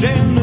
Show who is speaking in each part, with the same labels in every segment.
Speaker 1: lleno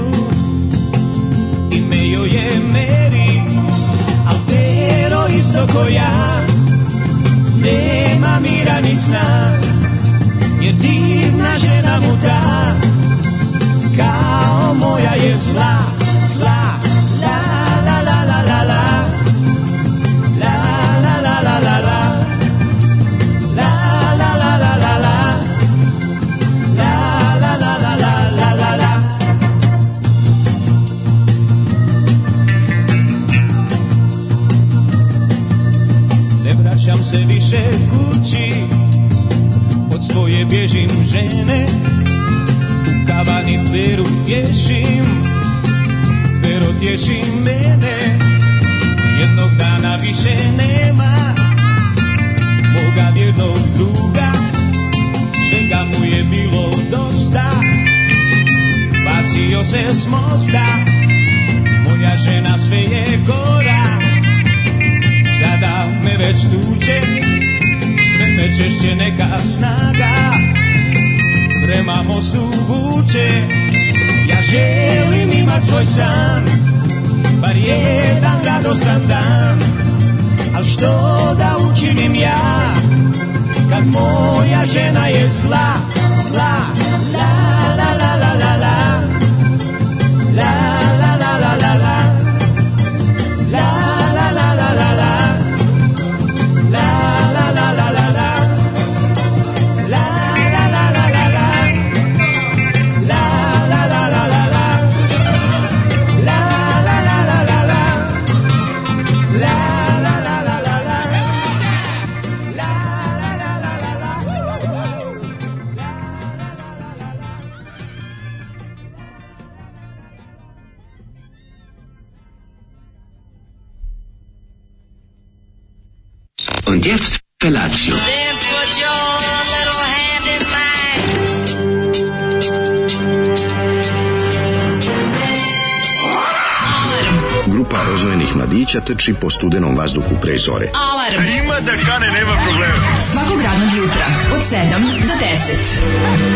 Speaker 1: promiriši po studenom vazduhu pre zore. Alarm! A ima da kane, nema problema. Svakog radnog jutra, od 7 do 10.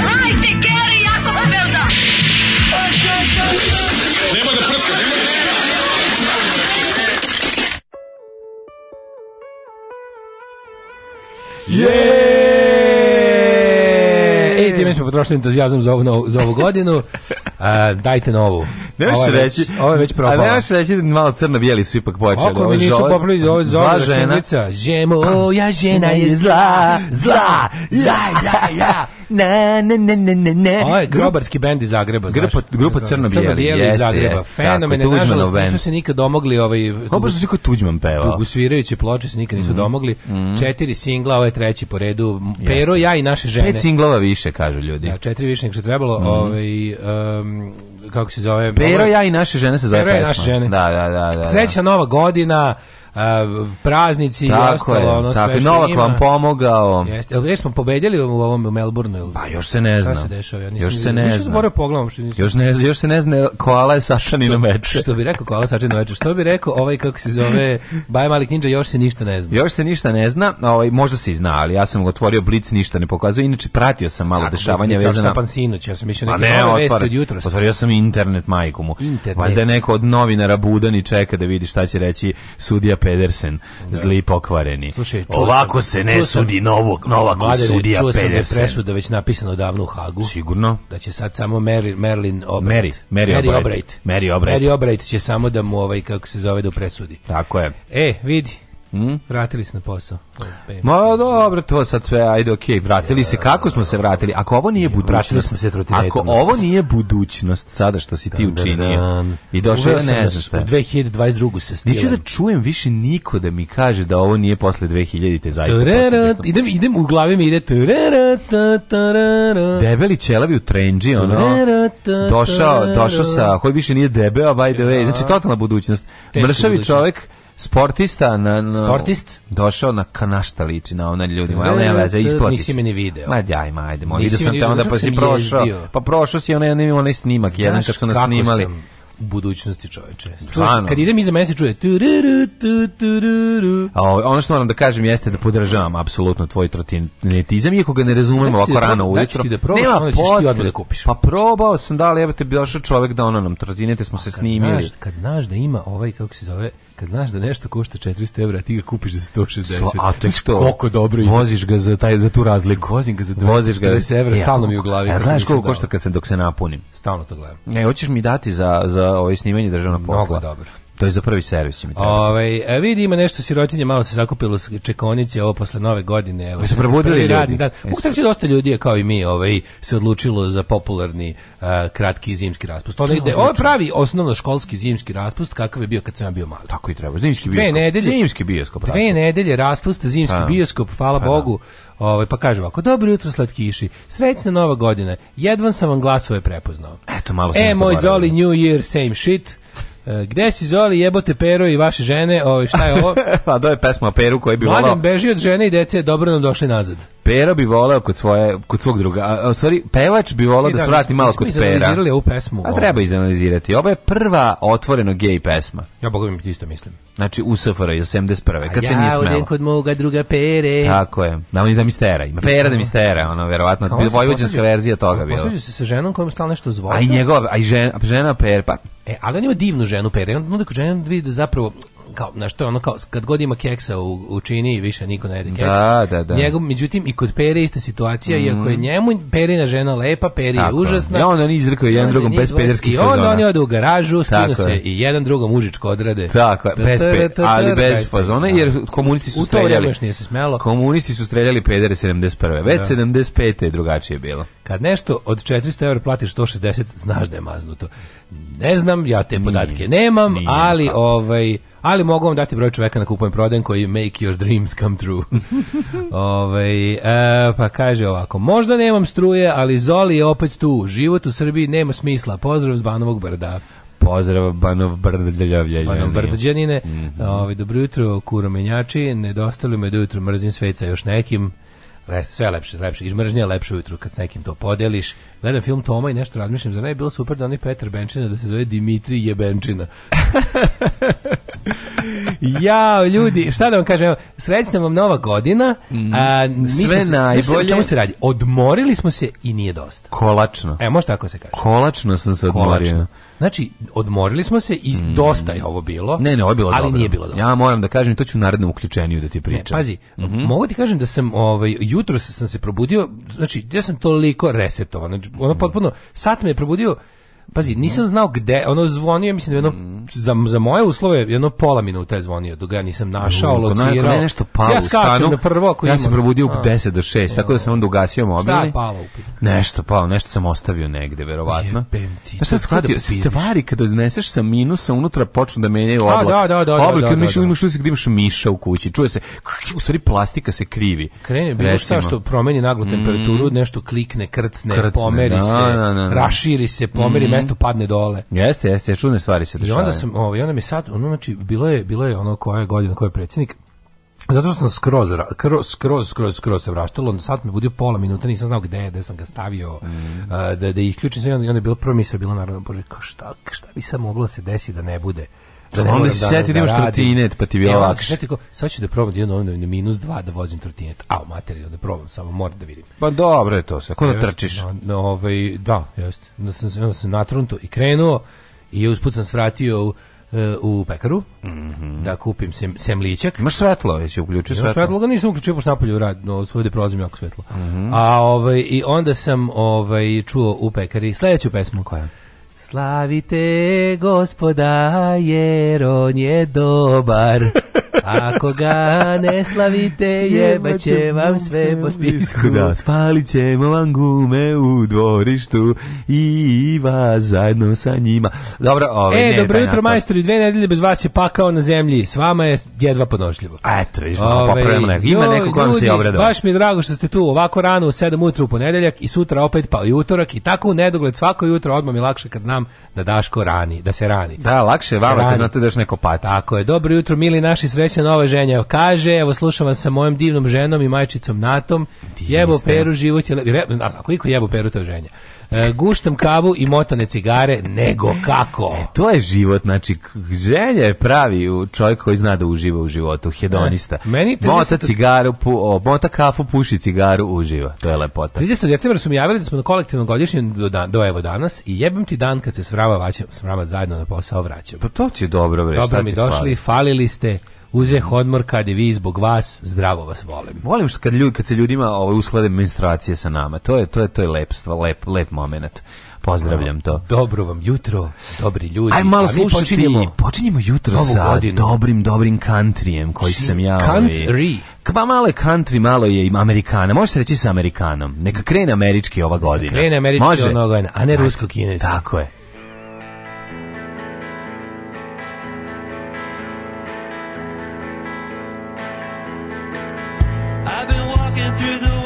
Speaker 2: Hajde, Geri, ja sam odbelda! Nema da prska, nema da prska! Yeah! E, time smo potrošili entuzijazam za ovu, za ovu godinu.
Speaker 3: Uh,
Speaker 2: dajte novu.
Speaker 3: Ne možeš reći. Ovo je već propalo. A ne možeš reći da malo crno-bijeli su ipak počeli.
Speaker 2: Ako mi nisu popravili, ovo je zla žena. Žemo, ja žena je zla, zla, ja, ja, ja. Na, na, na, na, na, na. Ovo
Speaker 3: je grobarski bend iz Zagreba, znaš.
Speaker 2: Grupa, grupa crno-bijeli,
Speaker 3: crno-bijeli iz Zagreba. Jest, Fenomene, nažalost, nisu se nikad domogli. Ovaj,
Speaker 2: ovo su kako Tuđman peva.
Speaker 3: Dugusvirajuće ploče se nikad nisu mhm. domogli. Mhm. Četiri singla, ovo je treći po redu. Pero, ja i naše žene.
Speaker 2: Pet singlova više, kažu ljudi.
Speaker 3: Da, četiri
Speaker 2: više nego
Speaker 3: što trebalo. Mhm. Ovaj, kako se zove? Pero ja
Speaker 2: i naše žene se zove Pero pesma. i naše žene.
Speaker 3: Da, da, da, da. da. Srećna nova godina praznici tako i ostalo, je, ono tako, sve
Speaker 2: Novak vam pomogao.
Speaker 3: Jeste, ali smo pobedjeli u ovom Melbourneu
Speaker 2: ili? Pa još se ne zna. Šta se dešava? Ja još se ne nisam
Speaker 3: zna. Pogledam, što
Speaker 2: nisam još,
Speaker 3: ne,
Speaker 2: još se ne zna koala je na meče.
Speaker 3: Što bi rekao koala na meče? Što bi rekao ovaj kako se zove Baj Malik Ninja, još se ništa ne zna.
Speaker 2: Još se ništa ne zna, ovaj, možda se i zna, ali ja sam otvorio Blic, ništa ne pokazuje, inače pratio sam malo Ako, dešavanja
Speaker 3: vezana. Ako sinoć, ja sam mišljio pa neke ne, nove
Speaker 2: vesti od jutros. Otvorio
Speaker 3: sam
Speaker 2: internet majku Internet. Valjda neko od novinara Budani čeka da vidi šta će reći sudija Pedersen, da. zli pokvareni. Slušaj, Ovako sam, se ne sudi novog, Novaku sudija čuo Pedersen.
Speaker 3: Čuo sam
Speaker 2: da je presuda
Speaker 3: već napisano davno u Hagu.
Speaker 2: Sigurno.
Speaker 3: Da će sad samo Mer, Merlin Obrejt.
Speaker 2: Mary, Mary,
Speaker 3: Mary Obrate. Mary Obrate će samo da mu ovaj, kako se zove, do da presudi.
Speaker 2: Tako je.
Speaker 3: E, vidi, Mm? Vratili se na posao.
Speaker 2: Ma dobro, to sad sve, ajde, okej, okay. vratili se, kako smo se vratili? Ako ovo nije budućnost,
Speaker 3: smo se
Speaker 2: ako ovo nije budućnost sada što si ti učinio i došao, ne da znam
Speaker 3: U 2022. se stila. Neću
Speaker 2: da čujem više niko da mi kaže da ovo nije posle 2000-te zaista.
Speaker 3: Idem, idem, u glavi mi ide
Speaker 2: debeli ćelavi u trenđi, ono, došao, došao sa, koji više nije debeo, by the way, znači totalna budućnost. Mršavi čovek, sportista na, na
Speaker 3: sportist
Speaker 2: došao na kanašta liči na onaj ljudi al ne veze da, da, isplati
Speaker 3: nisi me ni
Speaker 2: video ma daj ma ajde mo video pa sam te onda pa si prošao pa prošao si onaj onaj onaj snimak jedan kad su nas snimali
Speaker 3: u budućnosti čoveče. Stvarno. Kad idem iza mene se čuje tururu,
Speaker 2: tururu. A ono što moram da kažem jeste da podržavam apsolutno tvoj trotinetizam, iako ga ne razumemo ovako
Speaker 3: da
Speaker 2: rano ujutro. Znači ti da probaš, onda
Speaker 3: ćeš ti da kupiš.
Speaker 2: Pa probao sam da, ali evo te bi došao čovek da ono nam trotinete smo se kad snimili. Znaš,
Speaker 3: kad znaš da ima ovaj, kako se zove, Kad znaš da nešto košta 400 evra, a ti ga kupiš za 160. a to je
Speaker 2: to.
Speaker 3: Koliko dobro
Speaker 2: ide. Voziš ga za taj za tu razliku.
Speaker 3: Vozim ga za 240 evra, ja, e, stalno mi u glavi.
Speaker 2: Ja, e, znaš koliko košta kad se dok se napunim?
Speaker 3: Stalno to gledam.
Speaker 2: Ne, hoćeš mi dati za za ovaj snimanje državnog posla.
Speaker 3: Mnogo dobro.
Speaker 2: To je za prvi servis.
Speaker 3: mi Ovaj, e, vidi, ima nešto sirotinje, malo se zakupilo s čekonice, ovo posle nove godine. Evo, se
Speaker 2: probudili ljudi. Dan. Mogu
Speaker 3: dosta
Speaker 2: ljudi je
Speaker 3: kao i mi ovaj, se odlučilo za popularni uh, kratki zimski raspust. Ono ide, ovo je pravi osnovno školski zimski raspust, kakav je bio kad sam ja bio mali.
Speaker 2: Tako i treba, zimski bioskop.
Speaker 3: Dve nedelje, zimski bioskop. Dve nedelje raspusta, zimski ha. Pa, bioskop, hvala ha, pa da. Bogu. Ovaj pa kaže ovako: "Dobro jutro slatkiši. Srećna nova godina. Jedvan sam vam glasove prepoznao."
Speaker 2: Eto malo e, se. E moj Zoli New
Speaker 3: Year same shit. E, gde si Zoli, jebote pero i vaše žene, ovaj šta je ovo?
Speaker 2: pa do je pesma peru koji bi volao. Mladen
Speaker 3: beži od žene i dece, dobro nam došli nazad.
Speaker 2: Pero bi voleo kod svoje kod svog druga. A, sorry, pevač bi voleo da, da se vrati malo kod da Pera.
Speaker 3: Izanalizirali ovu pesmu. A
Speaker 2: treba izanalizirati. Ovo je prva otvoreno gej pesma.
Speaker 3: Ja bogom isto mislim.
Speaker 2: Znači u SFRJ 71.
Speaker 3: kad ja se nije smelo. Ja kod moga druga Pere.
Speaker 2: Tako je. Da mi da mi stera. Ima Pera da mi stera, ono verovatno vojvođanska verzija toga bila.
Speaker 3: Posvađao se sa ženom kojom stalno nešto zvoni.
Speaker 2: A i njegova, a žena, žena Pera. Pa.
Speaker 3: E, ali on ima divnu ženu Pera. Onda kod žena vidi da zapravo kao, znaš, to je ono kao, kad god ima keksa u, u čini i više niko ne jede keksa.
Speaker 2: Da, da, da.
Speaker 3: Njegov, međutim, i kod Pere ista situacija, mm. iako je mhm. njemu Perina žena lepa, Peri je užasna.
Speaker 2: Ja onda ni izrekao jedan onda drugom bez pederskih fazona.
Speaker 3: I onda oni ode u garažu, skinu se i jedan drugom užičko odrade.
Speaker 2: Tako je, bez pe, ali bez fazona, da. jer komunisti su streljali. U to vrijeme
Speaker 3: još nije se smelo.
Speaker 2: Komunisti su streljali pedere 71. Već 75. Da. je drugačije bilo.
Speaker 3: Kad nešto od 400 eura platiš 160, znaš da je maznuto. Ne znam, ja te podatke nemam, ali ovaj ali mogu vam dati broj čoveka na kupujem prodajem koji make your dreams come true. Ove, ovaj, e, pa kaže ovako, možda nemam struje, ali Zoli je opet tu. Život u Srbiji nema smisla. Pozdrav s Banovog brda.
Speaker 2: Pozdrav Banov Brdljanine.
Speaker 3: Banov Brdljanine. Mm -hmm. Ove, ovaj, dobro jutro, kuromenjači. Nedostalo me do da jutro mrzim sveca još nekim. E, sve lepše, lepše. Iz mržnje lepše ujutru kad s nekim to podeliš. Gledam film Toma i nešto razmišljam, za ne je bilo super da oni Petar Benčina da se zove Dimitri Jebenčina. ja, ljudi, šta da vam kažem, evo, srećna vam nova godina. Mm. A,
Speaker 2: mi Sve smo, najbolje.
Speaker 3: Čemu se radi? Odmorili smo se i nije dosta.
Speaker 2: Kolačno.
Speaker 3: E, može tako da se kaže.
Speaker 2: Kolačno sam se odmorio. Kolačno.
Speaker 3: Znači, odmorili smo se i mm. dosta je ovo bilo.
Speaker 2: Ne, ne, ovo je bilo ali dobro. nije bilo dosta. Ja moram da kažem, to ću u narednom uključenju da ti pričam. Ne,
Speaker 3: pazi, mm -hmm. mogu ti kažem da sam ovaj jutros sam se probudio, znači ja sam toliko resetovan, znači ono mm. potpuno sat me je probudio Pazi, nisam znao gde, ono zvonio, mislim, jedno, za, za moje uslove, jedno pola minuta je zvonio, dok ja nisam našao, Uvijek,
Speaker 2: locirao.
Speaker 3: Ne,
Speaker 2: nešto palo ja skačem u stanu, na prvo ako ja sam probudio u 10 do
Speaker 3: 6,
Speaker 2: tako da sam onda ugasio mobil. Šta je palo u Nešto palo, nešto sam ostavio negde, verovatno. Znaš pa šta shvatio? Stvari kada odneseš sa minusa, unutra počnu da menjaju oblak.
Speaker 3: Da, da, da. da
Speaker 2: oblak, da, kad da, mišljamo da. imaš uvijek da imaš miša u kući, čuje se, u stvari plastika se krivi.
Speaker 3: Krene bilo šta što promeni naglu temperaturu, mm. nešto klikne, krcne, pomeri se, raširi se, pomeri mm mestu padne dole.
Speaker 2: Jeste, jeste, čudne stvari se
Speaker 3: dešavaju. I onda sam, ovaj, onda mi sad, ono, znači, bilo je, bilo je ono koja je godina, koja je predsjednik, zato što sam skroz, skroz, skroz, skroz se vraštalo, sad me budio pola minuta, nisam znao gde gde sam ga stavio, mm. da, da isključim sve, onda je bilo prvo misle, bilo naravno, bože, kao šta, šta bi sad moglo da se desiti da ne bude
Speaker 2: Da ne onda
Speaker 3: se sjeti
Speaker 2: da, da imaš trotinet, pa ti bi e, lakše. tako,
Speaker 3: sad ću da probam jedno novinu na minus dva da vozim trotinet. A, u materiju da probam, samo moram da vidim.
Speaker 2: Pa dobro je to sve, ko da trčiš? Na, da, na
Speaker 3: da, ovaj, da, jeste. Onda sam, onda sam natrunto i krenuo i usput sam svratio u, eh, u pekaru mm -hmm. da kupim sem, semlićak.
Speaker 2: Imaš svetlo, jesi uključio svetlo? svetlo
Speaker 3: ga nisam uključio, pošto napolju rad, no svojde prolazim jako svetlo. Mm -hmm. A ovaj, i onda sam ovaj, čuo u pekari sledeću pesmu. Koja? Slavite gospoda, jer on je dobar. Ako ga ne slavite, jebaće vam sve po spisku.
Speaker 2: Da, spalit ćemo vam gume u dvorištu i vas zajedno sa njima. Dobro, ovaj,
Speaker 3: e,
Speaker 2: dobro
Speaker 3: jutro, majstori, dve nedelje bez vas je pakao na zemlji. S vama je jedva podnošljivo.
Speaker 2: Eto, viš, ovaj, popravimo neko. Ima neko ko vam se je obradao.
Speaker 3: Baš mi
Speaker 2: je
Speaker 3: drago što ste tu ovako rano u 7 utru u ponedeljak i sutra opet pa i utorak i tako u nedogled svako jutro odmah mi lakše kad nam znam da Daško rani, da se rani.
Speaker 2: Da, lakše je da vama kad znate da još neko pati.
Speaker 3: Tako je. Dobro jutro, mili naši srećna nova ženja. kaže, evo slušam vas sa mojom divnom ženom i majčicom Natom. Divni jebo peru, život je... Re, a koliko jebo peru to ženja? E, guštam kavu i motane cigare, nego kako. E,
Speaker 2: to je život, znači, želja je pravi čovjek koji zna da uživa u životu, hedonista. E, meni 30... Mota cigaru, pu, o, mota kafu, puši cigaru, uživa. To je lepota.
Speaker 3: 30. decembra su mi javili da smo na kolektivnom godišnjem do, dan, do evo danas i jebem ti dan kad se svrava, vaćem, svrava zajedno na posao vraćam.
Speaker 2: Pa to ti je dobro, bre. Dobro mi
Speaker 3: došli, fali. falili ste uze odmor kad je vi zbog vas, zdravo vas volim.
Speaker 2: Volim što kad, ljudi,
Speaker 3: kad
Speaker 2: se ljudima ovaj, usklade menstruacije sa nama, to je, to je, to je lepstvo, lep, lep moment. Pozdravljam
Speaker 3: to. Dobro vam jutro, dobri ljudi. Aj
Speaker 2: malo slušati, počinjemo, počinjemo jutro sa godinu. dobrim, dobrim countryjem koji Či, sam ja...
Speaker 3: Ovaj, country.
Speaker 2: Kva malo je country, malo je i Amerikana. Može se reći sa Amerikanom. Neka krene američki ova godina. Neka krene
Speaker 3: američki Može. ova godina, a ne rusko-kineski.
Speaker 2: Tako je. through the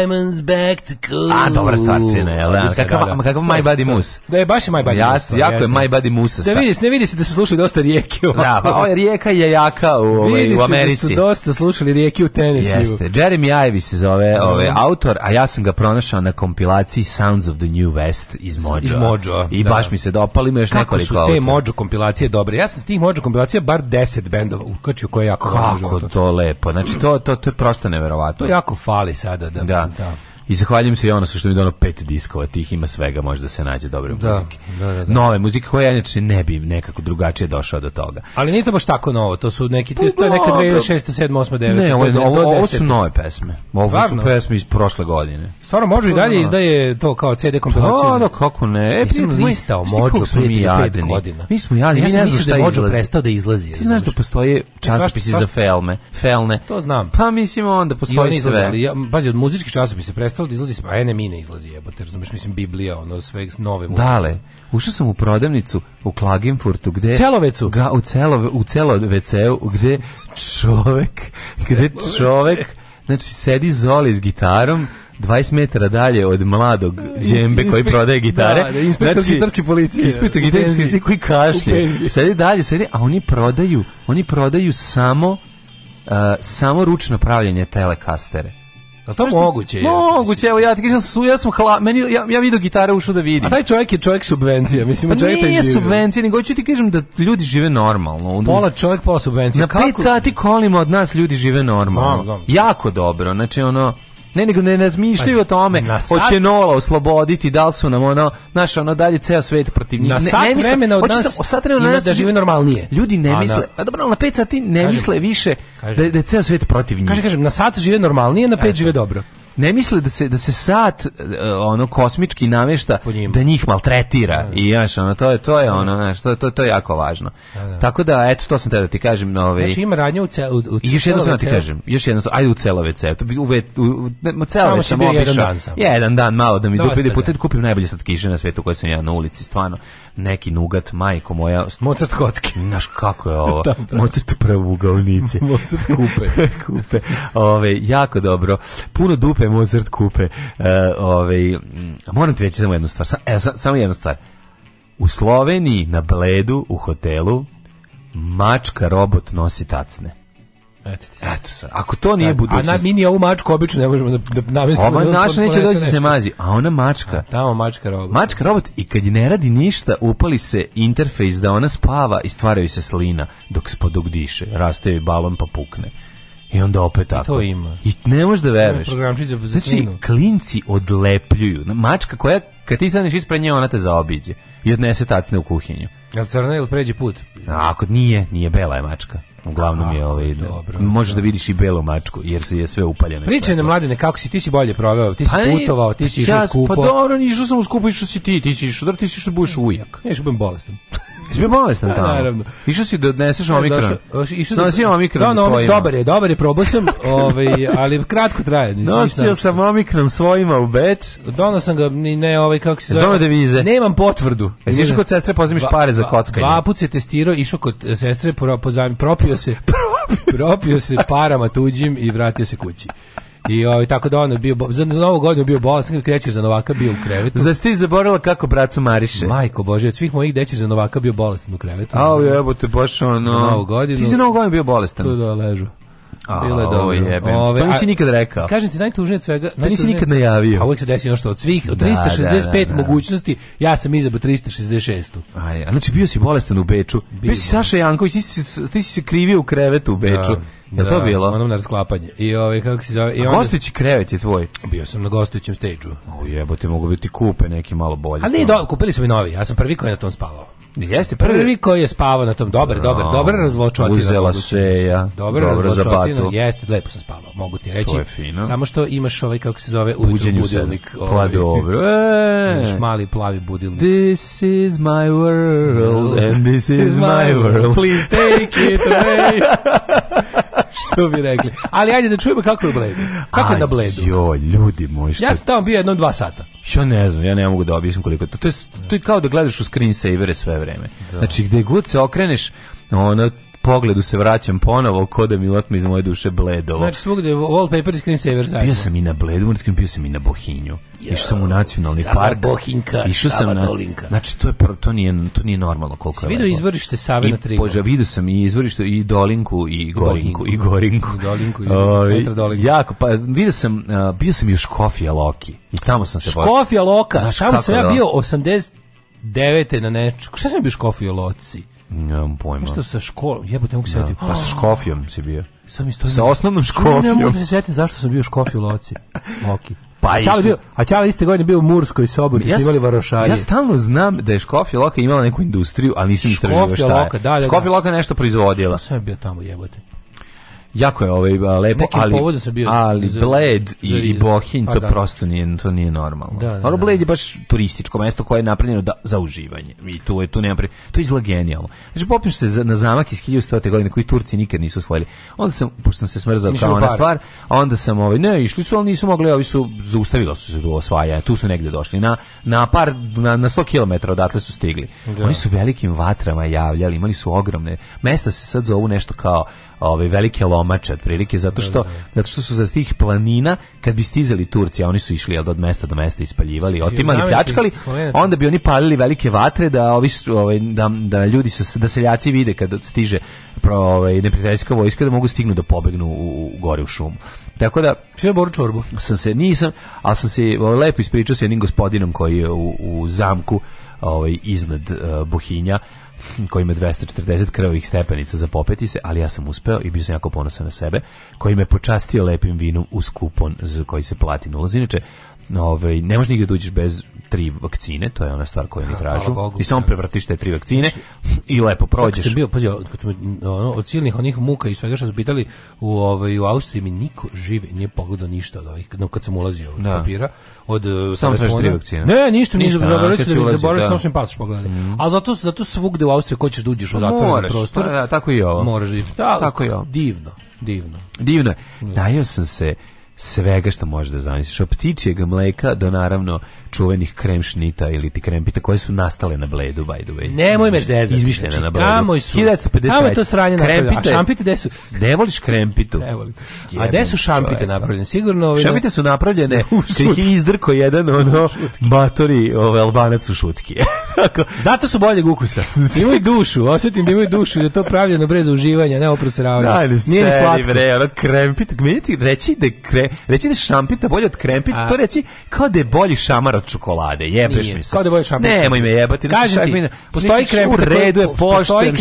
Speaker 2: diamonds back to A, dobra stvarčina, jel da? Kakav, da, kakav My Body Moose?
Speaker 3: Da je baš My Body Moose. Jasno,
Speaker 2: jako je My Body Moose. Da
Speaker 3: vidi, ne vidi se da su slušali dosta rijeke.
Speaker 2: Da, pa ovo rijeka je jaka u, ovaj, u Americi.
Speaker 3: Vidi se da su dosta slušali rijeke u tenisiju. Jeste.
Speaker 2: Jeremy Ivey se zove da. ovaj, autor, a ja sam ga pronašao na kompilaciji Sounds of the New West iz Mojo.
Speaker 3: Iz Mojo.
Speaker 2: I da. baš mi se dopali ima još Kako nekoliko
Speaker 3: autora. Kako su te Mojo kompilacije dobre? Ja sam s tih Mojo kompilacija bar 10 bendova ukačio koje
Speaker 2: jako Kako to lepo. Znači, to, to, to je prosto neverovatno.
Speaker 3: To jako fali sada.
Speaker 2: Da, da. da. I zahvaljujem se Jonasu što mi dono pet diskova, tih ima svega, može da se nađe dobre da, muzike. Da, da, da. Nove muzike koje ja inače ne bi nekako drugačije došao do toga.
Speaker 3: Ali nije to baš tako novo, to su neki pa, to je neka 2006, 7,
Speaker 2: 8, 9. Ne, ovo, ovo, ovo su nove pesme. Ovo Stvarno? su pesme iz prošle
Speaker 3: godine. Stvarno može i dalje izdaje to kao CD kompilacija.
Speaker 2: Pa da, da, kako ne. E, Nisam listao Mođu prije 5
Speaker 3: godina.
Speaker 2: Mi smo jadni, mi ne znam šta da
Speaker 3: izlazi. prestao da izlazi.
Speaker 2: Ti znaš da postoje časopisi za felme, felne.
Speaker 3: To znam.
Speaker 2: Pa mislimo onda postoji sve.
Speaker 3: Pazi, od muzičkih časopisa ostalog da izlazi s pa ne izlazi jebote, razumeš, mislim Biblija, ono sve nove. Vuče. Dale,
Speaker 2: ušao sam u prodavnicu u Klagenfurtu gde
Speaker 3: Celovecu. Ga
Speaker 2: u celo u celoveceu gde čovek, gde čovek Znači, sedi Zoli s gitarom, 20 metara dalje od mladog džembe koji prodaje gitare. Da,
Speaker 3: da inspektor znači, gitarske policije.
Speaker 2: Inspektor gitarske policije koji kašlje. Sedi dalje, sedi, a oni prodaju, oni prodaju samo, uh, samo ručno pravljanje telekastere.
Speaker 3: Da to moguće
Speaker 2: je. Moguće, evo ja ti kažem su ja sam hla, meni ja ja video gitare ušu da vidim.
Speaker 3: A taj čovjek je čovjek subvencija, mislim
Speaker 2: pa
Speaker 3: čovjek taj
Speaker 2: živi. Nije subvencija, nego ću ti kažem da ljudi žive normalno.
Speaker 3: Pola čovjek, pola subvencija.
Speaker 2: Na 5 sati kolima od nas ljudi žive normalno. Znam, znam. Jako dobro. Znači ono Ne, nego ne razmišljaju o pa, tome, hoće Nola osloboditi, da li su nam ono, znaš, ono dalje ceo svet protiv njih. Na
Speaker 3: sat ne,
Speaker 2: ne
Speaker 3: vremena od
Speaker 2: nas sam, sat vremena
Speaker 3: nas, da žive normalnije.
Speaker 2: Ljudi ne a, da. misle, a dobro, na pet sati ne
Speaker 3: kažem,
Speaker 2: misle više kažem, da, da je ceo svet protiv njih.
Speaker 3: kaže kažem, na sat žive normalnije, na pet Eto. žive dobro
Speaker 2: ne misle da se da se sat e, ono kosmički namešta da njih maltretira da, da. i znaš, ono to je to je ono znaš, to to to je jako važno. Da, da. Tako da eto to sam te da ti kažem, na ovaj
Speaker 3: Znači ima radnja u cel, u, u
Speaker 2: još jedno sam da ti kažem, još jedno ajde u celovece. U ve u, u, u celovec sam obišao. Jedan dan, sam. jedan dan malo da mi dobi da putem da kupim najbolje slatkiše na svetu koje sam ja na ulici stvarno neki nugat, majko moja.
Speaker 3: Mozart kocki.
Speaker 2: Znaš kako je ovo? Mozart pravo u
Speaker 3: kupe.
Speaker 2: kupe. Ove, jako dobro. Puno dupe kupe, Mozart kupe. Uh, ovaj, moram ti reći samo jednu stvar. Sam, evo, sam, samo jednu stvar. U Sloveniji na Bledu u hotelu mačka robot nosi tacne. Eto, Eto Ako to sad, nije budućnost. A na
Speaker 3: ni ovu mačku obično ne možemo da, da namestimo. Ova
Speaker 2: da naša neće doći da se mazi, a ona mačka. A, tamo
Speaker 3: mačka robot.
Speaker 2: Mačka robot i kad ne radi ništa, upali se interfejs da ona spava i stvaraju se slina dok spodog diše. Raste joj balon pa pukne. I onda opet tako. I to
Speaker 3: ima. I
Speaker 2: ne možeš da veruješ. Znači, klinci odlepljuju. Mačka koja, kad ti staneš ispred nje, ona te zaobiđe. I odnese tacne u kuhinju.
Speaker 3: Jel crna ili pređe put?
Speaker 2: A, ako nije, nije bela je mačka. Uglavnom je ovaj dobro. Možeš da, da vidiš i belu mačku jer se je sve upaljeno.
Speaker 3: Priče na mladine kako si ti si bolje proveo, ti si pa putovao, ti pa si išao pa
Speaker 2: skupo. Pa dobro, išao sam u skupo, išao si ti, ti si išao, ti si išao da budeš
Speaker 3: ujak.
Speaker 2: Neš
Speaker 3: budem bolestan.
Speaker 2: Jesi bio bolestan tamo? Naravno. Išao si da odneseš da, omikron. Snosio omikron
Speaker 3: da, svojima. Dobar je, dobar je, probao sam, ovaj, ali kratko traje.
Speaker 2: Nosio sam omikron svojima u Beč.
Speaker 3: Donao sam ga, ne, ovaj, kako se zove. devize. Nemam potvrdu.
Speaker 2: Jesi išao kod sestre, pozimiš pare za kockanje.
Speaker 3: Dva put se testirao, išao kod sestre, propio se, propio se parama tuđim i vratio se kući. I ovaj tako da on bio za, za novu godinu bio bolestan, kreće za Novaka bio u krevetu.
Speaker 2: Zašto ti zaboravila kako bracu Mariše?
Speaker 3: Majko Bože, od svih mojih deći za Novaka bio bolestan u krevetu.
Speaker 2: A jebote baš ono. Za novu godinu. Ti si novu godinu bio bolestan. To
Speaker 3: da ležu.
Speaker 2: Bilo je dobro. Ove, to nisi nikad rekao.
Speaker 3: Kažem ti, najtužnije od svega...
Speaker 2: To nisi nikad najavio. A
Speaker 3: uvijek se desi nešto od svih. Od 365 da da, da, da, mogućnosti, ja sam izabu 366.
Speaker 2: Aj, a znači bio si bolestan u Beču. Bio, bio si Saša Janković, ti si, ti si se krivio u krevetu u da, Beču. Da, je to bilo? Ono
Speaker 3: na rasklapanje. I ovaj
Speaker 2: kako se zove? I onda... gostujući krevet je tvoj.
Speaker 3: Bio sam na gostujućem stage-u.
Speaker 2: O jebote, mogu biti kupe neki malo bolje.
Speaker 3: Ali ne, do, kupili su mi novi. Ja sam prvi koji na tom spavao.
Speaker 2: Jeste
Speaker 3: prvi. prvi koji je spavao na tom
Speaker 2: dobar, dobar, no, dobar razločotina.
Speaker 3: Uzela se ja. dobro, dobro Dobar razločotina. Jeste, lepo sam spavao, mogu ti reći. To je fino. Samo što imaš ovaj kako se zove Buđenju budilnik.
Speaker 2: Ovaj, pa dobro. E. Imaš
Speaker 3: mali plavi budilnik.
Speaker 2: This is my world and this is my world.
Speaker 3: Please take it away. što bi rekli. Ali ajde da čujemo kako je u Bledu. Kako je na Bledu?
Speaker 2: Jo, ljudi moji, što...
Speaker 3: Ja sam tamo bio jedno dva sata.
Speaker 2: Ja ne znam, ja ne mogu da objasnim koliko to. To je, to je kao da gledaš u screensavere sve vreme. Da. Znači, gde god se okreneš, ono, pogledu se vraćam ponovo, ko da mi otme iz moje duše bledovo.
Speaker 3: Znači svugde wallpaper i screensaver zajedno. Bio
Speaker 2: sam i na bledu, bio sam i na Bohinju. Jo, Išao sam u nacionalni sama park.
Speaker 3: Bohinka, Išao
Speaker 2: sam na,
Speaker 3: dolinka.
Speaker 2: Znači to je to nije to nije normalno koliko je. Video
Speaker 3: izvorište Save na Trigu.
Speaker 2: Pože video sam i izvorište i Dolinku i Gorinku
Speaker 3: i Gorinku
Speaker 2: i Dolinku
Speaker 3: i
Speaker 2: Petra Dolinku. Jako pa video sam uh, bio sam i u Škofija Loki i tamo sam se
Speaker 3: Škofija Loka, tamo sam ja bio 89. na nečemu. Šta sam bio Škofija Loci?
Speaker 2: Nemam pojma. Nešto
Speaker 3: sa školom, jebote, mogu se ja. Da.
Speaker 2: Pa sa škofijom si bio. Sam isto sa osnovnom škofijom.
Speaker 3: Ne mogu se sjetiti zašto sam bio škofiju u Loci. Loki. Pa a Čale iste godine bio u Murskoj sobi, ja, snimali varošaje.
Speaker 2: Ja stalno znam da je Škofija Loka imala neku industriju, ali nisam istraživao šta je. Loka, da, da, da. Škofija Loka nešto proizvodila.
Speaker 3: Što sam bio tamo jebote?
Speaker 2: jako je ovaj lepo, ali da sam bio ali
Speaker 3: za,
Speaker 2: Bled i, za, i Bohinj pa, to da. prosto nije to nije normalno. Da, da, da, Bled je baš turističko mesto koje je napravljeno da, za uživanje. I tu je tu nema pre, to je izgleda genijalno. Znači popiš se za, na zamak iz 1100. godine koji Turci nikad nisu osvojili. Onda sam pošto sam se smrzao kao na stvar, a onda sam ovaj ne, išli su, ali nisu mogli, ovi su zaustavili su se do osvajanja. Tu su negde došli na na par na, na 100 km odatle su stigli. Da. Oni su velikim vatrama javljali, imali su ogromne mesta se sad zovu nešto kao ove velike lomače otprilike zato da, što da, da. zato što su za tih planina kad bi stizali Turci oni su išli od mesta do mesta ispaljivali otimali pljačkali onda bi oni palili velike vatre da ovi ovaj da, da ljudi se da seljaci vide kad stiže pro ovaj neprijateljska vojska da mogu stignu da pobegnu u, u gore u šumu tako da
Speaker 3: sve boru čorbu.
Speaker 2: Sam se nisam, a sam se lepo ispričao sa jednim gospodinom koji je u, u zamku ovaj iznad uh, Bohinja koji ima 240 krvovih stepenica za popeti se, ali ja sam uspeo i bio sam jako ponosan na sebe, koji me počastio lepim vinom uz kupon za koji se plati na ulazu. Inače, ovaj, ne može nigde da uđeš bez tri vakcine, to je ona stvar koju mi tražu. Bogu, I samo da. prevrtiš te tri vakcine znači, i lepo prođeš. Kad sam bio,
Speaker 3: pađo, kad sam, ono, od silnih onih muka i svega što su pitali u, ovaj, u Austriji mi niko živ nije pogledao ništa od ovih, no, kad sam ulazio od da. papira. Od, eh,
Speaker 2: samo
Speaker 3: tražiš
Speaker 2: tri vakcine?
Speaker 3: Ne, ništa, ništa, zaboravili su da mi zaboravili, da. samo sam mi pasoš pogledali. Mm. Ali zato, zato svugde u Austriji ko ćeš da uđeš u pa zatvoren pa prostor. Pa, da,
Speaker 2: tako i ovo.
Speaker 3: Moraš da, da, tako i ovo. Divno, divno.
Speaker 2: Divno je. Najao sam se svega što možeš da zamisliš. Od ptičjeg mleka do naravno čuvenih kremšnita ili ti krempita koje su nastale na bledu, by the way.
Speaker 3: Nemoj me zezati.
Speaker 2: Izmišljene znači, na bledu. Tamo
Speaker 3: su. 1953. Tamo je to sranje napravljeno. A šampite
Speaker 2: gde
Speaker 3: su?
Speaker 2: Ne voliš krempitu? Ne volim.
Speaker 3: A gde su šampite napravljene? Sigurno... Ovaj,
Speaker 2: šampite su napravljene, što da ih je izdrko jedan ono, batori ovaj, albanac u šutki.
Speaker 3: Zato su boljeg ukusa. Imaju dušu, osjetim da imaju dušu, da je to pravljeno brez uživanja, ne oprosravanja.
Speaker 2: Da,
Speaker 3: Nije seri, slatko. Bre,
Speaker 2: ono krempit, meni ti reći da je krem, je reći da šampita bolje od krempita, A. to reći kao da je bolji šamar od čokolade. Jebeš mi se. Kao da
Speaker 3: je
Speaker 2: bolji
Speaker 3: šampita.
Speaker 2: Nemoj me jebati.
Speaker 3: Kažem ti, mi, postoji krempita,
Speaker 2: u redu je, poštujem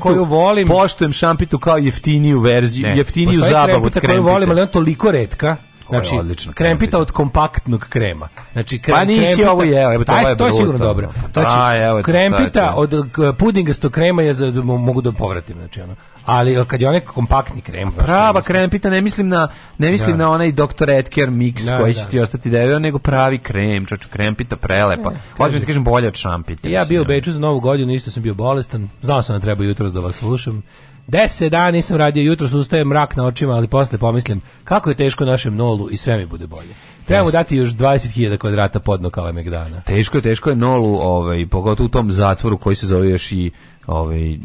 Speaker 3: koju volim.
Speaker 2: Poštujem šampitu kao jeftiniju verziju, ne, jeftiniju zabavu
Speaker 3: od krempita. koju volim, ali on toliko retka znači odlično krempita, krempita od kompaktnog krema. Znači
Speaker 2: krem, pa nisi krempita, ovo je, znači, pa, evo to je to je sigurno dobro.
Speaker 3: Znači a, evo, krempita to, to. od pudingastog krema je za mogu da povratim, znači ono ali e, kad je onaj kompaktni krem
Speaker 2: prava krem pita ne mislim na ne mislim da. na onaj Dr. Edker mix da, koji će da. ti ostati debeo nego pravi krem čač krem pita prelepa e, hoćeš da ti kažem bolje od šampita
Speaker 3: ja mislim, bio u Beču za novu godinu isto sam bio bolestan znao sam da treba jutros da vas slušam Deset dana nisam radio, jutro se ustaje mrak na očima, ali posle pomislim kako je teško našem nolu i sve mi bude bolje. Trebamo dati još 20.000 kvadrata podnokala Megdana.
Speaker 2: Teško je, teško je nolu, ovaj, pogotovo u tom zatvoru koji se zove još i ovaj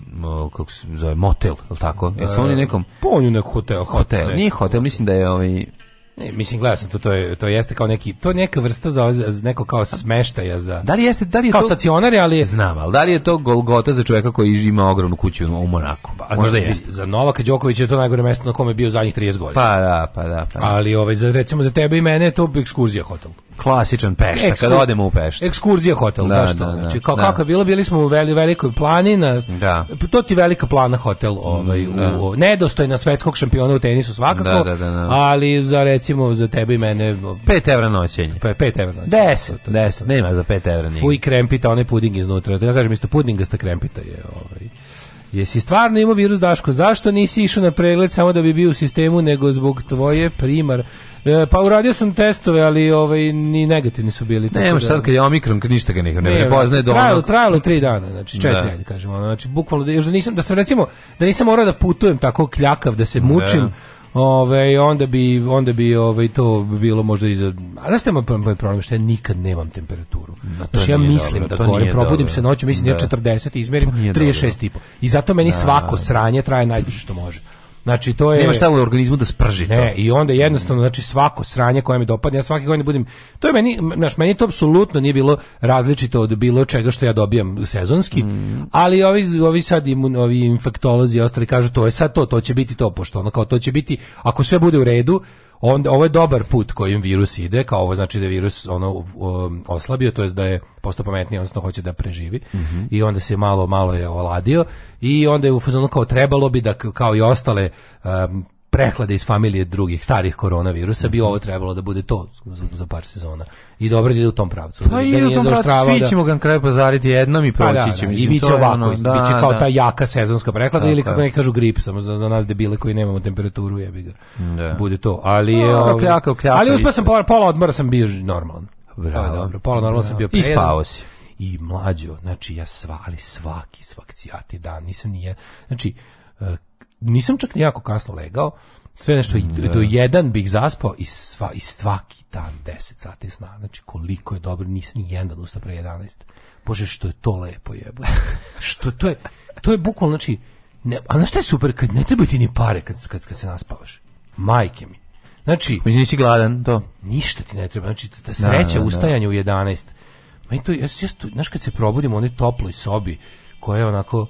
Speaker 2: kako se zove motel, el tako? Jel su oni e, nekom?
Speaker 3: Pa on je nek hotel,
Speaker 2: hotel. hotel. Nije hotel, mislim da je ovaj
Speaker 3: Ne, mislim gledao sam to to je to jeste kao neki to neka vrsta za neko kao smeštaja za
Speaker 2: Da li
Speaker 3: jeste
Speaker 2: da li je
Speaker 3: kao to stacionare ali
Speaker 2: je znam, al da li je to golgota za čovjeka koji ima ogromnu kuću u Monaku? Pa,
Speaker 3: Možda za, jeste. Za Novaka Đokovića je to najgore mesto na kome je bio zadnjih 30 godina.
Speaker 2: Pa da, pa da, pa da.
Speaker 3: Ali ovaj za recimo za tebe i mene je to ekskurzija hotel
Speaker 2: klasičan pešta, Ekskur... kad odemo u pešta.
Speaker 3: Ekskurzija hotel, da, da, što, da, da znači, kao, da. kako je bilo, bili smo u veli, velikoj plani, da. to ti velika plana hotel, ovaj, da. u, nedostojna svetskog šampiona u tenisu svakako, da, da, da, da. ali za recimo, za tebe i mene...
Speaker 2: 5 evra noćenje.
Speaker 3: pa 5 evra noćenje.
Speaker 2: 10,
Speaker 3: 10,
Speaker 2: nema za 5 evra
Speaker 3: ni Fuj krempita, onaj puding iznutra, da kažem isto pudingasta krempita je, ovaj Jesi stvarno imao virus Daško? Zašto nisi išao na pregled samo da bi bio u sistemu nego zbog tvoje primar? E, pa uradio sam testove, ali ovaj ni negativni su bili. Ne, da...
Speaker 2: sad kad je omikron, kad ništa ga ne, ne poznaje da. do trajalo, onog...
Speaker 3: trajalo 3 dana, znači 4 da. da kažemo. Znači, bukvalno, da, još da, nisam, da sam recimo, da nisam morao da putujem tako kljakav, da se da. mučim, da Ove, onda bi, onda bi ove, to bilo možda i za... A da ste moj problem što ja nikad nemam temperaturu. No, ja mislim dobro, da govorim, probudim dobro. se noću, mislim da ja 40 izmerim, 36,5. I zato meni da. svako sranje traje najduže što može. Znači to je nema
Speaker 2: šta
Speaker 3: u
Speaker 2: organizmu da sprži
Speaker 3: ne, to. i onda jednostavno znači svako sranje koje mi dopadne, ja svake godine budem to je meni znaš, meni to apsolutno nije bilo različito od bilo čega što ja dobijam sezonski, mm. ali ovi ovi sad imun, ovi infektolozi ostali kažu to je sad to, to će biti to pošto ono kao to će biti ako sve bude u redu, onda ovo je dobar put kojim virus ide, kao ovo znači da je virus ono um, oslabio, to jest da je postao pametniji, odnosno hoće da preživi. Mm -hmm. I onda se malo malo je oladio i onda je u fazonu kao trebalo bi da kao i ostale um, prehlade iz familije drugih starih koronavirusa, bi ovo trebalo da bude to za, par sezona. I dobro da ide u tom pravcu. Pa da i
Speaker 2: u tom pravcu, svi da- ćemo ga na kraju pozariti jednom i pa proći da, će. I
Speaker 3: bit ovako, ono, da, bit kao da. ta jaka sezonska prehlada, da, ili kako ne kažu grip, samo za, za nas debile koji nemamo temperaturu, jebi ga. Da. Bude to. Ali, je, ov... Ovaj- kljaka, kljaka, ali uspio sam, pola, pola odmora sam bio normalan. Bravo. Pa, dobro, pola normalno sam bio
Speaker 2: prejedan. I spao si
Speaker 3: i mlađo, znači ja svali ali svaki svakcijati dan, nisam nije, znači nisam čak nijako kasno legao, sve nešto da. do jedan bih zaspao i, sva, i svaki dan 10 sati sna. Znači koliko je dobro, nisam ni jedan ustao pre 11. Bože, što je to lepo jebo. što to je, to je bukvalno, znači, ne, a znaš šta je super, kad ne trebaju ti ni pare kad, kad, kad se naspavaš. Majke mi. Znači, mi
Speaker 2: nisi gladan, to.
Speaker 3: Ništa ti ne treba. Znači, ta da, sreća da, da, ustajanja u 11. Ma i to, jes, to, znaš, kad se probudim u onoj toploj sobi, koja je onako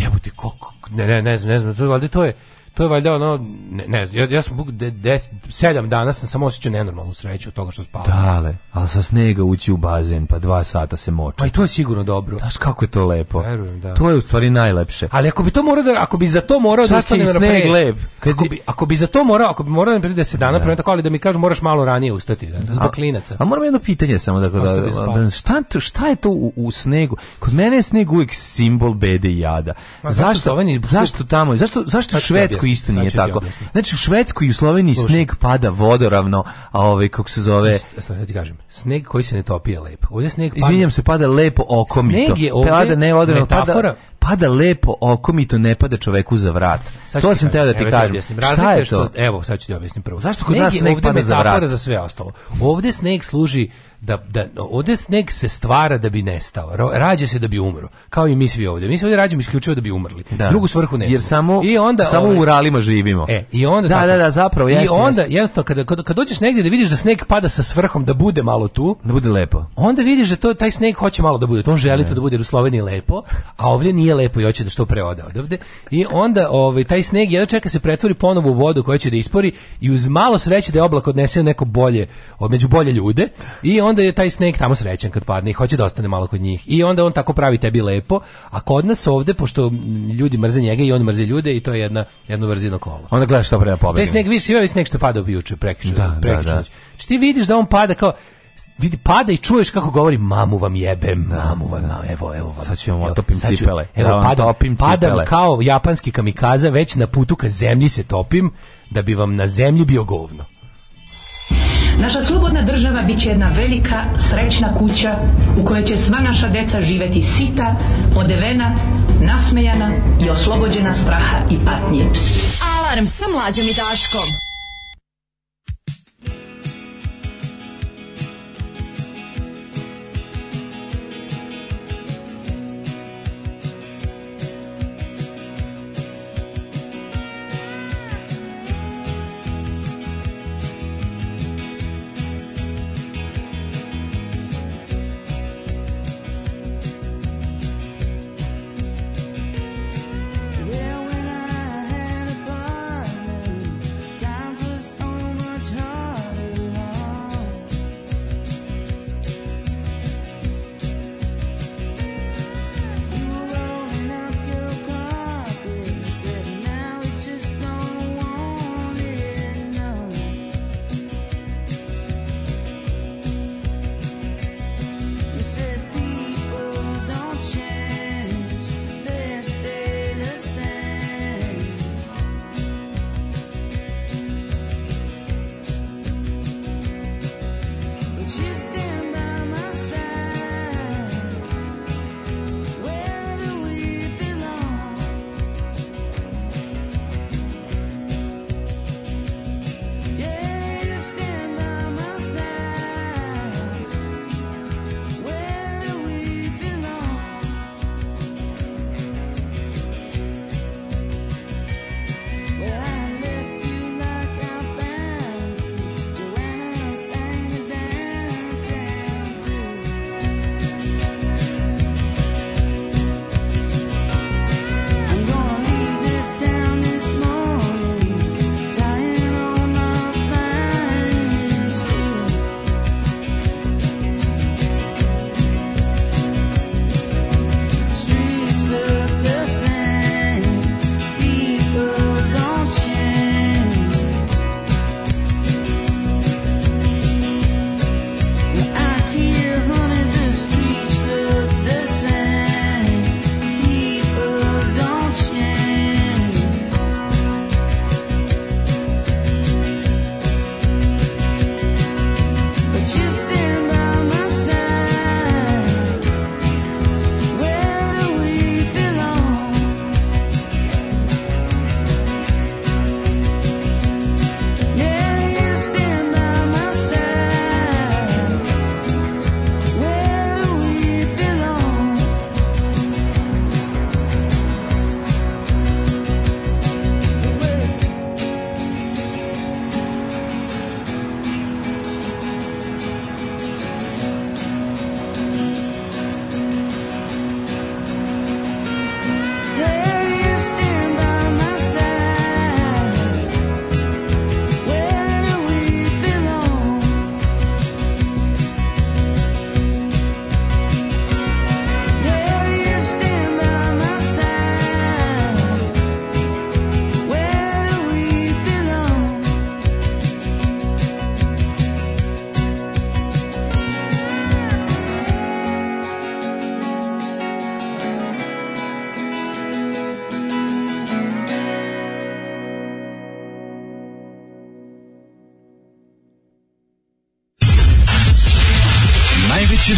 Speaker 3: jebote, koliko, ne, ne, ne znam, ne znam, to, valjda to je, to je valjda ono, ne, ne ja, ja sam buk des, sedam dana sam samo osjećao nenormalnu sreću od toga što spavam. Dale,
Speaker 2: ali sa snega ući u bazen, pa dva sata se moče. Pa
Speaker 3: i to je sigurno dobro.
Speaker 2: Znaš kako je to lepo. Verujem, da. To je u stvari najlepše.
Speaker 3: Ali ako bi to morao da, ako bi za to morao da
Speaker 2: ustanem sneg napred, lep.
Speaker 3: ako, bi, ako bi za to morao, ako bi morao napred da 10 dana, da. tako, ali da mi kažu moraš malo ranije ustati, da, zbog a, klinaca.
Speaker 2: A moram jedno pitanje samo, da, da, da, šta, šta je to u, u snegu? Kod mene je sneg uvijek simbol bede i jada. A zašto, zašto, ovaj zašto tamo, zašto, zašto Švedska Švedskoj isto nije tako. Znači u Švedskoj i u Sloveniji Slušaj. sneg pada vodoravno, a ovaj kako se zove, Sada ja ti
Speaker 3: kažem, sneg koji se ne topi lepo. lep. Ovdje sneg
Speaker 2: pada. Izvinjam se, pada lepo okomito. Sneg
Speaker 3: je
Speaker 2: ovdje pada ne vodoravno, pada metafora pada lepo oko mi to ne pada čoveku za vrat. to sam teo da ti kažem. Šta je to?
Speaker 3: Evo, sad ću ti objasniti prvo.
Speaker 2: Zašto kod nas sneg pada za vrat?
Speaker 3: za sve ostalo. Ovde sneg služi da, da ovde sneg se stvara da bi nestao. Rađa se da bi umro. Kao i mi svi ovdje. Mi se ovdje rađamo isključivo da bi umrli. Da. Drugu svrhu nema.
Speaker 2: Jer samo I onda samo ovaj, u ralima živimo.
Speaker 3: E, i onda
Speaker 2: Da, tako, da, da, zapravo I jasno,
Speaker 3: onda jednostavno kada kad, kad dođeš negdje da vidiš da sneg pada sa svrhom da bude malo tu,
Speaker 2: da bude lepo.
Speaker 3: Onda vidiš da to taj sneg hoće malo da bude. on želi da. to da bude u Sloveniji lepo, a ovdje nije nije lepo i hoće da što pre ode odavde. I onda ovaj, taj sneg jedan čeka da se pretvori ponovo u vodu koja će da ispori i uz malo sreće da je oblak odnese neko bolje, među bolje ljude i onda je taj sneg tamo srećan kad padne i hoće da ostane malo kod njih. I onda on tako pravi tebi lepo, a kod nas ovde, pošto ljudi mrze njega i on mrze ljude i to je jedna, jedno vrzino kolo.
Speaker 2: Onda gledaš
Speaker 3: što
Speaker 2: prema da pobegne.
Speaker 3: Taj sneg više, i sneg što pada u juče, prekiče, da, da, da. Znači, ti vidiš da on pada kao, vidi pada i čuješ kako govori mamu vam jebem, mamu vam, da.
Speaker 2: evo, evo. Vam, sad ću vam otopim sad ću, cipele. Evo, da
Speaker 3: padam, topim padam cipele. kao japanski kamikaza, već na putu ka zemlji se topim, da bi vam na zemlji bio govno.
Speaker 4: Naša slobodna država biće jedna velika, srećna kuća u kojoj će sva naša deca živeti sita, odevena, nasmejana i oslobođena straha i patnje. Alarm sa mlađom i daškom.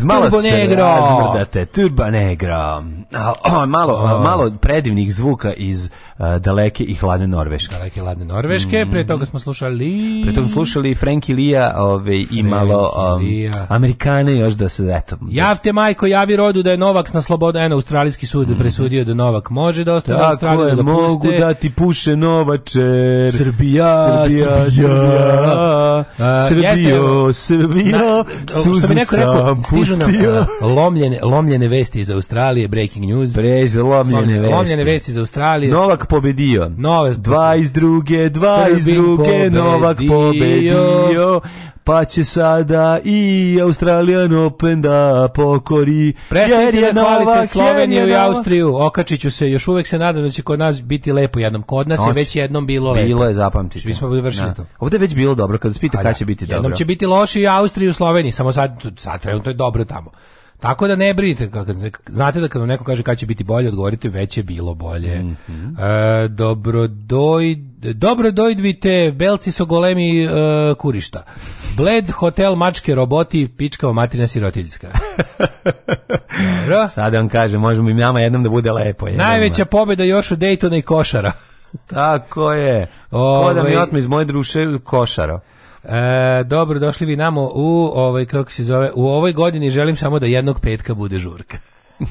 Speaker 2: sad, Turbo negro. razmrdate. Turbo negro a, malo, oh. malo predivnih zvuka iz eh, daleke i hladne Norveške.
Speaker 3: Daleke i hladne Norveške, mhm. pre toga
Speaker 2: smo slušali... Pre toga
Speaker 3: smo slušali
Speaker 2: Frankie Lija ove, ovaj, i malo um, Amerikane još da se, eto...
Speaker 3: Javte majko, javi rodu da je Novak na slobodu, eno, australijski sud mm. presudio da Novak može da ostane
Speaker 2: Australiju, da puste... mogu da ti puše Novačer. Srbija, Srbija, Srbija, a, Srbijo, Srbija, na, Suzu sam pustio.
Speaker 3: Nam, lomljene,
Speaker 2: lomljene
Speaker 3: vesti iz Australije, breaking breaking news. Brez,
Speaker 2: lomljene,
Speaker 3: vesti. Lomljene
Speaker 2: vesti
Speaker 3: iz Australije.
Speaker 2: Novak pobedio. Nove, dva iz druge, dva Srbin iz druge, pobedio. Novak pobedio pa će sada i Australijan Open da pokori.
Speaker 3: Prestanite je da hvalite Sloveniju i Austriju. Okačiću se, još uvek se nadam da će kod nas biti lepo jednom. Kod nas Noć. je već jednom bilo
Speaker 2: lepo. Bilo je, zapamtite.
Speaker 3: Mi smo vršili da. to.
Speaker 2: Ovde je već bilo dobro, kada spite pa kada da. će biti jednom dobro.
Speaker 3: Jednom će biti loši i Austriju i Sloveniji, samo sad, sad trenutno je dobro tamo. Tako da ne brinite, znate da kad vam neko kaže kad će biti bolje, odgovorite već je bilo bolje. Mm -hmm. e, dobro dojd, dobro dojdvite, belci su golemi e, kurišta. Bled, hotel, mačke, roboti, pičkava matrina sirotiljska. Dobro.
Speaker 2: Sada da vam kažem, možemo i nama jednom da bude lepo.
Speaker 3: Jednom. Najveća pobjeda još u Daytona i košara.
Speaker 2: Tako je. Ko da mi ovaj- otme iz moje druše Košara.
Speaker 3: E, dobro, došli vi namo u, ovaj, kako se zove, u ovoj godini želim samo da jednog petka bude žurka.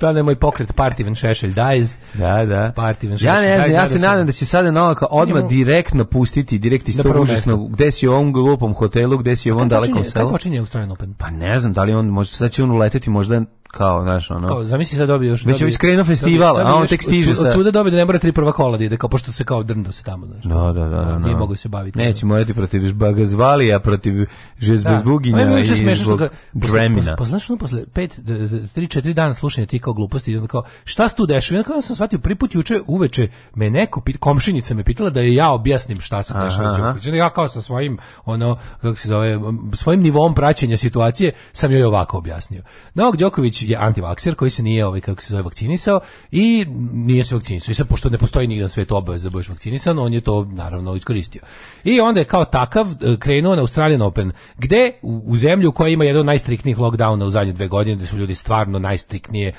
Speaker 3: to je moj pokret Partivan
Speaker 2: Šešelj Dajz. Da, da. Party Partivan Šešelj Ja ne znam, ja se nadam da-, da će sada Novaka odmah direktno pustiti, direkt iz tog užasnog, gde si u ovom glupom hotelu, gde si u ovom dalekom selu. Kako
Speaker 3: počinje Australian Open?
Speaker 2: Pa ne znam, da li on, možda, sada će on uleteti možda kao, znaš, ono. Kao,
Speaker 3: zamisli sad dobio još.
Speaker 2: Već je iskreno festival, dobio, dobio a on tek stiže
Speaker 3: sa. Od svuda dobio da ne mora tri prva kola da ide, kao pošto se kao drndo se tamo, znaš.
Speaker 2: No, da da, da, da, da.
Speaker 3: Nije da. mogu se baviti.
Speaker 2: Neće morati protiv Bagazvalija, protiv Žezbezbuginja da. i smešno Dremina.
Speaker 3: znaš ono posle 5 3 4 dana slušanja ti kao gluposti, onda kao šta se tu dešava? Ja kao sam shvatio prvi put juče uveče me neko pit, komšinica me pitala da je ja objasnim šta se dešava. Ja kao sa svojim ono kako se zove svojim nivom praćenja situacije sam joj ovako objasnio. Novak Đoković je antivakser koji se nije ovaj kako se zove vakcinisao i nije se vakcinisao. I sad pošto ne postoji nigde na svetu obaveza da budeš vakcinisan, on je to naravno iskoristio. I onda je kao takav e, krenuo na Australian Open, gde u, u zemlju koja ima jedan od najstriktnijih lockdowna u zadnje dve godine, gde su ljudi stvarno najstriktnije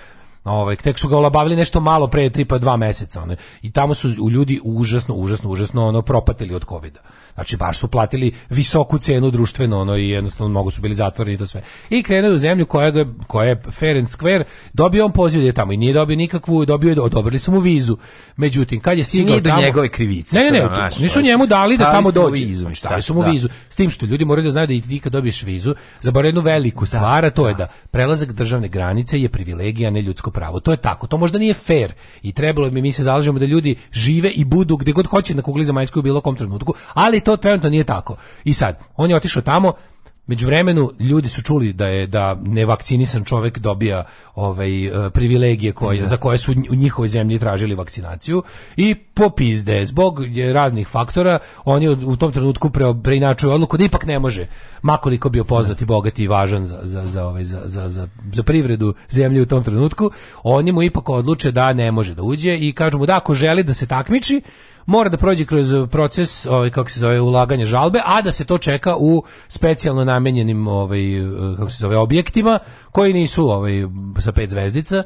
Speaker 3: Ovaj tek su ga olabavili nešto malo pre tri pa dva meseca ono. I tamo su ljudi užasno užasno užasno ono propatili od kovida. Znači baš su platili visoku cenu društveno ono i jednostavno mogu su bili zatvoreni i to sve. I krenuo u zemlju koja, ga, koja je fair and square, dobio on poziv da je tamo i nije dobio nikakvu, dobio je, odobrili su mu vizu. Međutim, kad je znači, stigao nije
Speaker 2: do njegove krivice.
Speaker 3: Ne, ne, ne, nisu njemu dali da tamo dođe. Vizu, šta, su mu da. vizu. S tim što ljudi moraju da znaju da i ti kad dobiješ vizu, za bar veliku da, stvar, to je da prelazak državne granice je privilegija, ne ljudsko pravo. To je tako. To možda nije fair i trebalo bi mi se zalažemo da ljudi žive i budu gde god hoće na kugli zemaljskoj u bilo kom trenutku, ali to trenutno nije tako. I sad, on je otišao tamo, Među vremenu ljudi su čuli da je da nevakcinisan čovjek dobija ovaj eh, privilegije koje da. za koje su u njihovoj zemlji tražili vakcinaciju i po pizde zbog raznih faktora on je u tom trenutku preinačio odluku da ipak ne može makoliko bio poznati, i bogat i važan za za za ovaj za, za, za, za privredu zemlje u tom trenutku on mu ipak odluče da ne može da uđe i kažu mu da ako želi da se takmiči mora da prođe kroz proces, ovaj kako se zove, ulaganje žalbe, a da se to čeka u specijalno namenjenim ovaj eh, kako se zove objektima koji nisu ovaj sa pet zvezdica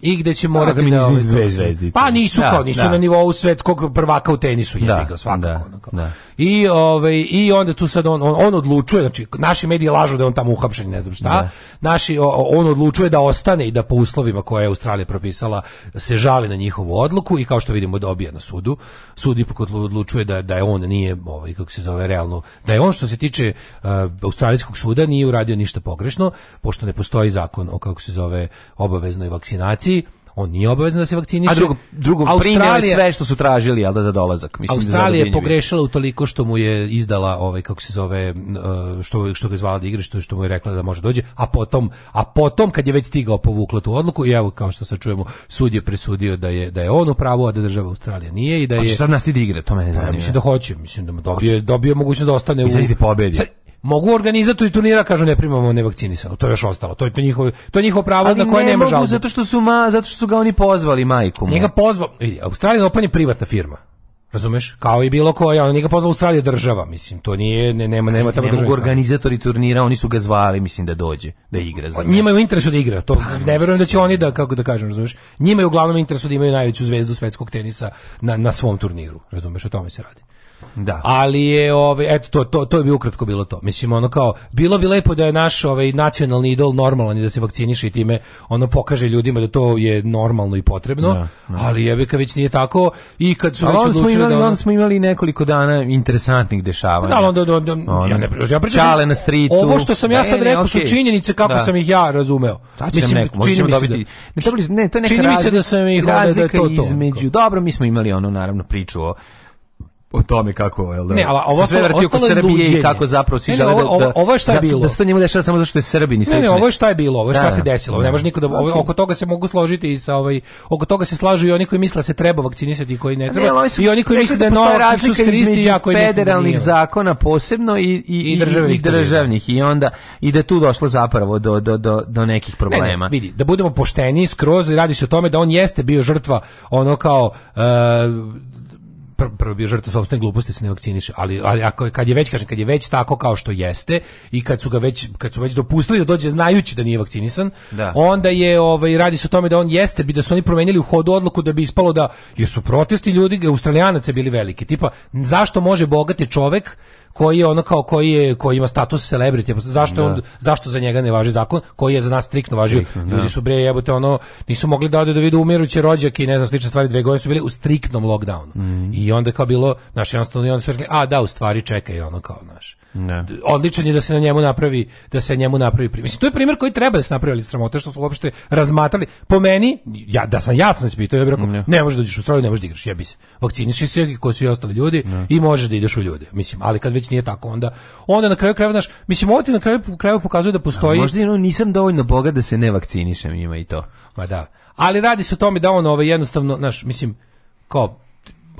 Speaker 3: i gde će morati
Speaker 2: da, da, da ovaj, dve zvezdice. Pa nisu da, kao, nisu
Speaker 3: da. na nivou svetskog prvaka u tenisu, da, ga svakako. Da, da, I ovaj i onda tu sad on, on, on odlučuje, znači naši mediji lažu da on tamo uhapšen, ne znam šta. Da. Naši on odlučuje da ostane i da po uslovima koje je Australija propisala se žali na njihovu odluku i kao što vidimo dobija na sudu. Sud ipak odlučuje da da je on nije ovaj kako se zove realno, da je on što se tiče uh, australijskog suda nije uradio ništa pogrešno, pošto ne postoji zakon o kako se zove obaveznoj vakcinaciji Americi on nije obavezan da se vakciniše. A drugo,
Speaker 2: drugo primio sve što su tražili, al da za dolazak. Mislim, Australija
Speaker 3: je pogrešila u toliko što mu je izdala, ovaj, kako se zove, e, što, što ga zvala da igra što, što mu je rekla da može da dođe, a potom, a potom kad je već stigao povukla tu odluku, i evo, kao što se čujemo, sud je presudio da je, da je on u pravu, a da država Australija nije i da je...
Speaker 2: A sad nas ide
Speaker 3: da
Speaker 2: igra, to mene zanima.
Speaker 3: Mislim da hoće, mislim da dobije dobije mogućnost da ostane
Speaker 2: u... Da I sad pobedi.
Speaker 3: Mogu organizatori turnira kažu ne primamo nevakcinisano. To je još ostalo. To je to njihovo to je njihovo pravo na koje ne nema žalbe.
Speaker 2: zato što su ma zato što su ga oni pozvali majku.
Speaker 3: Njega pozvao. Australijan Open je privatna firma. Razumeš? Kao i bilo koja, ona njega pozvala Australija država, mislim, to nije ne, nema
Speaker 2: nema tamo ne organizatori turnira, oni su ga zvali, mislim da dođe, da igra
Speaker 3: za. Pa, njima je u interesu da igra, to pa, ne verujem da će oni da kako da kažem, razumeš? Njima je uglavnom interesu da imaju najveću zvezdu svetskog tenisa na, na svom turniru, razumeš, o tome se radi.
Speaker 2: Da.
Speaker 3: Ali je ovaj eto to to to bi ukratko bilo to. Mislim ono kao bilo bi lepo da je naš ovaj nacionalni idol normalan i da se vakciniše i time ono pokaže ljudima da to je normalno i potrebno, da, da. ali jebika već nije tako i kad su ali
Speaker 2: već odlučili imali, da ono... smo imali nekoliko dana interesantnih dešavanja.
Speaker 3: Da, onda, onda, onda ja ne ja
Speaker 2: pričam na stritu.
Speaker 3: Ovo što sam ja sad rekao ne, okay. su činjenice kako da. sam ih ja razumeo.
Speaker 2: Da Mislim neko, čini mi se dobiti. Da,
Speaker 3: ne, to je neka čini razlika, mi se da sam ih
Speaker 2: da je to to. Između, dobro, mi smo imali ono naravno priču o o tome kako
Speaker 3: jel da ne, ali ovo sve vrti oko Srbije i kako zapravo svi ne, žele da-, da, ovo, ovo šta je bilo
Speaker 2: da se to njemu dešava samo zato što
Speaker 3: je
Speaker 2: Srbin
Speaker 3: i slično. Ne, ne, ovo je šta je bilo, ovo je šta da, se desilo. Da, ne može niko da ovo, oko toga se mogu složiti i sa ovaj oko toga se slažu i oni koji misle da se treba vakcinisati i koji ne treba. Ne, I oni koji misle da, da je nova razlika
Speaker 2: su kristi da federalnih da zakona posebno i i
Speaker 3: i,
Speaker 2: i državnih
Speaker 3: državnih
Speaker 2: i onda i da tu došlo zapravo do do do do nekih problema.
Speaker 3: Ne, vidi, da budemo pošteni skroz radi se o tome da on jeste bio žrtva ono kao eh, pr prvo bio žrtva sopstvene gluposti da se ne vakciniše, ali, ali ako, kad je već, kažem, kad je već tako kao što jeste i kad su ga već, kad su već dopustili da dođe znajući da nije vakcinisan, da. onda je, ovaj, radi se o tome da on jeste, bi da su oni promenili u hodu odluku da bi ispalo da, jesu protesti ljudi, da australijanaca bili veliki, tipa, zašto može bogati čovek koji je ono kao koji je koji ima status celebrity zašto da. on zašto za njega ne važi zakon koji je za nas striktno važio da. ljudi su bre jebote ono nisu mogli da ode da vide umiruće rođake i ne znam slične stvari dve godine su bili u striktnom lockdownu mm. i onda kao bilo naš jednostavno i onda su rekli a da u stvari čekaj ono kao naš Ne. Da. Odličan je da se na njemu napravi, da se njemu napravi primjer. Mislim, to je primjer koji treba da se napravi sramote što su uopšte razmatrali. Po meni, ja da sam jasan sam ispitao, ja bih rekao, ne, da. ne možeš da ideš u stroj, ne možeš da igraš, jebi se. Vakciniši se koji su i ostali ljudi ne. Da. i možeš da ideš u ljude. Mislim, ali kad već nije tako onda onda na kraju krajeva naš, mislim, ovo ti na kraju krajeva pokazuje da postoji.
Speaker 2: A, možda no, nisam dovoljno boga da se ne vakcinišem, ima i to.
Speaker 3: Ma da. Ali radi se o tome da on ovaj jednostavno, naš, mislim, kao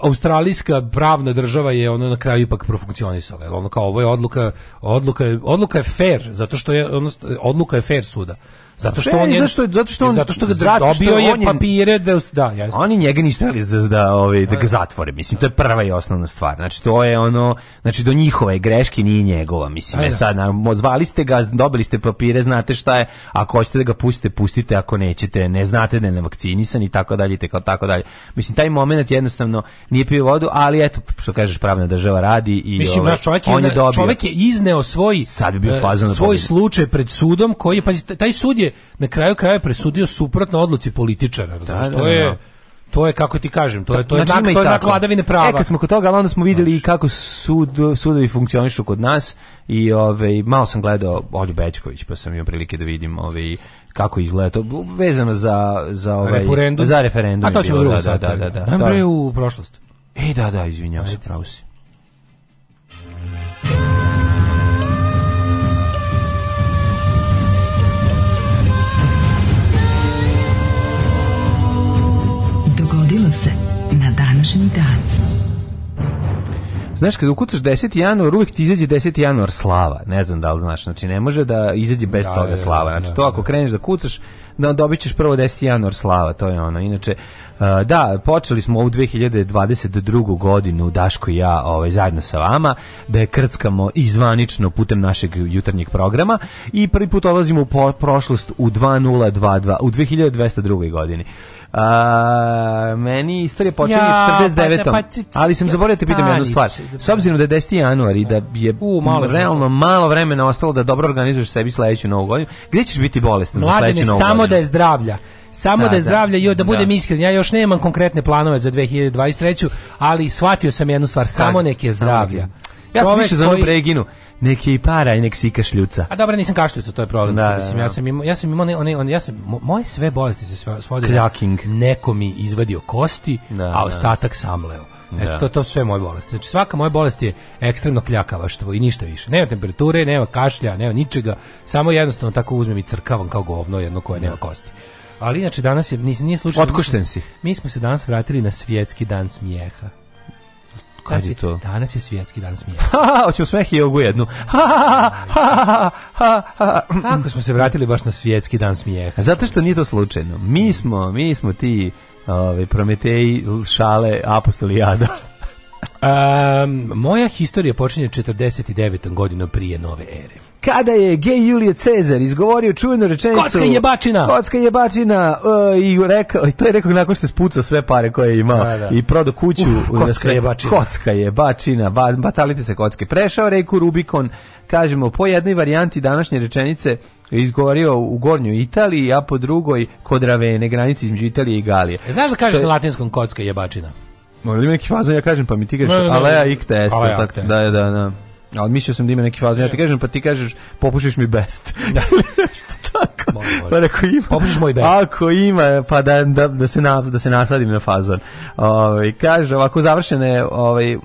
Speaker 3: australijska pravna država je ono na kraju ipak profunkcionisala. Jer ono kao ovo je odluka, odluka je, odluka je fair, zato što je, odluka je fair suda. Zato što e, on je zašto zato što on
Speaker 2: zato što ga zato dobio je on papire da da ja Oni njega nisu hteli za da ovaj da ga da. zatvore, mislim to je prva i osnovna stvar. Znači to je ono znači do njihove greške nije njegova, mislim. Da, e da. sad na, zvali ste ga, dobili ste papire, znate šta je, ako hoćete da ga pustite, pustite, ako nećete, ne znate da je nevakcinisan i tako dalje, tako tako dalje. Mislim taj momenat jednostavno nije pio vodu, ali eto što kažeš pravna država radi i mislim, ovaj, čovjek on je, je dobio.
Speaker 3: Čovjek je izneo svoj sad bi bio eh, fazan svoj slučaj pred sudom koji pa taj sud je je na kraju kraja presudio suprotno odluci političara, razumiješ, da, da, to da, je... Da. To je kako ti kažem, to je to je znači, znak, to je znak vladavine prava. E kad
Speaker 2: smo kod toga, ali onda smo videli i znači. kako sud sudovi funkcionišu kod nas i ovaj malo sam gledao Olju Bečković, pa sam imao prilike da vidim ovaj kako izgleda to vezano za za
Speaker 3: ovaj referendum.
Speaker 2: za referendum. A
Speaker 3: to ćemo drugo da, da, da, da, da. da. da. u prošlost.
Speaker 2: E
Speaker 3: da,
Speaker 2: da, izvinjavam se, pravo si. dogodilo se na današnji dan. Znaš, kada ukucaš 10. januar, uvijek ti izađe 10. januar slava. Ne znam da li znaš, znači ne može da izađe bez da, toga slava. Da, znači da, to ako da. kreneš da kucaš, da dobit ćeš prvo 10. januar slava, to je ono. Inače, da, počeli smo ovu 2022. godinu, Daško i ja, ovaj, zajedno sa vama, da je krckamo izvanično putem našeg jutarnjeg programa i prvi put odlazimo u prošlost u 2022, u 2202. godini. A, meni istorija počinje ja, 49. Pa, pa, či, či, ali sam zaboravio da te pitam jednu stvar. Da S obzirom da je 10. januar i da je U, malo realno malo vremena ostalo da dobro organizuješ sebi sledeću novu godinu, gdje ćeš biti bolestan Mladine, za sledeću novu samo
Speaker 3: godinu? da je zdravlja samo da, da je da. zdravlje i da budem da. iskren, ja još nemam konkretne planove za 2023. ali shvatio sam jednu stvar, samo
Speaker 2: neke
Speaker 3: zdravlja.
Speaker 2: Ja sam više za onu preginu neki para i nek si kašljuca.
Speaker 3: A dobro, nisam kašljuca, to je problem. Da, mislim, da, ja da. sam imao, ja sam imao, one, on, ja sam, moje sve bolesti se svode.
Speaker 2: Da Kljaking.
Speaker 3: Neko mi izvadio kosti, da, a ostatak samleo. Znači, to, to su sve moje bolesti. Znači, svaka moja bolest je ekstremno kljakavaštvo i ništa više. Nema temperature, nema kašlja, nema ničega. Samo jednostavno tako uzmem i crkavam kao govno jedno koje nema kosti. Ali inače danas je, nije slučajno...
Speaker 2: Otkušten si.
Speaker 3: Mi smo se danas vratili na svjetski dan smijeha.
Speaker 2: Kad je to?
Speaker 3: Danas je svjetski dan smijeha.
Speaker 2: Hoćemo smeh i jogu jednu.
Speaker 3: Kako smo se vratili baš na svjetski dan smijeha?
Speaker 2: Zato što nije to slučajno. Mi smo, mi smo ti ovaj, Prometeji, šale, apostolijada.
Speaker 3: Um, moja historija počinje 49. godinom prije nove ere.
Speaker 2: Kada je gej Julije Cezar izgovorio čuvenu rečenicu
Speaker 3: Kocka je bačina!
Speaker 2: Kocka je Uh, e, I rekao, to je rekao nakon što je spucao sve pare koje
Speaker 3: je
Speaker 2: imao da, da. i prodao kuću. Uf, kocka
Speaker 3: sve, je bačina.
Speaker 2: Kocka je batalite se kocke. Prešao reku Rubikon, kažemo, po jednoj varijanti današnje rečenice izgovorio u gornjoj Italiji, a po drugoj kod Ravene, granici između Italije i Galije.
Speaker 3: E, znaš da kažeš je... na latinskom kocka je
Speaker 2: Možda mi neki fazon, ja kažem, pa mi ti kažeš, no, no, no, aleja ikte este, aleja, tako, da, da, da. Ali mislio sam da ima neki fazon, ja ti kažem, pa ti kažeš, popušiš mi best. Da. Što tako? Pa rekao ima. Popušiš moj best. Ako ima, pa da, da, da, se, na, da se nasadim na fazon. Ove, ovaj, kaže, ovako završene je ovaj,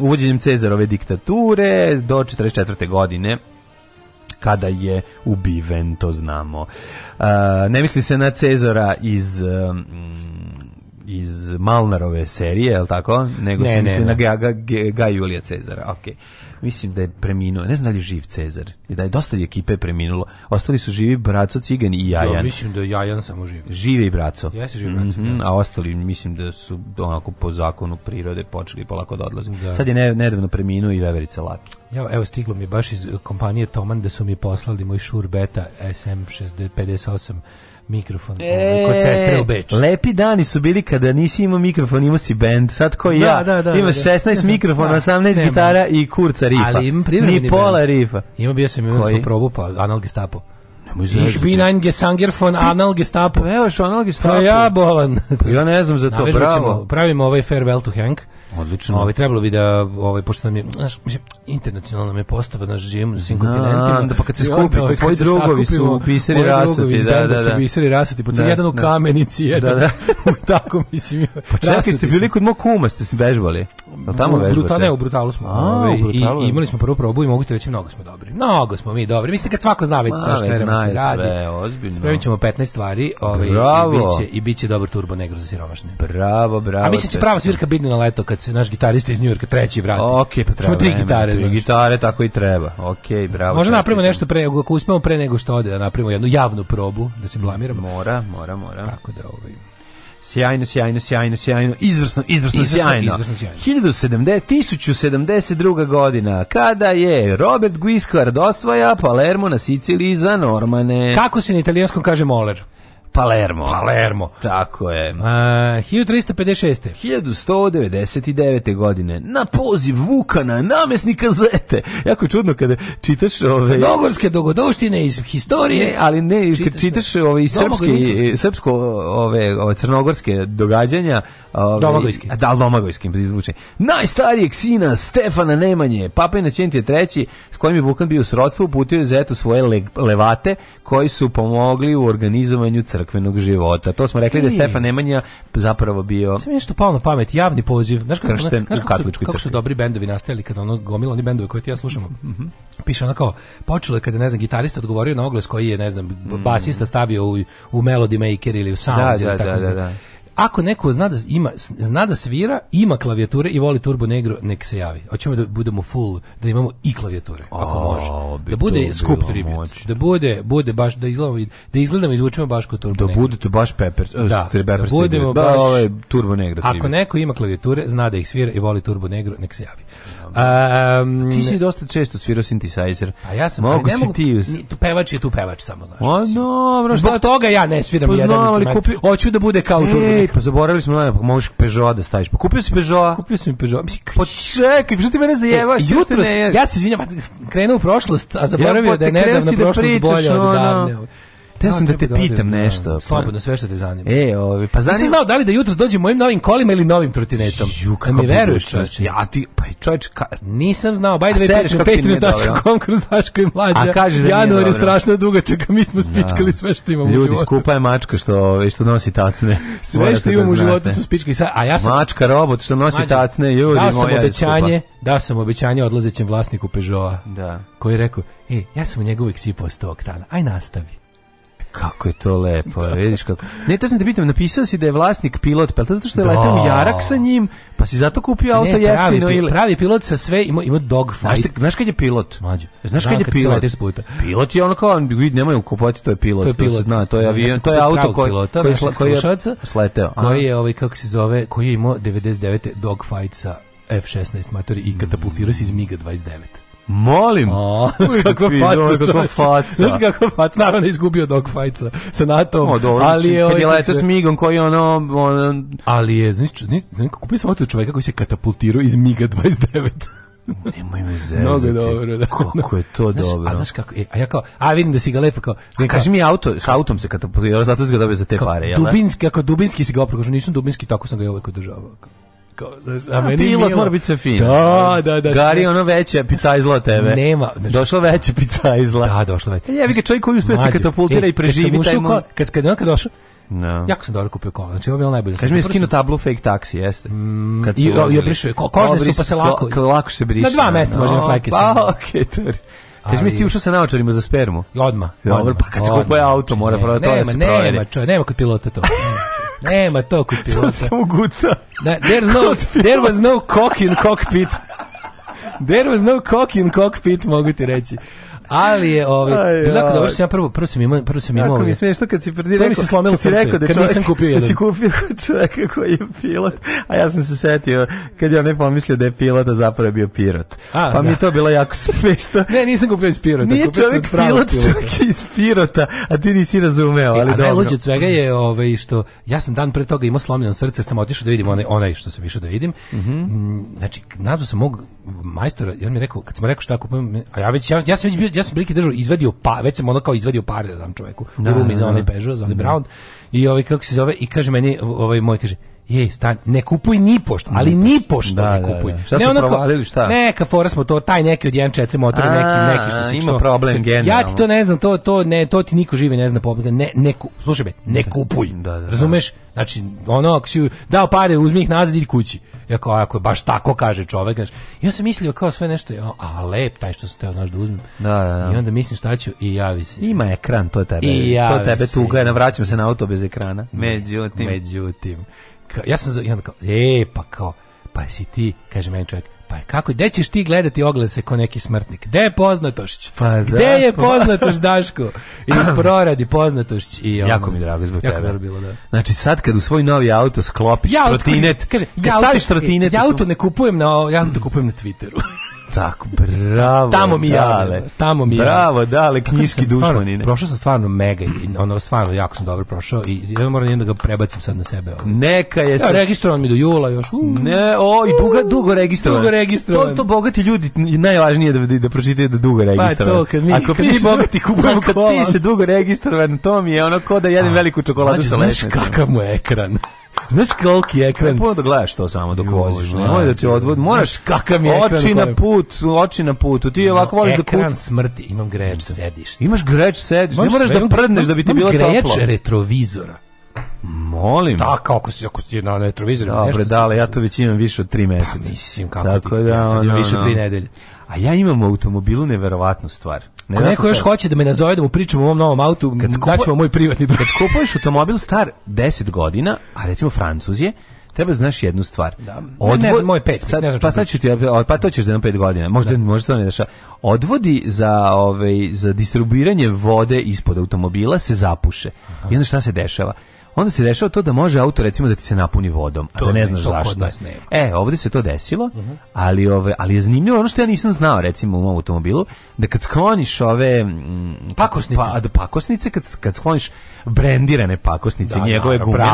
Speaker 2: uvođenjem Cezarove diktature do 44. godine kada je ubiven, to znamo. Uh, ne misli se na Cezara iz um, iz Malnarove serije, je tako? Nego ne, se ne, na Gaja Ga, Julija Cezara. Okay. Mislim da je preminuo, ne znam da li živ Cezar, i da je dosta ekipe preminulo. Ostali su živi Braco, Cigan i da, Jajan. Ja,
Speaker 3: mislim da je Jajan samo živ.
Speaker 2: Živi i Braco.
Speaker 3: Jesi živi Braco. Mm -hmm,
Speaker 2: a ostali mislim da su onako po zakonu prirode počeli polako da odlaze. Da. Sad je nedavno preminuo i Veverica Laki.
Speaker 3: Ja, evo stiglo mi baš iz kompanije Toman da su mi poslali moj šur beta SM58 mikrofon
Speaker 2: e, ovaj, kod sestre u Beč. Lepi dani su bili kada nisi imao mikrofon, imao si band. Sad ko da, ja, da, da, imaš 16 da, da. da, mikrofona, 18 nema. gitara i kurca rifa. Ali imam Ni pola band. rifa.
Speaker 3: Imao bio sam imao probu, pa Anal Gestapo. Ich bin ein Gesanger von Anal Gestapo.
Speaker 2: Pa evo što Anal
Speaker 3: Gestapo. Pa ja bolan.
Speaker 2: ja ne znam za to, Navežućemo, bravo.
Speaker 3: Pravimo ovaj Farewell to Hank.
Speaker 2: Odlično.
Speaker 3: Ovaj trebalo bi da ovaj pošto mi znaš mislim internacionalna me postava znaš živim na svim
Speaker 2: kontinentima Da, pa kad se skupi to ovaj, pa tvoji drugovi su biseri ovaj rasuti da da da su biseri da. rasuti pa da, jedan u da. kamenici jedan da, da. tako mislim pa čekaj ste bili kod mog kuma ste se vežbali
Speaker 3: Da tamo vežbate? Brutal, ne, u Brutalu smo. A, ovaj, u brutalu. I, imali smo prvu probu i mogu te reći mnogo smo dobri. Mnogo smo mi dobri. Mislim kad svako zna već sa šta se radi. Sve, ozbiljno. Spremit ćemo 15 stvari ovaj, i, biće, i biće dobar turbo negro za siromašne.
Speaker 2: Bravo, bravo.
Speaker 3: A mislim će prava svirka biti na leto kad Bravac, naš gitarista iz Njujorka, treći vrat.
Speaker 2: Okej, okay, pa treba. Smo tri gitare, tri gitare, tako i treba. Okej, okay, bravo. Možda napravimo
Speaker 3: nešto pre, ako uspemo pre nego što ode, da napravimo jednu javnu probu, da se blamiramo.
Speaker 2: Mora, mora, mora.
Speaker 3: Tako da ovaj
Speaker 2: Sjajno, sjajno, sjajno, sjajno, izvrsno, izvrsno, izvrsno sjajno. Izvrsno, sjajno. 1070, 1072. godina, kada je Robert Guiscard osvaja Palermo na Siciliji za Normane.
Speaker 3: Kako se na italijanskom kaže moler?
Speaker 2: Palermo.
Speaker 3: Palermo.
Speaker 2: Tako je. Uh,
Speaker 3: 1356.
Speaker 2: 1199. godine na poziv Vukana, namesnika Zete. Jako čudno kada čitaš
Speaker 3: ove Nogorske dogodovštine iz historije,
Speaker 2: ne, ali ne čitaš, čitaš ove srpske srpsko ove ove crnogorske događanja,
Speaker 3: ove domagojski.
Speaker 2: Da, domagojski da zvuči. Najstarijeg sina Stefana Nemanje, papa Inocentije III, s kojim je Vukan bio u srodstvu, uputio je Zetu svoje le, levate koji su pomogli u organizovanju crkve crkvenog života. To smo rekli I, da
Speaker 3: je
Speaker 2: Stefan Nemanja zapravo bio...
Speaker 3: Sve nešto palo na pamet, javni poziv. Znaš kako, znaš, kako, u su, kako su dobri bendovi nastajali kad ono gomilo, oni bendovi koje ti ja slušamo. Mm -hmm. Piše ono kao, počelo je kada, ne znam, gitarista odgovorio na oglas koji je, ne znam, basista stavio u, u Melody Maker ili u Sound.
Speaker 2: Da, da, da, da, da
Speaker 3: ako neko zna da ima zna da svira, ima klavijature i voli Turbo Negro, nek se javi. Hoćemo da budemo full, da imamo i klavijature, ako može. Da bude skup tribut, da bude bude baš da izgleda da izgledamo izvučemo baš kao Turbo. Da budete baš Pepper, e, da, da budemo
Speaker 2: da, baš da, Turbo Negro. Ako
Speaker 3: neko ima klavijature, zna da ih svira i voli Turbo Negro, nek se javi.
Speaker 2: Um, ti si dosta često svirao synthesizer.
Speaker 3: A ja sam, mogu ne mogu, ti ni, tu pevač je tu pevač samo, znaš.
Speaker 2: O, no, bro,
Speaker 3: Zbog šta... toga ja ne sviram pa, jedan instrument. Kupi... Hoću da bude kao tu. Ej,
Speaker 2: pa zaboravili smo, pa možeš Peugeot da staviš. Pa kupio si
Speaker 3: Peugeot. Kupio sam
Speaker 2: Peugeot. Mislim, pa čekaj, pa što ti mene zajevaš? E,
Speaker 3: jutros,
Speaker 2: ne
Speaker 3: ja se izvinjam, krenuo u prošlost, a zaboravio ja, da je nedavno da prošlost da bolje
Speaker 2: od davne. Teo sam da te pitam da, nešto. Da. Pa-
Speaker 3: Slobodno, sve što te zanima.
Speaker 2: E, ovi, pa zanima... Nisi
Speaker 3: znao da li da jutros dođem mojim novim kolima ili novim trotinetom? Ju, kako da mi veruješ, čovječe?
Speaker 2: Ja ti, pa čovječe, ka...
Speaker 3: Nisam znao, by the way, patreon.com kroz Daško i Mlađa. A kaže da Januar je strašno dugačak, a mi smo spičkali sve
Speaker 2: što
Speaker 3: imamo u
Speaker 2: životu. Ljudi, skupa je mačka što, ovaj, što nosi tacne.
Speaker 3: Sve što imamo u životu smo spičkali. A ja sam...
Speaker 2: Mačka robot što nosi tacne, ljudi,
Speaker 3: dao sam obećanje, dao sam obećanje odlazećem vlasniku Peugeota. Da. Koji je rekao, ej, ja sam u njega uvijek sipao 100 oktana, aj nastavi.
Speaker 2: Kako je to lepo, vidiš kako. Ne, to sam te pitam, napisao si da je vlasnik pilot, pa to zato što je letao u da. jarak sa njim, pa si zato kupio auto ne, pravi, jeftino ili...
Speaker 3: pravi pilot sa sve, ima, ima dog fight. Znaš, te, znaš kad
Speaker 2: je pilot? Mađo. Znaš kad je pilot? Puta. Pilot je ono kao, vidi, nemoj kupovati, to je pilot. To je pilot. To, zna, to je znači, avion, to je auto koji, pilota, koji, sla, koji je sleteo.
Speaker 3: Koji je, ovaj, kako se zove, koji je imao 99. dog fight sa F-16 matori i katapultirao se iz mig 29.
Speaker 2: Molim. O,
Speaker 3: da kako faca, kako faca. Znaš kako faca, naravno izgubio dog fajca sa NATO. O, dobro, ali je, kad je
Speaker 2: ovaj, leto s migom koji ono... ono...
Speaker 3: Ali je, znaš, znaš, znaš, kupio sam od čoveka koji se katapultirao iz miga 29.
Speaker 2: Nemoj me zezati. Mnogo dobro, da. Kako je to znaš, dobro.
Speaker 3: A znaš kako, e, a ja kao, a vidim da si ga lepo kao...
Speaker 2: kao kaži mi auto, s autom se katapultirao, zato si ga dobio za te kao, pare, jel?
Speaker 3: Dubinski, ako Dubinski si ga opravo, nisam Dubinski, tako sam ga i uvijek održavao. Kao
Speaker 2: a, meni pilot milo. mora biti sve fino. Da, da, da. Gari sve... ono veće pica izla tebe. Nema. Znači, došla veće pica izla.
Speaker 3: Da, došla veće.
Speaker 2: Ja ga čovjek koji uspe se katapultira e, i preživi kad
Speaker 3: taj moj... Ko, kad, kad, kad došao, No. Da. Jako sam dobro kupio kola, znači ovo je bilo najbolje.
Speaker 2: Kaži mi je skinuo tablu fake taksi, jeste.
Speaker 3: Mm, Kad I o, i je. ko, kožne su pa se lako. Ko,
Speaker 2: lako se briše. Na
Speaker 3: dva mesta no, možda na fleke. Pa,
Speaker 2: okej, okay, Kaži mi si ti ušao sa naočarima za spermu? Odma. Dobro, pa kad se kupuje auto, mora znači, prvo
Speaker 3: to da
Speaker 2: se provjeri. Nema,
Speaker 3: nema, nema kod pilota to.
Speaker 2: Nema to da,
Speaker 3: kod pilota. To sam guta.
Speaker 2: Na, there's no,
Speaker 3: there was no cock in cockpit. There was no cock in cockpit, mogu ti reći. Ali je ovaj bilo dobro sam ja prvo prvo sam imao prvo sam imao.
Speaker 2: Kako mi ovaj- što kad si prvi
Speaker 3: rekao. mi se slomilo srce. Rekao da kad čovjek,
Speaker 2: nisam kupio jedan. Da si kupio čovjeka koji je pilot, a ja sam se setio kad ja ne pomislio da je pilot, a zapravo je bio pirot. A, pa da. mi to bilo jako smešno.
Speaker 3: ne, nisam kupio iz pirota.
Speaker 2: Nije kupio čovjek sam pilot, pilota. čovjek iz pirota, a ti nisi razumeo, e, ali e, a dobro. Najluđe od
Speaker 3: svega je ovaj što ja sam dan pre toga imao slomljeno srce, sam otišao da vidim onaj onaj što se išao da vidim. Mhm. Mm -hmm. Znači, nazvao sam mog majstora, i on mi rekao, kad sam rekao šta kupujem, a ja već ja, ja sam već bio, ja ja sam prilike držao, izvadio pa, već sam ono kao izvadio pare da dam čoveku. Da, u mi da, za onaj da. Peugeot, za onaj da. Brown. I ovaj, kako se zove, i kaže meni, ovaj moj kaže, Ej, stan, ne kupuj ni pošto, ali ni pošto da, ne kupuj. Da,
Speaker 2: da. Šta ne, onako, provalili, šta?
Speaker 3: Neka fora smo to, taj neki od 1.4 motora, neki, neki što se
Speaker 2: ima problem generalno.
Speaker 3: Ja ti to ne znam, to, to, ne, to ti niko živi ne zna pobjega. Ne, ne, slušaj me, ne kupuj. Da, da, razumeš? Znači, ono, ako si dao pare, uzmi ih nazad i kući. Ja kao, ako baš tako kaže čovek, znači ja sam mislio kao sve nešto, a, lep taj što se teo naš da uzmem. Da, da, da. I onda mislim šta ću i javi se.
Speaker 2: Ima ekran, to je tebe. to tebe tuga, ja navraćam se na auto bez ekrana. Međutim.
Speaker 3: Međutim. Kao, ja sam, i kao, e, pa kao, pa si ti, kaže meni čovjek, Pa kako, gde ćeš ti gledati oglase ko neki smrtnik? Gde je poznatošć? Pa gde je poznatoš Daško? I proradi poznatošć. I
Speaker 2: jako mi drago zbog jako
Speaker 3: tebe. Bilo, da.
Speaker 2: Znači sad kad u svoj novi auto sklopiš ja, trotinet, kaže, ja, staviš trotinet. Ja
Speaker 3: auto ne kupujem na, ja auto kupujem na Twitteru.
Speaker 2: Tako, bravo.
Speaker 3: Tamo mi dale. tamo mi
Speaker 2: Bravo, ja. dale, knjiški dušmanine.
Speaker 3: Prošao sam stvarno mega, ono stvarno jako sam dobro prošao i ja moram da ga prebacim sad na sebe.
Speaker 2: Ovo. Neka je. Ja,
Speaker 3: sa... registrovan mi do jula još.
Speaker 2: Uh. Ne, oj, i dugo, dugo registrovan.
Speaker 3: Dugo registrovan.
Speaker 2: To, to bogati ljudi, najvažnije da, da pročitaju da dugo
Speaker 3: registrovan. Pa to, kad mi,
Speaker 2: Ako piše bogati kupujem pa, kad piše dugo registrovan, to mi je ono ko da jedem A, veliku čokoladu
Speaker 3: sa lesnicom. Znaš kakav mu je ekran. Znaš koliki ekran?
Speaker 2: Lepo da gledaš to samo dok voziš. Nemoj da ti odvod, moraš kakav je ekran. Oči na put, oči na putu. Ti no, ovako voliš da kut.
Speaker 3: Ekran smrti, imam greč da. sediš.
Speaker 2: Imaš greč sediš. Ne moraš da prdneš da bi ti bilo toplo.
Speaker 3: Greč retrovizora.
Speaker 2: Molim.
Speaker 3: Tako, da, kako si, ako si na retrovizorima.
Speaker 2: Dobre, dale, ja to već imam više od tri pa meseca. Pa,
Speaker 3: mislim, kako Tako da, ja sam više od tri nedelje.
Speaker 2: A ja imam u automobilu neverovatnu stvar.
Speaker 3: Ako neko još hoće da me nazove da mu pričam o ovom novom autu, kad skupo, moj privatni broj. Kad
Speaker 2: kupuješ automobil star 10 godina, a recimo Francuz je, treba da znaš jednu stvar. Da.
Speaker 3: Odvod, ne, znam, moj pet.
Speaker 2: Sad,
Speaker 3: ne znam
Speaker 2: pa sad ću ti, pa to ćeš za pet godina. Možda, da. možda to ne dešava. Odvodi za, ovaj, za distribuiranje vode ispod automobila se zapuše. Aha. I onda šta se dešava? onda se dešava to da može auto recimo da ti se napuni vodom, a to da ne, znaš zašto. E, ovde se to desilo, uh mhm. -huh. ali ove ali je zanimljivo ono što ja nisam znao recimo u mom automobilu, da kad skloniš ove m, mm,
Speaker 3: pakosnice,
Speaker 2: pa, da pakosnice kad kad skloniš brendirane pakosnice, da, da njegove da, gumene,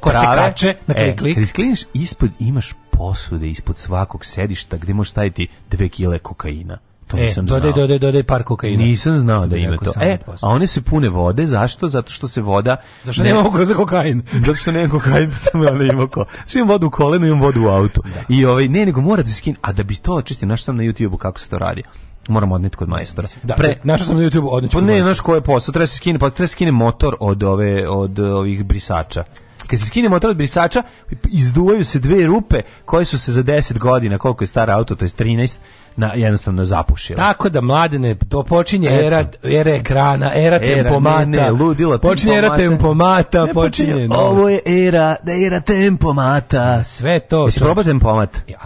Speaker 2: prave, kače na e, klik e, Kad iskliniš ispod imaš posude ispod svakog sedišta gde možeš staviti dve kile kokaina. To e, nisam dodaj,
Speaker 3: znao. Dodaj, dodaj, par kokaina.
Speaker 2: Nisam znao da ima to. E, a one se pune vode, zašto? Zato što se voda...
Speaker 3: Zašto ne... nema za kokain?
Speaker 2: Zato što nema kokain, pa sam ja ne imao ko. Svi vodu u kolenu, imam vodu u auto. Da. I ovaj, ne, nego morate da skin, a da bi to očistio, naš sam na YouTube-u kako se to radi moram odneti kod majstora.
Speaker 3: Da, Pre, da, našao sam na YouTubeu odneti.
Speaker 2: Pa ne, znaš ko je posao, treba se skine, pa treba skine motor od ove od ovih brisača. Kad se skine motor od brisača, izduvaju se dve rupe koje su se za 10 godina, koliko je star auto, to je 13, na, jednostavno zapušila.
Speaker 3: Tako da, mladene, to počinje era, era ekrana, era, era tempomata. Ne, ne,
Speaker 2: ludila
Speaker 3: počinje tempomata. era tempomata, ne, počinje.
Speaker 2: počinje ovo je era, da era tempomata. Sve to. Jesi probao tempomat? Ja,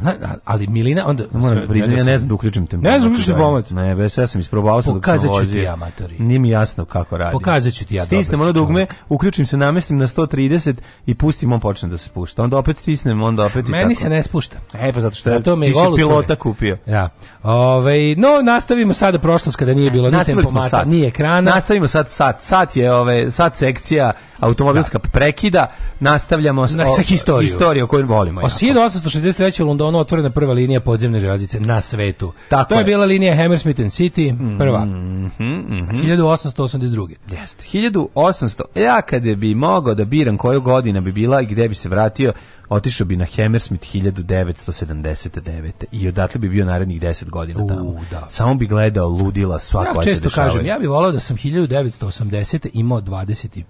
Speaker 3: ali Milina, onda... Moram
Speaker 2: priznati, ja da ne znam da uključim tempomat. Da.
Speaker 3: Ne znam da
Speaker 2: uključim
Speaker 3: tempomat.
Speaker 2: Ne, već ja sam isprobao
Speaker 3: sam dok sam vozio. amatori.
Speaker 2: Nije mi jasno kako radi.
Speaker 3: Pokazaću ti ja
Speaker 2: Stisnem ono dugme, uključim se, namestim na 130 i pustim, on počne da se pušta. Onda opet stisnem, onda opet i
Speaker 3: tako. Meni se ne spušta.
Speaker 2: E, pa zato što zato je, ti si pilota kupio.
Speaker 3: Ja. Ove, no, nastavimo sada prošlost kada nije bilo ni tempomata, ni ekrana.
Speaker 2: Nastavimo sad, sad, sad je ove, sad sekcija automobilska da. prekida, nastavljamo
Speaker 3: s, sa
Speaker 2: istorijom. historiju koju volimo. O
Speaker 3: 1863. u Londonu otvorena prva linija podzemne železnice na svetu. Tako to je. je. bila linija Hammersmith and City, prva. Mm mm -hmm. 1882.
Speaker 2: Jeste, 1800. Ja kad je bi mogao da biram koju godina bi bila i gde bi se vratio, otišao bi na Hammersmith 1979. I odatle bi bio narednih 10 godina tamo. da. Samo bi gledao ludila sva ja, često kažem,
Speaker 3: ja bih voleo da sam 1980. imao 20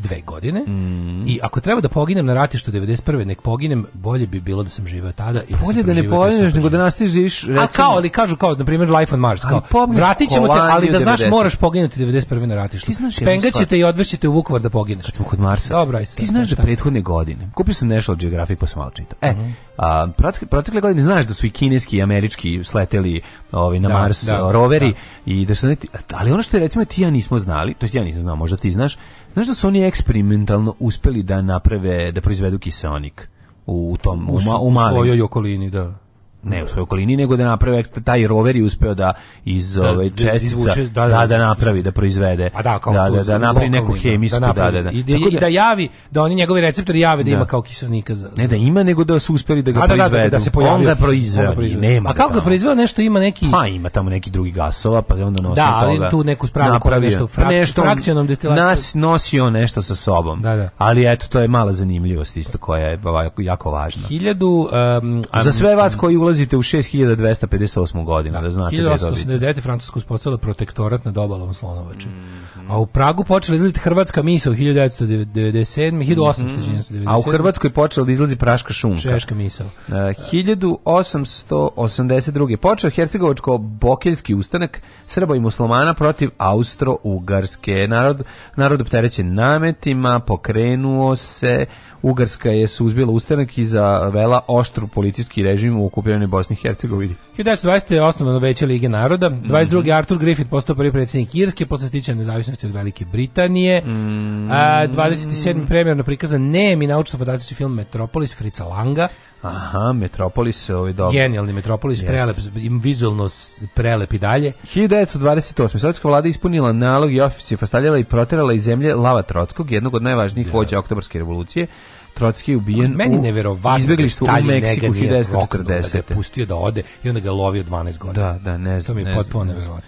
Speaker 3: dve godine mm. i ako treba da poginem na ratištu 91. nek poginem, bolje bi bilo da sam živeo tada i da
Speaker 2: bolje da, da ne pogineš nego da nastižiš
Speaker 3: recimo. Da A kao ali kažu kao na primjer Life on Mars kao vratićemo te, ali da znaš 90. moraš poginuti 91. na ratištu. Spengaćete te i odvešćete u Vukovar da pogineš.
Speaker 2: Kad smo kod Marsa.
Speaker 3: Dobro,
Speaker 2: Ti znaš da prethodne godine kupio sam National Geographic pa sam malo čitao. E, mm -hmm. A, protekle godine znaš da su i kineski i američki sleteli ovi ovaj, na da, Mars da, roveri da. i da su neki, ali ono što je recimo ti ja nismo znali, to jest ja nisam znao, možda ti znaš, znaš da su oni eksperimentalno uspeli da naprave, da proizvedu kiseonik u tom u,
Speaker 3: u,
Speaker 2: u,
Speaker 3: u svojoj
Speaker 2: okolini,
Speaker 3: da
Speaker 2: ne u svojoj okolini, nego da naprave taj rover je uspeo da iz da, ove da, da, čestice izvuče, da, da, da, da, napravi, da proizvede. Pa da, kao da, da, da napravi neku hemijsku, da, da, da, I da, i da javi, da oni njegovi receptori jave da, ima kao kiselnika. Za... Ne da ima, nego da su uspeli da ga proizvedu. Da, se pojavi on ga proizveo, nema. A
Speaker 3: kako
Speaker 2: ga
Speaker 3: proizveo, nešto ima neki...
Speaker 2: Pa ima tamo neki drugi gasova, pa
Speaker 3: onda nosi da, ali tu neku spravu koja nešto, frak, pa nešto frakcionom
Speaker 2: destilacijom. Nas on nešto sa sobom. Da, da. Ali eto, to je mala zanimljivost isto koja je jako važna. 1000 za sve vas koji ulazite u 6258. godinu, da, da znate
Speaker 3: 1889. Francuska uspostavila protektorat nad obalom Slonovače. Mm. A u Pragu počela da izlaziti hrvatska misa u 1997. 1897.
Speaker 2: Mm. A u Hrvatskoj počela da izlazi
Speaker 3: praška
Speaker 2: šunka. Češka misa. Uh, 1882. Počeo Hercegovačko-Bokeljski ustanak Srba i muslimana protiv Austro-Ugarske. Narod, narod opterećen nametima, pokrenuo se Ugarska je suzbila ustanak i zavela oštru politički režim u okupiranoj Bosni i Hercegovini.
Speaker 3: 1920. je osnovano veće Lige naroda, 22. Mm -hmm. Artur Griffith postao prvi predsjednik Irske posle stiča nezavisnosti od Velike Britanije, mm -hmm. a, 27. premjerno prikazan nemi naučno-fantastični film Metropolis Frica Langa,
Speaker 2: Aha, Metropolis, ovaj dobro.
Speaker 3: Genijalni Metropolis, prelep, vizualno prelep i dalje.
Speaker 2: 1928. Sovjetska vlada ispunila nalog i oficije postavljala i proterala iz zemlje Lava Trotskog, jednog od najvažnijih ja. Da. vođa oktobarske revolucije. Trotski je ubijen Meni u da izbjeglištvu u Meksiku 1940. Da je
Speaker 3: pustio da ode i onda ga lovio 12 godina.
Speaker 2: Da, da, ne znam.
Speaker 3: To
Speaker 2: mi je
Speaker 3: potpuno neverovatno.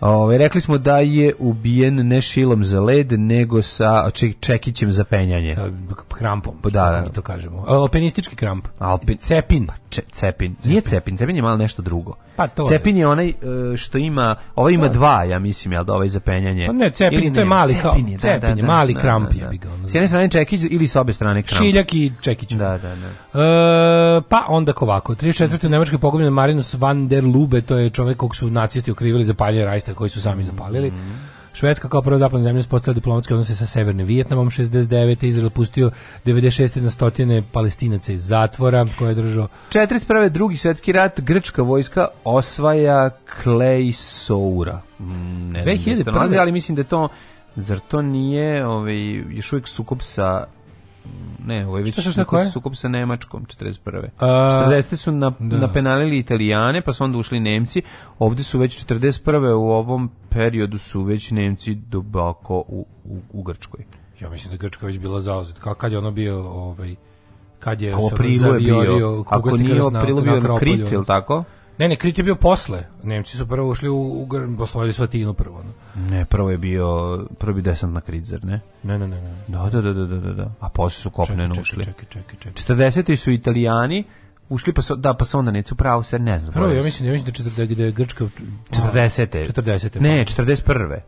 Speaker 2: Ove, rekli smo da je ubijen ne šilom za led, nego sa čekićem za penjanje. Sa
Speaker 3: krampom, pa da, da. mi to kažemo. Alpinistički kramp. Alpin. Cepin. Pa,
Speaker 2: če, cepin. cepin. Nije cepin, cepin je malo nešto drugo. Pa to cepin je. je onaj e, što ima, ovo ovaj ima to. dva, ja mislim,
Speaker 3: jel
Speaker 2: da ovaj za penjanje.
Speaker 3: Pa ne, cepin, ili to je mali cepin, kao, cepin je, da, da, da, mali da, kramp. Da,
Speaker 2: da, bi ga S jedne strane čekić ili s obe strane kramp.
Speaker 3: Šiljak i čekić.
Speaker 2: Da, da, da.
Speaker 3: E, pa onda ovako, 34. Mm. u Nemačkoj pogubljena Marinus van der Lube, to je čovjek kog su nacisti okrivili za paljenje protesta koji su sami zapalili. Švedska kao prva zapadna zemlja uspostavila diplomatske odnose sa Severnim Vijetnamom 69. Izrael pustio 96. na stotine palestinaca iz zatvora koje
Speaker 2: je
Speaker 3: držao.
Speaker 2: 41. drugi svetski rat, grčka vojska osvaja Klej Soura. Mm, ne znam, da ali mislim da to, zar to nije ovaj, još uvijek sukup sa ne, ovo ovaj je već šta, šta, sukup sa Nemačkom 41. A... 40. su na, da. napenalili Italijane, pa su onda ušli Nemci. Ovde su već 41. u ovom periodu su već Nemci duboko u, u, u Grčkoj.
Speaker 3: Ja mislim da Grčka već bila zauzet. Kako kad je ono bio ovaj kad je
Speaker 2: se zaviorio, Ako nije oprilu bio na Krit, ili tako?
Speaker 3: Ne, ne, Krit je bio posle. Nemci su prvo ušli u, u osvojili su Atinu prvo.
Speaker 2: No. Ne, prvo je bio prvi desant na Krit, ne?
Speaker 3: Ne, ne, ne. ne.
Speaker 2: Da, da, da, da, da, da. da. A posle su kopneno čekaj, ušli.
Speaker 3: Čekaj, čekaj, čekaj. 40.
Speaker 2: su Italijani, ušli pa so, da pa se onda necu pravo se ne znam.
Speaker 3: Prvo ja mislim, ja mislim da, da, da je Grčka
Speaker 2: 40.
Speaker 3: 40.
Speaker 2: Ne, 41.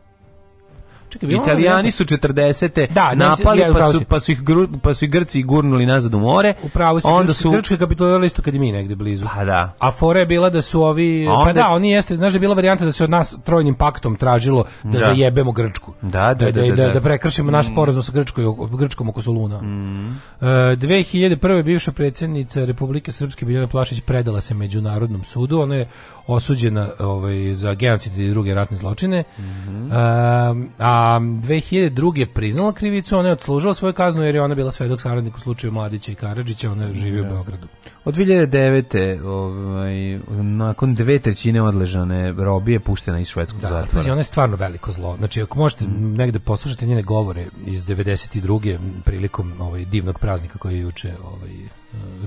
Speaker 2: Čekaj, Italijani su 40. Da, napali pa su pa su ih gru, pa su ih Grci gurnuli nazad u more.
Speaker 3: Upravo se onda su Grčka kapitulirala isto kad i mi negde blizu. Pa
Speaker 2: da. A
Speaker 3: fora je bila da su ovi pa onda... pa da, oni jeste, znaš da je bila varijanta da se od nas trojnim paktom tražilo da, da. zajebemo Grčku. Da, da, da, da, da, da da, da. da prekršimo naš mm. sporazum sa Grčkom Grčkom oko Soluna. Mm. Uh, e, 2001. bivša predsednica Republike Srpske Biljana Plašić predala se međunarodnom sudu. Ona je osuđena ovaj, za genocid i druge ratne zločine. Mm -hmm. a, a 2002. je priznala krivicu, ona je odslužila svoju kaznu jer je ona bila svedok saradnik u slučaju Mladića i Karadžića, ona je mhm, živio u Beogradu.
Speaker 2: Od 2009. Ovaj, nakon dve trećine odležane robije puštena iz švedskog da, zatvora.
Speaker 3: Da, ona je stvarno veliko zlo. Znači, ako možete mm. negde poslušati njene govore iz 92. prilikom ovaj, divnog praznika koji je juče ovaj,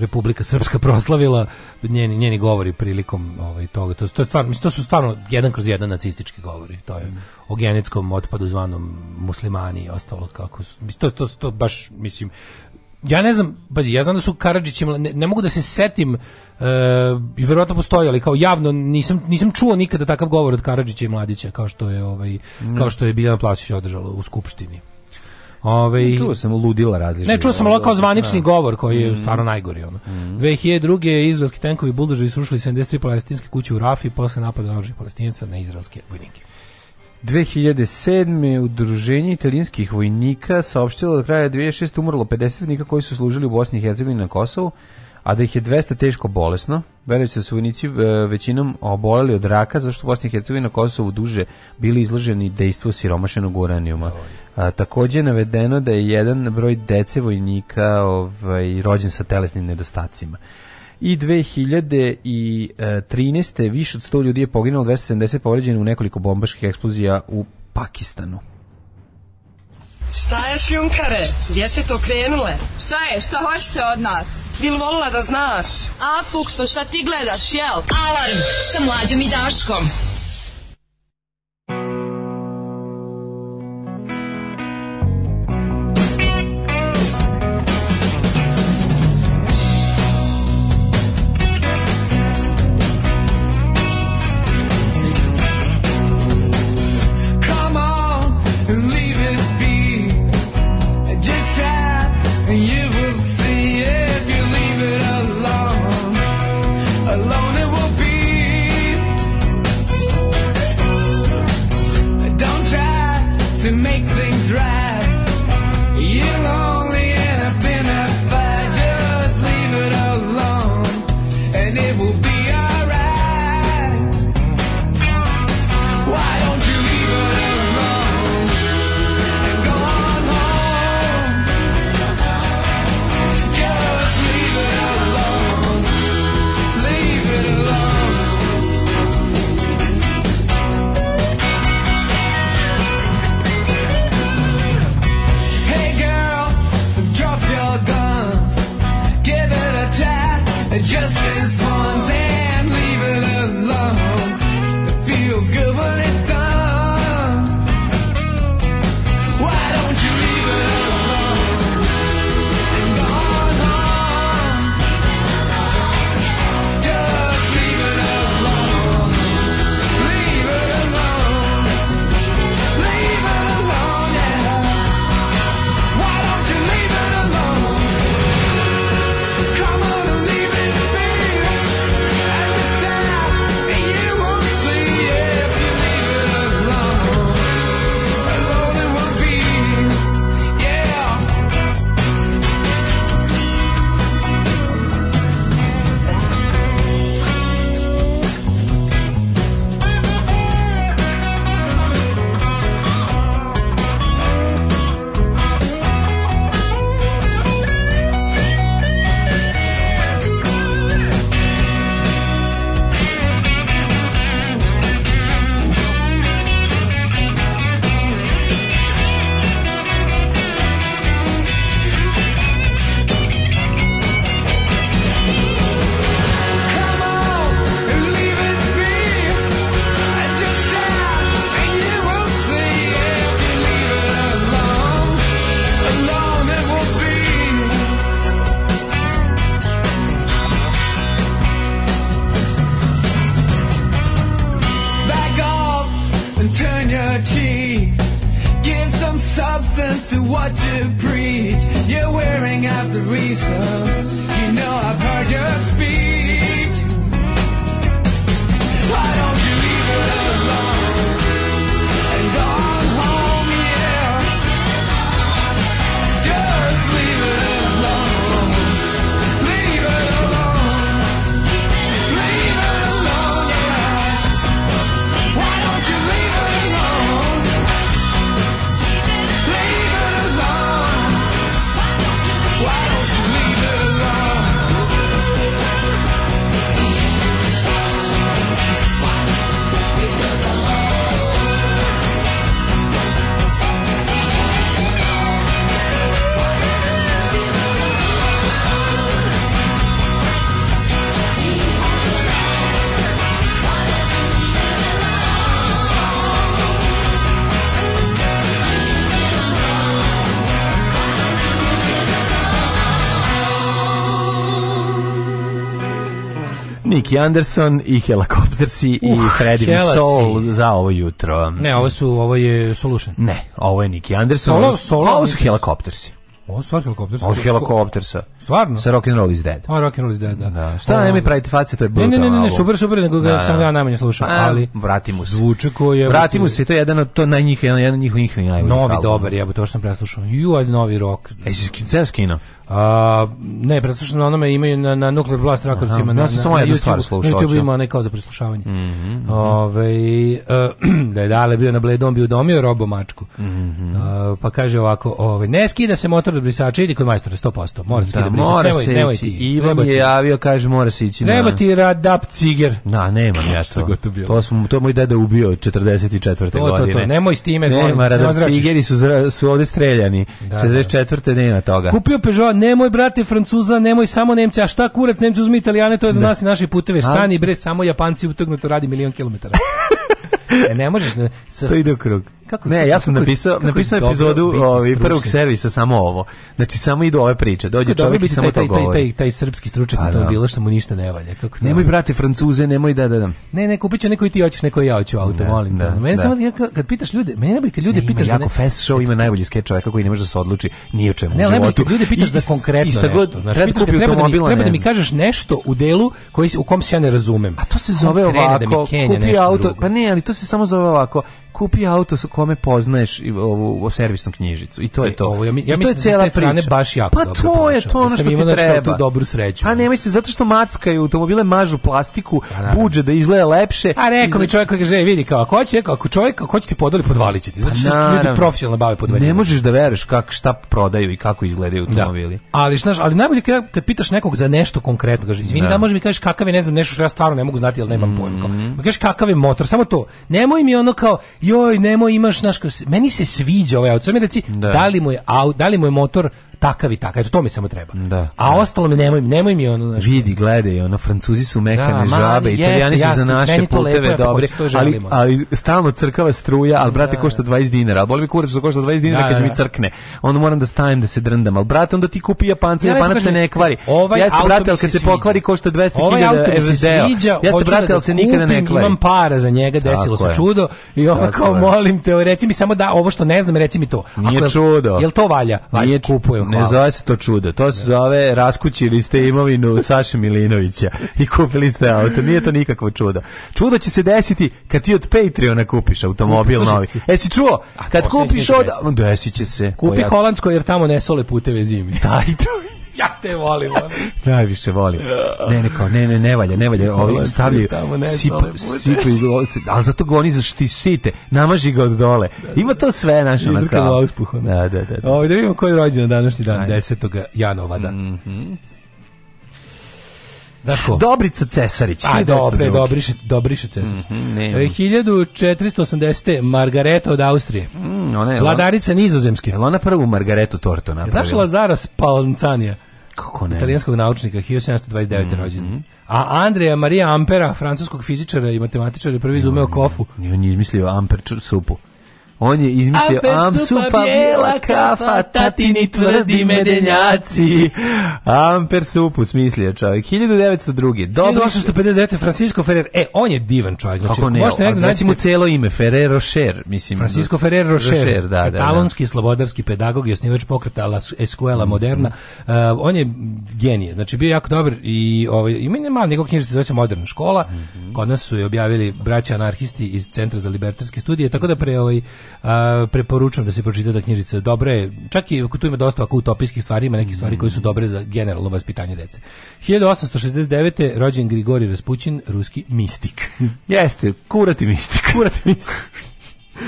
Speaker 3: Republika Srpska proslavila njeni, njeni govori prilikom ovaj toga to, to je stvarno mislim to su stvarno jedan kroz jedan nacistički govori to je mm. o genetskom otpadu zvanom muslimani i ostalo kako su, mislim, to, to, to baš mislim ja ne znam, bazi, ja znam da su Karadžići, ne, ne mogu da se setim e, i e, verovatno postoji, ali kao javno nisam, nisam čuo nikada takav govor od Karadžića i Mladića kao što je ovaj, mm. kao što je Biljana Plaćić održala u skupštini.
Speaker 2: Ove, čuo sam ludila različite.
Speaker 3: Ne, čuo sam ovo kao zvanični da. govor koji je mm. stvarno najgori. Ono. Mm. 2002. izraelski tenkovi buldožeri srušili 73 palestinske kuće u Rafi posle napada oružnih palestinaca na izraelske vojnike.
Speaker 2: 2007. udruženje italijanskih vojnika saopštilo da kraja 2006. umrlo 50 vojnika koji su služili u Bosni i Hercegovini na Kosovu, a da ih je 200 teško bolesno. Verujući da su vojnici e, većinom oboljeli od raka, zašto Bosna i Hercegovina Kosovo duže bili izloženi dejstvu siromašenog uranijuma. Takođe je navedeno da je jedan broj dece vojnika ovaj, rođen sa telesnim nedostacima i 2013. E, više od 100 ljudi je poginulo, 270 povređeno u nekoliko bombaških eksplozija u Pakistanu.
Speaker 5: Šta je šljunkare? Gdje ste to krenule?
Speaker 6: Šta je? Šta hoćete od nas?
Speaker 5: Bil volila da znaš?
Speaker 6: A, Fukso, šta ti gledaš, jel?
Speaker 5: Alarm sa mlađom i Daškom.
Speaker 2: Frankie Anderson i Helicoptersi uh, i Freddy Soul za ovo jutro.
Speaker 3: Ne, ovo su ovo je Solution.
Speaker 2: Ne, ovo je Niki Anderson. Solo, solo, ovo su Helicoptersi.
Speaker 3: Ovo su Helicoptersi. Ovo
Speaker 2: su Helicoptersa. Stvarno? Sa rock and roll is dead.
Speaker 3: A rock and roll is dead, da. da.
Speaker 2: Šta ne mi ovaj. pravite face, to je
Speaker 3: brutalno. Ne, ne, ne, ne, super, super, nego ga da, sam ga da. najmanje slušao, pa, ali
Speaker 2: Vratimo se. Zvuče ko je. Vratimo se, to
Speaker 3: je
Speaker 2: jedan od to najnjih, jedan od njih, njih najbolji.
Speaker 3: Novi dobar, jebo, to što sam preslušao. Ju, ajde novi rock.
Speaker 2: Jesi skincer skino? A,
Speaker 3: ne, preslušao na onome imaju na na Nuclear Blast Recordsima na. Ja
Speaker 2: sam samo jednu stvar slušao. YouTube
Speaker 3: ima neko za preslušavanje. Ovaj da je dale bio na bledom bi udomio robo mačku. Mhm, pa kaže ovako, ovaj ne skida se motor od brisača, idi kod majstora 100%.
Speaker 2: Mora da skida da, pričati. Mora nemoj, se nemoj ti, Ivo mi je javio, kaže mora se ići
Speaker 3: Treba na... ti radap ciger.
Speaker 2: Na, nema ja to. to, to, smo, to moj deda ubio 44. To, godine. To, to,
Speaker 3: nemoj s time.
Speaker 2: Nema, radap cigeri su, su ovde streljani. Da, 44. Da. nema toga.
Speaker 3: Kupio Peugeot, nemoj brate Francuza, nemoj samo nemce. a šta kurac Nemci uzmi Italijane, to je za da. nas i naše puteve. Stani bre, samo Japanci utrgnuto radi milion kilometara. e, ne možeš. Ne,
Speaker 2: sa, to ide u krug. Kako, ne, ja sam napisao, napisao epizodu ovaj, prvog servisa samo ovo. Znači, samo idu ove priče. Dođe čovjek i samo to govori. Taj, taj,
Speaker 3: taj srpski stručnjak pa, to da. bilo što mu ništa
Speaker 2: ne
Speaker 3: valja.
Speaker 2: Kako nemoj, brate, francuze, nemoj da, da, da.
Speaker 3: Ne, ne, kupit će neko i ti hoćeš, neko i ja hoću auto, da, molim. Da, Meni da. samo, kad pitaš ljude, meni ne kad ljude pitaš...
Speaker 2: Ima jako fast show, ima najbolji skeč čovjeka koji ne može da se odluči ni o čemu ne, u životu.
Speaker 3: Ne, ljude pitaš za konkretno nešto. Znači, treba da mi kažeš nešto u delu koji, u kom se ja ne razumem.
Speaker 2: A to se zove ovako, kupi auto, pa ne, ali to se samo zove ovako, kupi auto sa kome poznaješ i ovu servisnu knjižicu i to je e, to. E, ovo, ja,
Speaker 3: ja mislim to je da cela priča. baš jako pa dobro. Pa to je to ono da što ti treba. Tu dobru sreću. A pa ne se, zato što mackaju automobile mažu plastiku, pa, buđe da izgleda lepše. A rekao mi čovjek koji kaže e, vidi kao ako hoće, ako čovjek ako hoće ti podvali podvaliće ti. Zato što pa ljudi profesionalno bave podvaljenjem.
Speaker 2: Ne možeš da veruješ kako šta prodaju i kako izgledaju da. automobili. Da.
Speaker 3: Ali znaš, ali najbolje kad, kad pitaš nekog za nešto konkretno, kaže izvini da, da možeš mi kažeš kakav je, ne znam, nešto što ja stvarno ne mogu znati, al nemam mm -hmm. pojma. Mhm. Kažeš kakav je motor, samo to. Nemoj mi ono kao joj, nemoj imaš, znaš, meni se sviđa ovaj auto, sam mi reci, da. da. li mu je, da li mu je motor takav i takav. Eto, to mi samo treba. Da. A ostalo mi nemoj, nemoj mi ono... Znaš,
Speaker 2: Vidi, gledaj, ono, francuzi su mekane da, žabe, jeste, italijani su za naše puteve pa dobri, ali, ali stalno crkava struja, al brate, da. košta 20 dinara, ali boli mi kurac što da košta 20 dinara da, kad mi crkne. Onda moram da stajem da se drndam, Al brate, onda ti kupi Japanca, ja, Japanac se ne kvari. Ovaj Jeste, brate, ali kad se pokvari košta 200.000 ovaj evra.
Speaker 3: Jeste, brate, al se nikada ne kvari. Imam para za njega, desilo se čudo i ovako molim te, reci mi samo da ovo što ne znam, reci mi to. Nije čudo. Jel to valja? Valja,
Speaker 2: kupujem. Ne zove se to čudo. To se zove raskućili ste imovinu Saša Milinovića i kupili ste auto. Nije to nikakvo čudo. Čudo će se desiti kad ti od Patreona kupiš automobil Kupi, novi. si čuo? Kad kupiš od... Desit će se.
Speaker 3: Kupi holandsko jer tamo ne sole puteve zimi.
Speaker 2: Taj to ja te volim. Najviše volim. Ne, ne, kao, ne, ne, ne valja, ne valja. Ovi stavljaju, sipaju, sipaju, ali zato ga oni zaštite, namaži ga od dole. Da, da. Ima to sve, naša na
Speaker 3: kao. Da, da, da.
Speaker 2: da. Ovo,
Speaker 3: ovaj,
Speaker 2: da vidimo
Speaker 3: koji je rođen današnji dan, 10. janovada. Mm -hmm.
Speaker 2: Daško. Dobrica Cesarić. A,
Speaker 3: dobre, Dobriše, Dobriše Cesarić. Mm -hmm, nema. 1480. E, Margareta od Austrije. Mm,
Speaker 2: ona
Speaker 3: je Vladarica nizozemske.
Speaker 2: Ona prvu Margaretu Torto
Speaker 3: napravila. Znaš Lazara Spalcanija? Kako ne? Italijanskog naučnika, 1729. Mm -hmm. rođen. A Andreja Maria Ampera, francuskog fizičara i matematičara, je prvi izumeo kofu.
Speaker 2: I on je izmislio Amper čr, supu on je izmislio
Speaker 3: Amsu pa bijela kafa, tatini tvrdi medenjaci.
Speaker 2: Amper supu smislio čovjek. 1902.
Speaker 3: Dobro. 1859. Francisco Ferrer. E, on je divan čovjek.
Speaker 2: Znači, Kako ne? Možete negdje naći mu celo ime, Ferrer Rocher. Mislim,
Speaker 3: Francisco Ferrer Rocher. Rocher da, da, da. Katalonski slobodarski pedagog i osnivač pokreta La Escuela Moderna. Mm. Uh, on je genije. Znači, bio jako dobar i ovaj, ima nema nekog knjižica, zove se Moderna škola. Mm -hmm. Kod nas su je objavili braća anarhisti iz Centra za libertarske studije, tako da pre ovaj, Uh, preporučujem da se pročita ta knjižica. Dobro je, čak i ako tu ima dosta ako utopijskih stvari, ima nekih stvari mm. koje su dobre za generalno vaspitanje dece. 1869. rođen Grigori Raspućin, ruski mistik.
Speaker 2: Jeste, kurati mistik. Kurati mistik. Uh,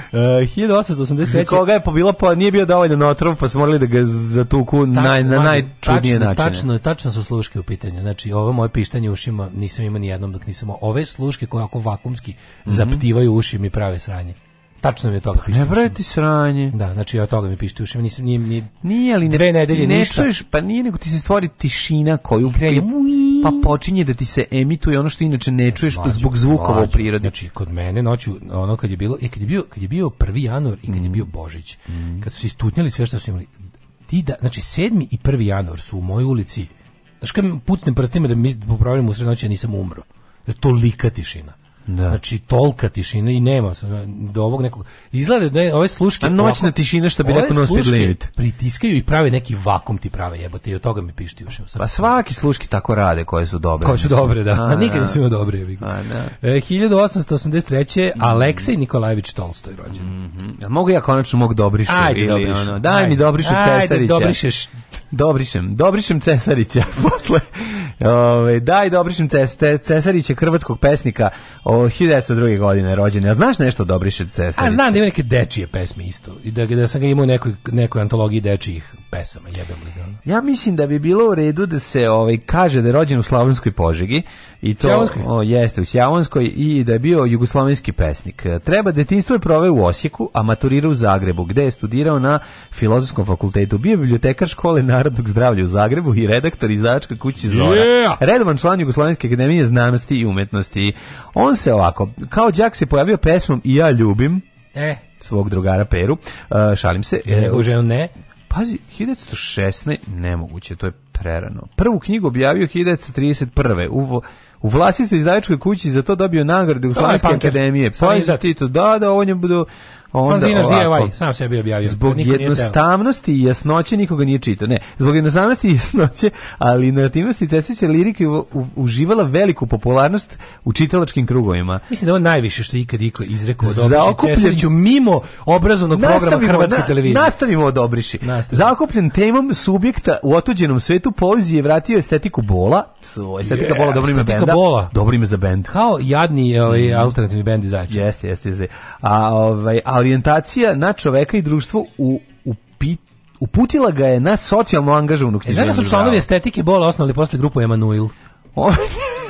Speaker 3: 1883.
Speaker 2: koga je pobila, pa nije bio dovoljno notrov, pa su morali da ga zatuku tačno, naj, na najčudnije
Speaker 3: tačno, načine. Tačno, tačno su sluške u pitanju. Znači, ovo moje pištanje ušima nisam imao ni jednom dok nisam ove sluške koje ako vakumski mm -hmm. zaptivaju uši mi prave sranje tačno mi je toga pišti. Pa
Speaker 2: ne brati sranje.
Speaker 3: Da, znači ja toga mi pišti ušima, nisam nije ni nije ali ne, dve nedelje ne
Speaker 2: ništa. Čuješ, pa nije nego ti se stvori tišina koju krene. Pa počinje da ti se emituje ono što inače ne znači, čuješ mlađu, zbog zvukova u prirodi.
Speaker 3: Znači kod mene noću ono kad je bilo i e, kad je bio kad je bio 1. januar i kad mm. je bio Božić, mm. kad su se istutnjali sve što su imali. Ti da, znači 7. i 1. januar su u mojoj ulici. Znaš kad pucnem prstima da mi da popravim u sred noći ja nisam umro. Tolika tišina. Da. Znači tolka tišina i nema do ovog nekog. Izgleda da je ove sluške
Speaker 2: A noćna ovako, tišina što bi rekao non
Speaker 3: Pritiskaju i prave neki vakum ti prave jebote i od toga mi pišti uši.
Speaker 2: Pa svaki sluški tako rade koje su dobre.
Speaker 3: Koje su dobre, da. A, A da. nikad nisu dobre. A, da. E, 1883. Mm. Aleksej Nikolajević Tolstoj rođen.
Speaker 2: Mm -hmm. Mogu ja konačno mog dobrišu? Ajde, ili dobrišu. Ono, daj ajde. mi dobrišu Cesarića. Ajde, dobrišeš. Dobrišem. Dobrišem Cesarića. Posle Ove, daj da obrišem ces, te, hrvatskog pesnika o 1902. godine rođene. A znaš nešto o obrišem Cesarića? A
Speaker 3: znam da ima neke dečije pesme isto. I da, da sam ga imao u nekoj, nekoj antologiji dečijih pesama. Jebem li da.
Speaker 2: Ja mislim da bi bilo u redu da se ovaj, kaže da je rođen u Slavonskoj požegi. I to, Sjavanskoj? O, jeste, u Sjavanskoj i da je bio jugoslovenski pesnik. Treba detinstvo je proveo u Osijeku, a maturirao u Zagrebu, gde je studirao na filozofskom fakultetu. Bio bibliotekar škole narodnog zdravlja u Zagrebu i redaktor izdavačka kući Zora yeah. redovan član Jugoslovenske akademije znanosti i umetnosti. On se ovako, kao đak se pojavio pesmom I ja ljubim e. svog drugara Peru, uh, šalim se.
Speaker 3: E, e, ne. Pazi,
Speaker 2: 1916, nemoguće, to je prerano. Prvu knjigu objavio 1931. U, u vlastitoj izdavačkoj kući za to dobio nagradu Jugoslovenske akademije. Pa ti to, da, da, on je budu
Speaker 3: Onda, Fanzinaš ovako, DIY, sam se bio objavio.
Speaker 2: Zbog jednostavnosti i jasnoće nikoga nije čitao. Ne, zbog jednostavnosti i jasnoće, ali na aktivnosti Cesić je lirika uživala veliku popularnost u čitalačkim krugovima.
Speaker 3: Mislim da je on najviše što ikad ikad izrekao od Obriši Cesariću mimo obrazovnog programa Hrvatske na, televizije.
Speaker 2: Nastavimo od Obriši. Zaokupljen temom subjekta u otuđenom svetu poezije vratio estetiku bola. So, estetika yeah, bola, dobro ime benda. Bola. Dobro ime za bend.
Speaker 3: Kao jadni ovaj, mm. alternativni bend izađe. Jeste, jeste, jeste. A,
Speaker 2: ovaj, a orijentacija na čoveka i društvo u, u pit, uputila ga je na socijalno angažovanu književnu. E,
Speaker 3: znaš da su članovi estetike bola osnovali posle grupu Emanuel.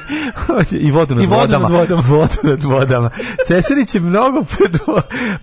Speaker 2: I vodu nad I vodu vodama. Nad vodama. vodu nad vodama. Cesarić je mnogo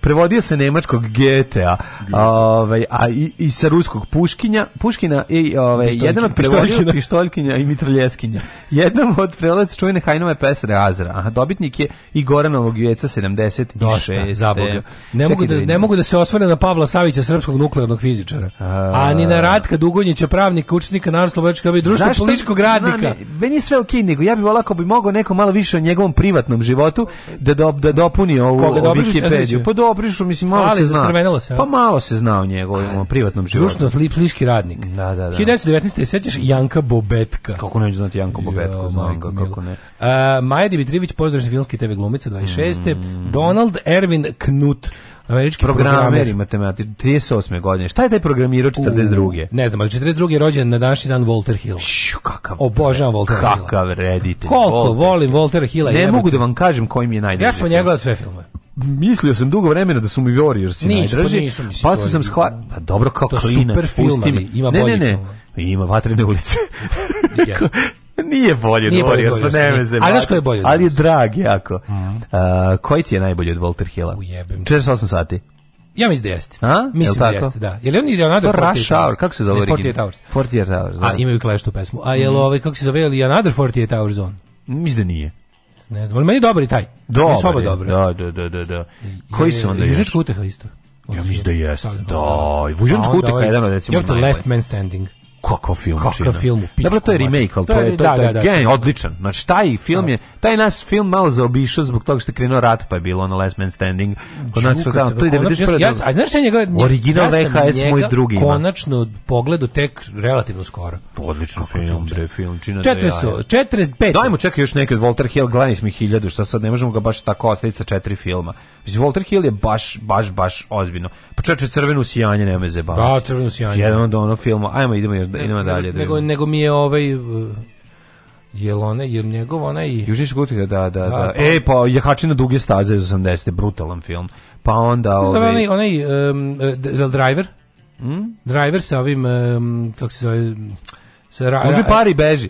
Speaker 2: prevodio sa nemačkog GTA, ovaj, a i, i sa ruskog Puškinja, Puškina i ovaj, Pištoljki. jedan od prevodio Pištoljkinja i Mitroljeskinja. Jedan od prevodilaca čujne Hajnove pesare Azra. Aha, dobitnik je i Goranovog vijeca 76. Dosta,
Speaker 3: zaboga. Ne, mogu da, da ne mogu da se osvore na Pavla Savića, srpskog nuklearnog fizičara. A, a ni na Ratka Dugonjića, pravnika, učesnika Narodno-Slobodačka i političkog radnika.
Speaker 2: Meni je sve okej, okay, nego ja bih volao ako bi mogao neko malo više o njegovom privatnom životu da do, da dopuni ovu da Wikipediju. Pa dobrišu, mislim malo Hvala, se da zna. Se, pa malo se zna o njegovom privatnom životu.
Speaker 3: Društvo pliški radnik. Da, da, da. 1919. sećaš Janka Bobetka.
Speaker 2: Kako neću znati Janka Bobetku, znam ga, kako
Speaker 3: ne. Uh, Maja Dimitrijević, pozdravljena filmski TV glumica 26. Mm. Donald Ervin Knut američki programer,
Speaker 2: matematičar 38. godine. Šta je taj programirao 42.
Speaker 3: U, ne znam, ali 42. je rođen na današnji dan Walter Hill. Šu, kakav. Obožavam Walter kakav Hill. Kakav reditelj.
Speaker 2: Koliko Walter.
Speaker 3: volim Walter Hilla.
Speaker 2: Ne jebati. mogu da vam kažem koji mi je najdraži.
Speaker 3: Ja sam njega gledao sve filmove.
Speaker 2: Mislio sam dugo vremena da su mi Warriors najdraži. Pa se sam shvatio, pa dobro kao to klinac, pusti mi. Ima ne, ne, ne, filmali. ima Vatrene ulice. Jeste. Nije bolje Nije bolje od Warriorsa,
Speaker 3: ne veze. A znaš je
Speaker 2: bolje
Speaker 3: od Ali je
Speaker 2: drag jako. Mm. Uh, koji ti je najbolji od Walter Hilla? Ujebem. 48 sati.
Speaker 3: Ja mislim da jeste. A? Mislim da jeste, da. Jel on ide onada Rush
Speaker 2: Hour, kako se zove? 48 Hours. 48 Hours,
Speaker 3: da. A imaju Clash tu pesmu. A jel mm. ovaj, kako se zove, ili Another 48 Hours on?
Speaker 2: Mislim da nije.
Speaker 3: Ne znam, ali meni je dobar i taj. Dobar je, dobro.
Speaker 2: Da, da, da, da. da. Koji
Speaker 3: su
Speaker 2: onda još? Južnička
Speaker 3: uteha isto.
Speaker 2: Ja mislim da
Speaker 3: jeste. Da, Vužančka uteha je ovaj jedan od recimo. Jel
Speaker 2: to
Speaker 3: Last Man Standing?
Speaker 2: kakva filmčina. Kakav film u Dobro, to je remake, ali to, to je, to je, da, da, da, gen, odličan. Znači, taj film je, da. taj nas film malo zaobišao zbog toga što je krenuo rat, pa je bilo ono Last Man Standing.
Speaker 3: Kod nas je to je 91. Ja, a znaš njega,
Speaker 2: original VHS moj drugi
Speaker 3: ima. konačno pogledu tek relativno skoro.
Speaker 2: Pa odličan film,
Speaker 3: bre, filmčina. 45.
Speaker 2: Dajmo, čekaj, još nekad Walter Hill, gledaj mi hiljadu, što sad ne možemo ga baš tako ostaviti sa četiri filma. Mislim, Walter Hill je baš, baš, baš ozbiljno. Počeče pa crveno sijanje, nema me zebavati.
Speaker 3: Da, crveno sijanje.
Speaker 2: Jedan od ono filma. Ajmo, idemo, još, ne, idemo dalje.
Speaker 3: Nego, da nego mi je ovaj... Uh, jel ona, jel njegov ona
Speaker 2: i... Južni da, da, da. da. Pa... E, pa Jahači duge staze iz 80. Brutalan film. Pa onda...
Speaker 3: Ovaj... onaj, onaj um, e, Driver? Hmm? Driver sa ovim, um, kako se zove...
Speaker 2: Sa ra, Uzmi pari, beži.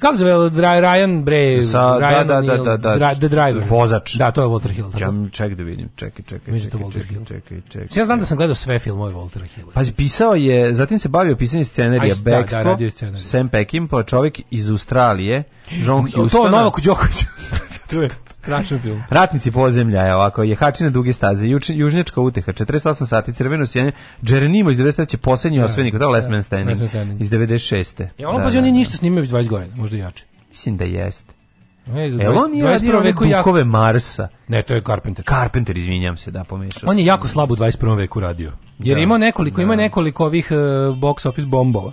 Speaker 3: Kako se zove Ryan Bre? Sa, da, Ryan da, da, da, da, da, The Driver.
Speaker 2: Vozač.
Speaker 3: Da, to je Walter Hill. Tako.
Speaker 2: Ja ček da vidim,
Speaker 3: čekaj, čekaj, da čekaj, čekaj, čekaj, čekaj, čekaj, čekaj. Ja znam da sam gledao sve filmove Waltera Hilla.
Speaker 2: Pazi, pisao je, zatim se bavio pisanjem scenarija Bekstvo, da, da, Sam Peckinpah, čovjek iz Australije, John
Speaker 3: Huston. To je
Speaker 2: Novak
Speaker 3: Đoković.
Speaker 2: to je strašan film. Ratnici pozemlja je ovako, je na duge staze, juč, južnjačka uteha, 48 sati, crveno sjenje, Džerenimo iz 93. posljednji da, osvenik, to je da, Last Man Standing, iz 96.
Speaker 3: E, ono da,
Speaker 2: pa
Speaker 3: da, oni da. ništa snimaju iz 20 godina, možda i jače.
Speaker 2: Mislim da jeste. Ne, za Jel on je radio one bukove jako... Marsa?
Speaker 3: Ne, to je Carpenter.
Speaker 2: Carpenter, izvinjam se, da, pomešao.
Speaker 3: On je jako slab u 21. veku radio. Jer da, imao nekoliko, da. ima nekoliko da. ovih uh, box office bombova.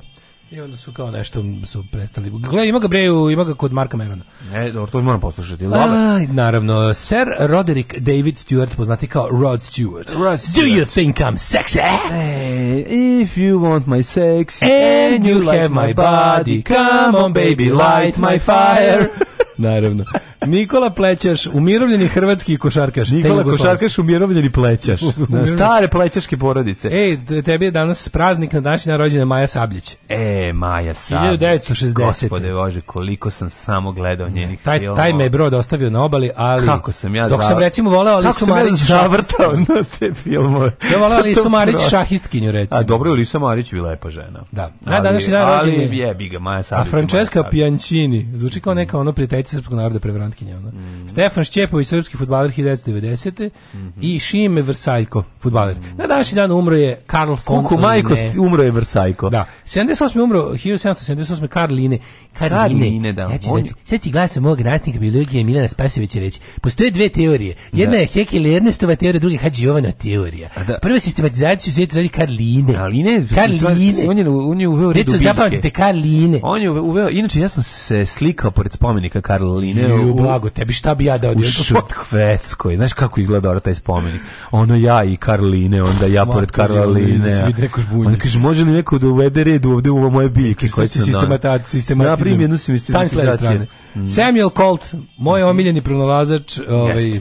Speaker 3: I onda su kao nešto su prestali. Gle, ima ga breju, ima ga kod Marka Merona.
Speaker 2: E, dobro, to moram poslušati.
Speaker 3: Aj, naravno. Sir Roderick David Stewart, poznati kao Rod Stewart. Rod Stewart. Do you think I'm sexy?
Speaker 2: Hey, if you want my sex
Speaker 3: and, and you, you like have my body, come on baby, light my fire. naravno. Nikola Plećaš, umirovljeni hrvatski košarkaš.
Speaker 2: Nikola Košarkaš, umirovljeni plećaš. Na stare plećaške porodice.
Speaker 3: Ej, tebi je danas praznik na današnji dan rođena Maja Sabljić. E,
Speaker 2: Maja Sabljić. 1960. Gospode Bože, koliko sam samo gledao njenih
Speaker 3: taj, filmova. Taj me je brod ostavio na obali, ali... Kako sam ja Dok sam recimo voleo Alisu Marić...
Speaker 2: Kako sam ja zavrtao na te filmove.
Speaker 3: Ja voleo Alisu Marić šahistkinju, recimo.
Speaker 2: A dobro, je Alisa Marić bila je lepa žena.
Speaker 3: Da. Na
Speaker 2: današnji dan rođena... Ali jebi ga, Maja Sabljić.
Speaker 3: A Francesca Piančini. Zvuči kao neka ono prijateljica srpskog naroda prevrana dilematkinja. Mm. Stefan Šćepović, srpski futbaler 1990. Mm -hmm. I Šime Vrsajko, futbaler. Mm. Na današnji dan umro je Karl von
Speaker 2: Kuku majko, umro je Vrsajko.
Speaker 3: Da. 78. umro, 1778. Karl Line. Karl, Karl Line, Line, da. Ja On... reći, sad ti glasom mog nastavnika biologije Milana Spasovića reći, postoje dve teorije. Jedna da. je Hekel Ernestova teorija, druga je Hadži Jovana teorija. A da. Prva sistematizacija u svijetu radi Karl Line. Karl Line,
Speaker 2: Karline. On je, on je uveo
Speaker 3: redu biljke. zapamtite, Karline. On je uveo,
Speaker 2: inače ja sam se slikao pored spomenika Karline
Speaker 3: u blago tebi, šta bi ja dao?
Speaker 2: U Švedskoj, znaš kako izgleda taj spomenik? Ono ja i Karline, onda ja Mata, pored Karline. Onda kaže, može li neko da uvede red ovde u moje biljke?
Speaker 3: Koje se sistemata, sistematizam.
Speaker 2: jednu Stani s leve
Speaker 3: Samuel Colt, moj mhm. omiljeni pronalazač, ovaj,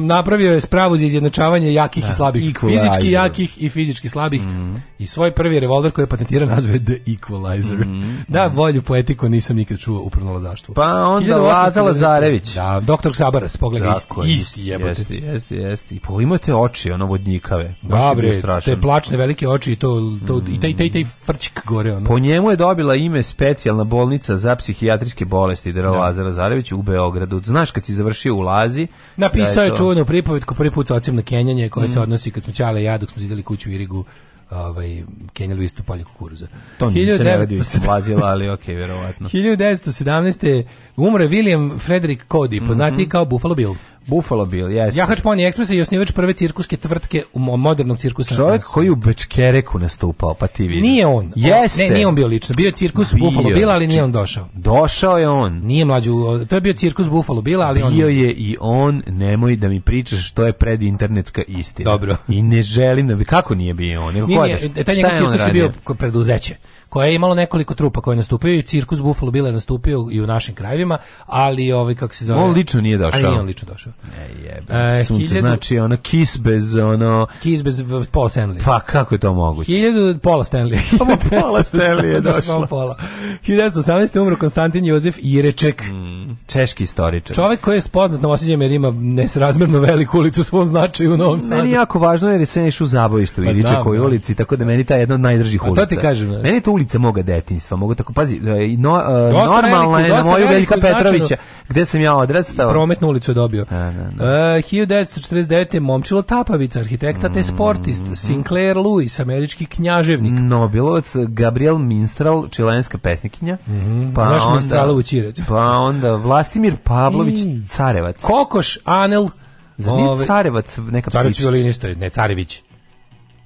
Speaker 3: napravio je spravu za izjednačavanje jakih da, i slabih, fizički jakih i fizički slabih mm. i svoj prvi revolver koji je patentiran nazve je The Equalizer. Mm. Da, bolju poetiku nisam nikad čuo u pronalazaštvu.
Speaker 2: Pa onda Laza Lazarević.
Speaker 3: Da, doktor Sabaras, pogledaj, isti, isti jebote. Jeste,
Speaker 2: jeste, jeste. I pogledajte oči, ono vodnikave.
Speaker 3: Da, bre, te plačne velike oči i to, to mm. i taj, taj, taj mhm. frčik gore. Ono.
Speaker 2: Po njemu je dobila ime specijalna bolnica za psihijatrijske bolesti Dera da. Lazara Lazarević u Beogradu. Znaš kad si završio u Lazi...
Speaker 3: Napisao je da čuvenu ko prvi put sa ocem na kenjanje koja mm. se odnosi kad smo čale ja dok smo zidali kuću u Irigu ovaj kenjali isto polje kukuruza.
Speaker 2: To nije 1917, ali okej, okay, verovatno.
Speaker 3: 1917. umre William Frederick Cody, poznati mm -hmm. kao Buffalo Bill.
Speaker 2: Buffalo Bill, jeste.
Speaker 3: Jahač Pony Express je osnivač prve cirkuske tvrtke u modernom cirkusu.
Speaker 2: Čovjek koji u Bečkereku nastupao, pa ti vidi.
Speaker 3: Nije on. Jeste. ne, nije on bio lično. Bio je cirkus bio. Buffalo Bill, ali nije on došao.
Speaker 2: Došao je on.
Speaker 3: Nije mlađu, to je bio cirkus Buffalo Bill, ali
Speaker 2: bio
Speaker 3: on...
Speaker 2: Bio je i on, nemoj da mi pričaš što je predinternetska istina. Dobro. I ne želim da bi, kako nije bio on? Nego nije, nije, da-
Speaker 3: taj njegov cirkus je bio preduzeće koje je imalo nekoliko trupa koje nastupaju i Cirkus Buffalo bile nastupio i u našim krajevima, ali ovaj kako se zove.
Speaker 2: On lično nije došao. Ali nije on lično došao. Ne, jebe. E, sunce
Speaker 3: hiljadu,
Speaker 2: znači ona kiss bez ono
Speaker 3: kiss bez Paul Stanley.
Speaker 2: Pa kako je to moguće?
Speaker 3: 1000
Speaker 2: Paul Stanley. Samo Paul Stanley je došao. Samo Pola.
Speaker 3: 1918. umro Konstantin Jozef Ireček.
Speaker 2: Mm, češki istoričar.
Speaker 3: Čovek koji je poznat na osjećajem jer ima nesrazmerno veliku ulicu
Speaker 2: u
Speaker 3: svom značaju u Novom
Speaker 2: Sadu. Meni
Speaker 3: je
Speaker 2: jako važno jer se neš u zabojištu pa, Iričekoj da. ulici, tako da meni ta jedna od najdržih ulica. Pa A to ti kažem. Da. Meni to ulica moga detinjstva. Mogu tako pazi, e, no, e, normalna je na moju Veljka Petrovića, gde sam ja odrastao.
Speaker 3: Prometnu ulicu je dobio. Da, da, da. Uh, e, 1949. momčilo Tapavica, arhitekta te mm. sportist, Sinclair Lewis, američki knjaževnik.
Speaker 2: Nobilovac Gabriel Minstral, čilenska pesnikinja. Mm -hmm. Pa Naš onda Pa onda Vlastimir Pavlović I... Carevac.
Speaker 3: Kokoš Anel
Speaker 2: Zar nije Carevac neka
Speaker 3: Carević violinista, ne Carević.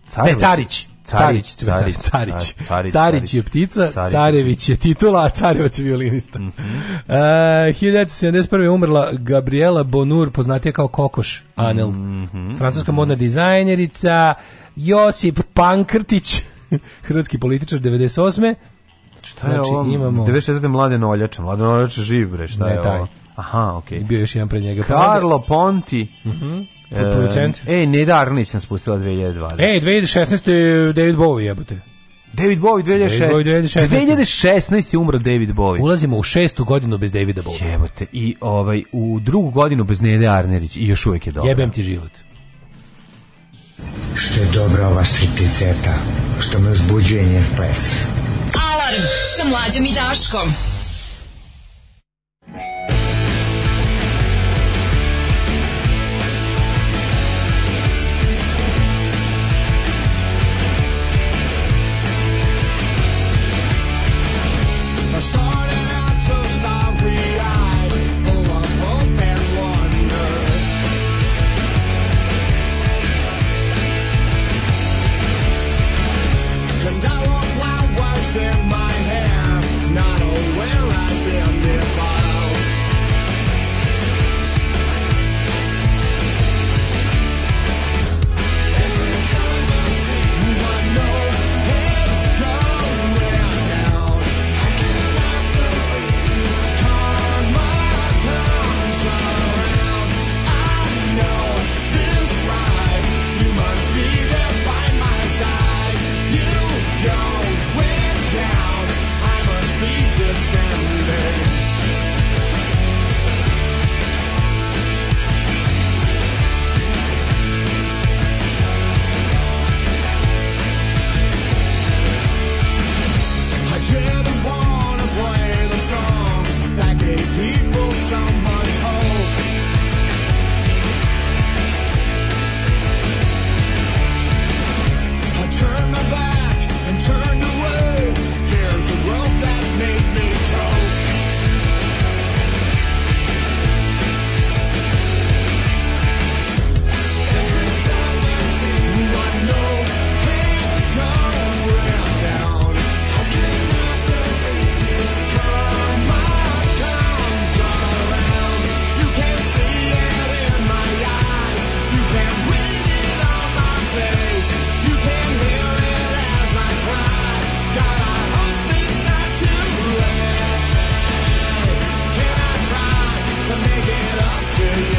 Speaker 3: Carević. Ne, Carić. Carić, Carić, Carić. Carić, Carić je ptica, Carević je titula, a Carevac je violinista. Mm -hmm. uh, 1971. je umrla Gabriela Bonur, poznatija kao Kokoš Anel, mm -hmm. francuska modna dizajnerica, Josip Pankrtić, hrvatski političar 98.
Speaker 2: Šta je znači, ovo? Imamo... 94. mlade Oljač, Mladen Oljač živ, bre, šta ne, je taj. ovo? Aha,
Speaker 3: okej. Okay. Bio još jedan pred njega.
Speaker 2: Karlo Ponti. Mhm. Mm producent. E, ne da Arnić sam spustila 2020. E,
Speaker 3: 2016. David Bowie jebote.
Speaker 2: David Bowie 2016. David Bowie 2016.
Speaker 3: 2016. umro David Bowie.
Speaker 2: Ulazimo u šestu godinu bez Davida Bowie.
Speaker 3: Jebote, i ovaj, u drugu godinu bez Nede Arnerić i još uvijek je
Speaker 2: dobro. Jebem ti život. Što je dobra ova stripticeta, što me uzbuđuje njen ples. Alarm sa mlađom i Daškom. in my people so much hope. I my back and away. Here's the world that made me choke.
Speaker 3: that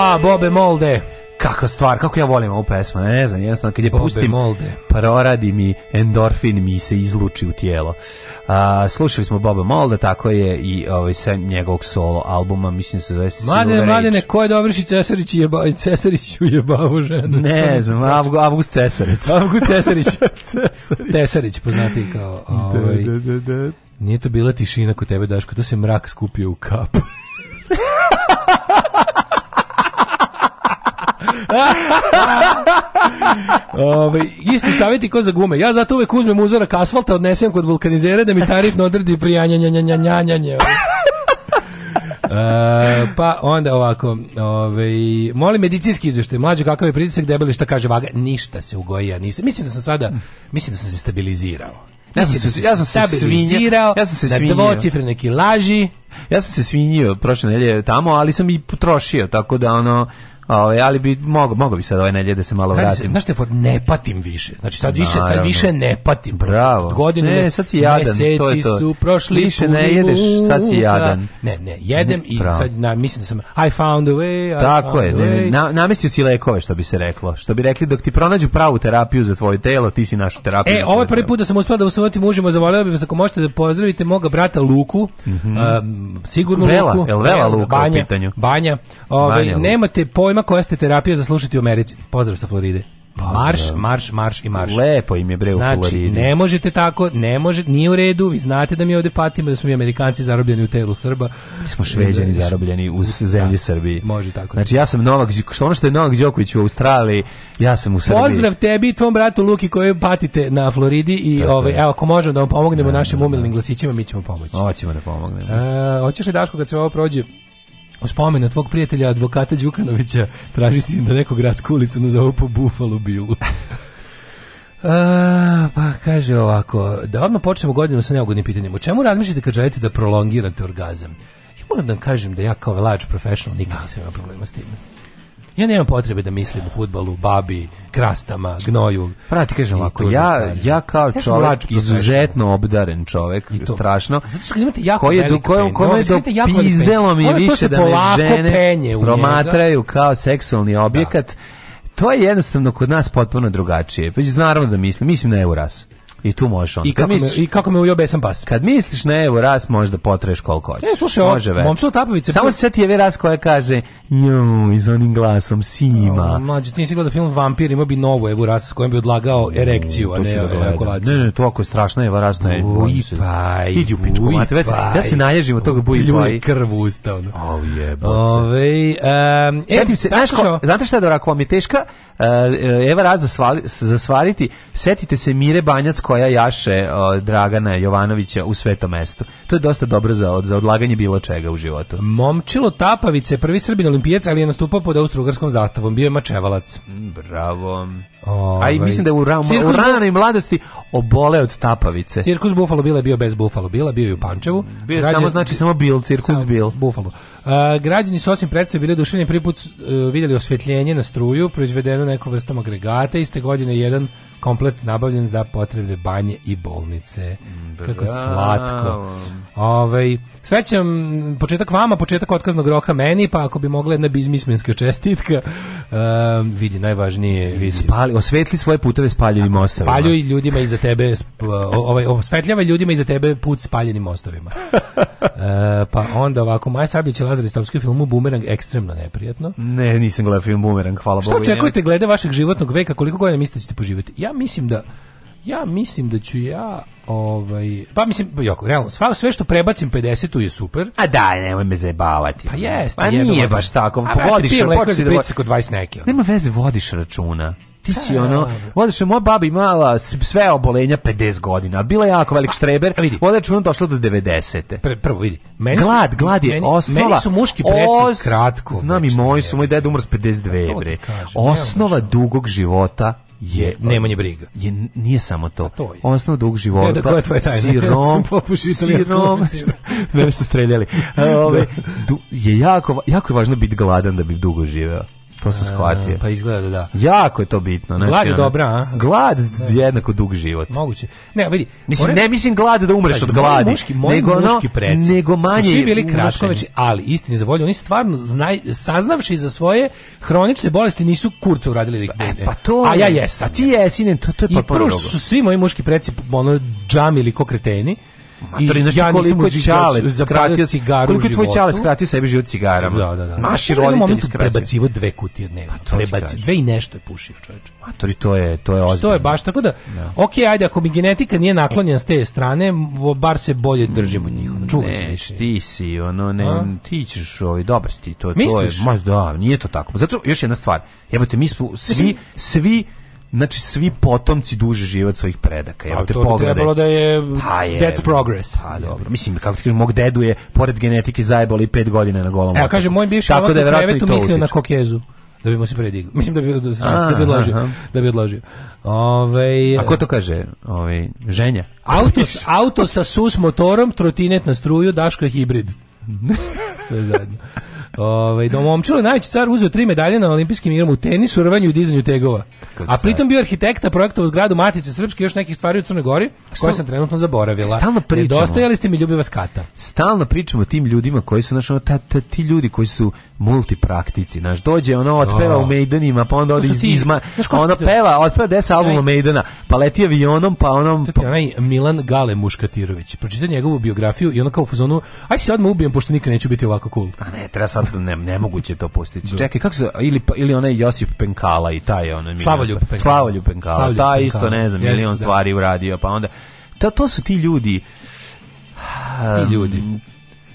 Speaker 3: A, Bobe Molde.
Speaker 2: Kako stvar, kako ja volim ovu pesmu, ne znam, jednostavno kad je Bobe pustim, Molde. proradi mi, endorfin mi se izluči u tijelo. A, slušali smo Boba Molda, tako je i ovaj, sa njegovog solo albuma, mislim da se zove Silver
Speaker 3: Mladene, Mladene, ko je Dobrišić Cesarić je Cesarić je bavo ženu.
Speaker 2: Ne znam, Avgu, Avgust Cesaric.
Speaker 3: Avgust Cesarić.
Speaker 2: Cesarić. poznati kao... Da, ovaj, da, da, da. Nije to bila tišina kod tebe, Daško, to se mrak skupio u kap.
Speaker 3: Ove, isti savjeti ko za gume. Ja zato uvek uzmem uzorak asfalta, odnesem kod vulkanizere da mi tarifno odredi prijanjanjanjanjanjanje. Uh, pa onda ovako, ovaj molim medicinski izveštaj. Mlađe kakav je pritisak debeli šta kaže vaga? Ništa se ugojija nisam. Mislim da sam sada mislim da sam se stabilizirao. Ja sam se, da ja sam se stabilizirao, ja sam se svinjio. na neki laži
Speaker 2: Ja sam se svinjio prošle nedelje tamo, ali sam i potrošio, tako da ono Ove, ali bi mogo, mogo bi sad ove nedelje da se malo vratim. Znaš
Speaker 3: te, ne patim više. Znači sad više, sad više ne patim.
Speaker 2: Bravo. Godine ne, sad si jadan,
Speaker 3: to je to. su
Speaker 2: prošli. Više ne jedeš, sad si jadan.
Speaker 3: Ne, ne, jedem ne, i sad na, mislim da sam I found a way. I
Speaker 2: Tako je, ne, na, namestio si lekove što bi se reklo. Što bi rekli dok ti pronađu pravu terapiju za tvoje telo, ti si našu terapiju. E,
Speaker 3: ovo je prvi put da sam uspela da usvotim mužima, zavoleo bih vas ako možete da pozdravite moga brata Luku. Mm -hmm. um, sigurno Vela,
Speaker 2: Luku. Vela, Luka
Speaker 3: Banja, u pitanju. Banja. ovaj, Banja nemate pojma tema koja ste terapija za slušati u Americi. Pozdrav sa Floride. Marš, marš, marš i marš.
Speaker 2: Lepo im je bre
Speaker 3: u znači, Floridi. Znači, ne možete tako, ne može, nije u redu, vi znate da mi ovde patimo, da smo mi Amerikanci zarobljeni u telu Srba.
Speaker 2: Mi smo Šveđani da, da. zarobljeni u zemlji da, Srbiji.
Speaker 3: Može tako.
Speaker 2: Znači, ja sam Novak, što ono što je Novak Đoković u Australiji, ja sam u Srbiji. Pozdrav
Speaker 3: tebi i tvom bratu Luki koji patite na Floridi i tako ovaj, evo, ako možemo da vam pomognemo ne, našim umilnim glasićima, mi ćemo pomoći.
Speaker 2: Hoćemo da pomognemo.
Speaker 3: E, hoćeš li Daško kad se ovo prođe, u spomenu tvog prijatelja advokata Đukanovića tražiš ti da neku gradsku ulicu nazovu po Buffalo Billu. A, pa kaže ovako, da odmah počnemo godinu sa neugodnim pitanjem. O čemu razmišljate kad želite da prolongirate orgazam? I moram da vam kažem da ja kao velač profesional nikad nisam imao problema s time. Ja nemam potrebe da mislim o futbalu, babi, krastama, gnoju.
Speaker 2: Prati, kažem ovako, ja, ja kao čovjek, izuzetno obdaren čovjek, I to. strašno, Zato što imate jako koji je do, kojom, kome do pizdelo mi je više da me žene promatraju kao seksualni objekat, da. to je jednostavno kod nas potpuno drugačije. Pa naravno da mislim, mislim na Euras. I tu možeš onda.
Speaker 3: I kako, misliš, me, i kako me ujobe sam pas.
Speaker 2: Kad misliš na evo ras, možda potreš koliko hoćeš. Ne, slušaj, Može ovo,
Speaker 3: momčilo Tapovice...
Speaker 2: Samo se seti je raz koja kaže jo, iz onim glasom, Sima.
Speaker 3: O, mlađe, ti nisi gledao film Vampir, imao bi novu evo raz s kojom bi odlagao mm, erekciju, a ne da e- ejakulaciju.
Speaker 2: Ne, ne, to ako je strašno evo raz, ne.
Speaker 3: Bujpaj, Idi u pičku, mate,
Speaker 2: već, ja se naježim od toga bujpaj. Ljuje
Speaker 3: krv usta, ono.
Speaker 2: O, jebote.
Speaker 3: Um, e, se, znaš,
Speaker 2: znate šta je da vam je teška? Uh, Eva raz zasvariti, setite se Mire Banjac koja jaše Dragana Jovanovića u sveto mesto. To je dosta dobro za, za odlaganje bilo čega u životu.
Speaker 3: Momčilo Tapavice, prvi srbin olimpijac, ali je nastupao pod austrougarskom zastavom, bio je mačevalac.
Speaker 2: Bravo.
Speaker 3: Ove, ovaj. A i mislim da je u, ram, u ranoj mladosti obole od tapavice.
Speaker 2: Cirkus Buffalo Bila je bio bez Buffalo Bila, bio je u Pančevu.
Speaker 3: Bio Građan, samo, znači, samo Bil, cirkus samo Bil. Buffalo. Uh, građani su osim predstave bili duševni prvi put uh, vidjeli osvetljenje na struju, proizvedeno nekom vrstom agregata, iste godine jedan komplet nabavljen za potrebne banje i bolnice. Mm, bravo. Kako slatko. Ove, ovaj, Srećam početak vama, početak otkaznog roka meni, pa ako bi mogla jedna bizmismenska čestitka, um, ehm, vidi, najvažnije
Speaker 2: vidi. Spali, osvetli svoje puteve spaljenim mostovima.
Speaker 3: Spaljuj ljudima iza tebe, ovaj, osvetljava ljudima iza tebe put spaljenim mostovima. uh, pa onda ovako, Maja Sabić i Lazar Istovski filmu Bumerang ekstremno neprijatno.
Speaker 2: Ne, nisam gledao film Bumerang, hvala Bogu.
Speaker 3: Što očekujete glede vašeg životnog veka, koliko godina mislite da ćete poživjeti? Ja mislim da Ja mislim da ću ja ovaj pa mislim jako realno sva sve što prebacim 50 je super.
Speaker 2: A da, nemoj me zajebavati.
Speaker 3: Pa jeste, pa
Speaker 2: nije dobro. baš tako. A,
Speaker 3: vodiš, počneš da vodiš kod 20 neki.
Speaker 2: Nema veze, vodiš računa. Ti si da. ono, vodiš moja baba imala sve obolenja 50 godina, bila je jako velik štreber, pa, vidi. voda čuno do 90. Pr,
Speaker 3: prvo vidi,
Speaker 2: meni su, glad, glad je meni, osnova.
Speaker 3: Meni su muški preci kratko.
Speaker 2: Znam i znači, moji su, moj deda umro 52, bre. Osnova znači, dugog života je
Speaker 3: nemanje briga.
Speaker 2: Je nije samo to. A to je. Osnov dug života. Ne, da koja je tvoja tajna? Sirom, sirom, mene su streljali. Ove, da. du, je jako, jako je važno biti gladan da bi dugo živeo. To sam shvatio.
Speaker 3: Pa izgleda da da.
Speaker 2: Jako je to bitno.
Speaker 3: Znači, glad je dobra, a?
Speaker 2: Glad ne. jednako dug život.
Speaker 3: Moguće. Ne, vidi.
Speaker 2: Mislim, more... ne mislim glad da umreš od gladi. Muški, moji nego, muški preci nego manje su svi
Speaker 3: bili kraškoveći, ali istini za volju, oni stvarno znaj, saznavši za svoje hronične bolesti nisu kurca uradili da ih
Speaker 2: e, pa to A ja jesam. A ti jesi, ne, to, to je pa I prvo
Speaker 3: su svi moji muški preci ono džamili ko
Speaker 2: I ja nisam koliko čale skratio cigaru koliko je tvoj čale skratio sebi život cigarama.
Speaker 3: Da, da, da. Naši roditelji prebacivo dve kutije dnevno. Pa Prebaci dve i nešto je pušio,
Speaker 2: čoveče. Matori, to je to je ozbiljno.
Speaker 3: To je baš tako da, da ok, ajde ako mi genetika nije naklonjena s te strane, bar se bolje držimo od mm, njih.
Speaker 2: Čuvaj se. ti si, ono ne, ti ćeš, ovaj dobar si ti, to to je. Ma da, nije to tako. Zato još jedna stvar. Jebote, mi smo svi svi znači svi potomci duže žive od svojih predaka. Pa, Evo te to
Speaker 3: Bi
Speaker 2: trebalo
Speaker 3: da je,
Speaker 2: pa je
Speaker 3: that's progress. Pa
Speaker 2: dobro. Mislim, kako ti kažem, mog dedu je pored genetike zajebali i pet godina na golom. Evo, otoku.
Speaker 3: kaže, moj bivši Tako da krevetu mislio na kokezu. Da bi mu se predigao. Mislim da bi, da, znači, da bi odložio. Aha. Da bi odložio. Ove,
Speaker 2: A ko to kaže? Ove, ženja?
Speaker 3: Auto, auto sa sus motorom, trotinet na struju, Daško je hibrid. Sve zajedno. Ovaj da momčilo najveći car uzeo tri medalje na olimpijskim igrama u tenisu, rvanju i dizanju tegova. A pritom bio arhitekta projektovao zgradu Matice srpske i još nekih stvari u Crnoj Gori, pa koje sam trenutno zaboravila.
Speaker 2: Stalno pričamo. Nedostajali ste mi ljubiva skata. Stalno pričamo o tim ljudima koji su naš ta, ta, ti ljudi koji su multipraktici, naš dođe ono otpeva oh. u Maidenima, pa onda ode iz izma, ono peva, otpeva 10 albuma Maidena, pa leti avionom, pa onom
Speaker 3: pa... onaj Milan Gale Muškatirović. Pročitaj njegovu biografiju i ono kao u fazonu, aj se odmah ubijem pošto nikad neću biti ovako cool. A
Speaker 2: pa ne, treba sad ne, nemoguće to postići. Da. Čekaj, kako se, ili, pa, ili onaj Josip Penkala i taj, onaj
Speaker 3: Slavoljub
Speaker 2: Penkala. Slavoljub
Speaker 3: Penkala,
Speaker 2: Slavoljub taj isto, ne znam, milion da. stvari uradio, pa onda, ta, to su ti ljudi, ti
Speaker 3: um, ljudi,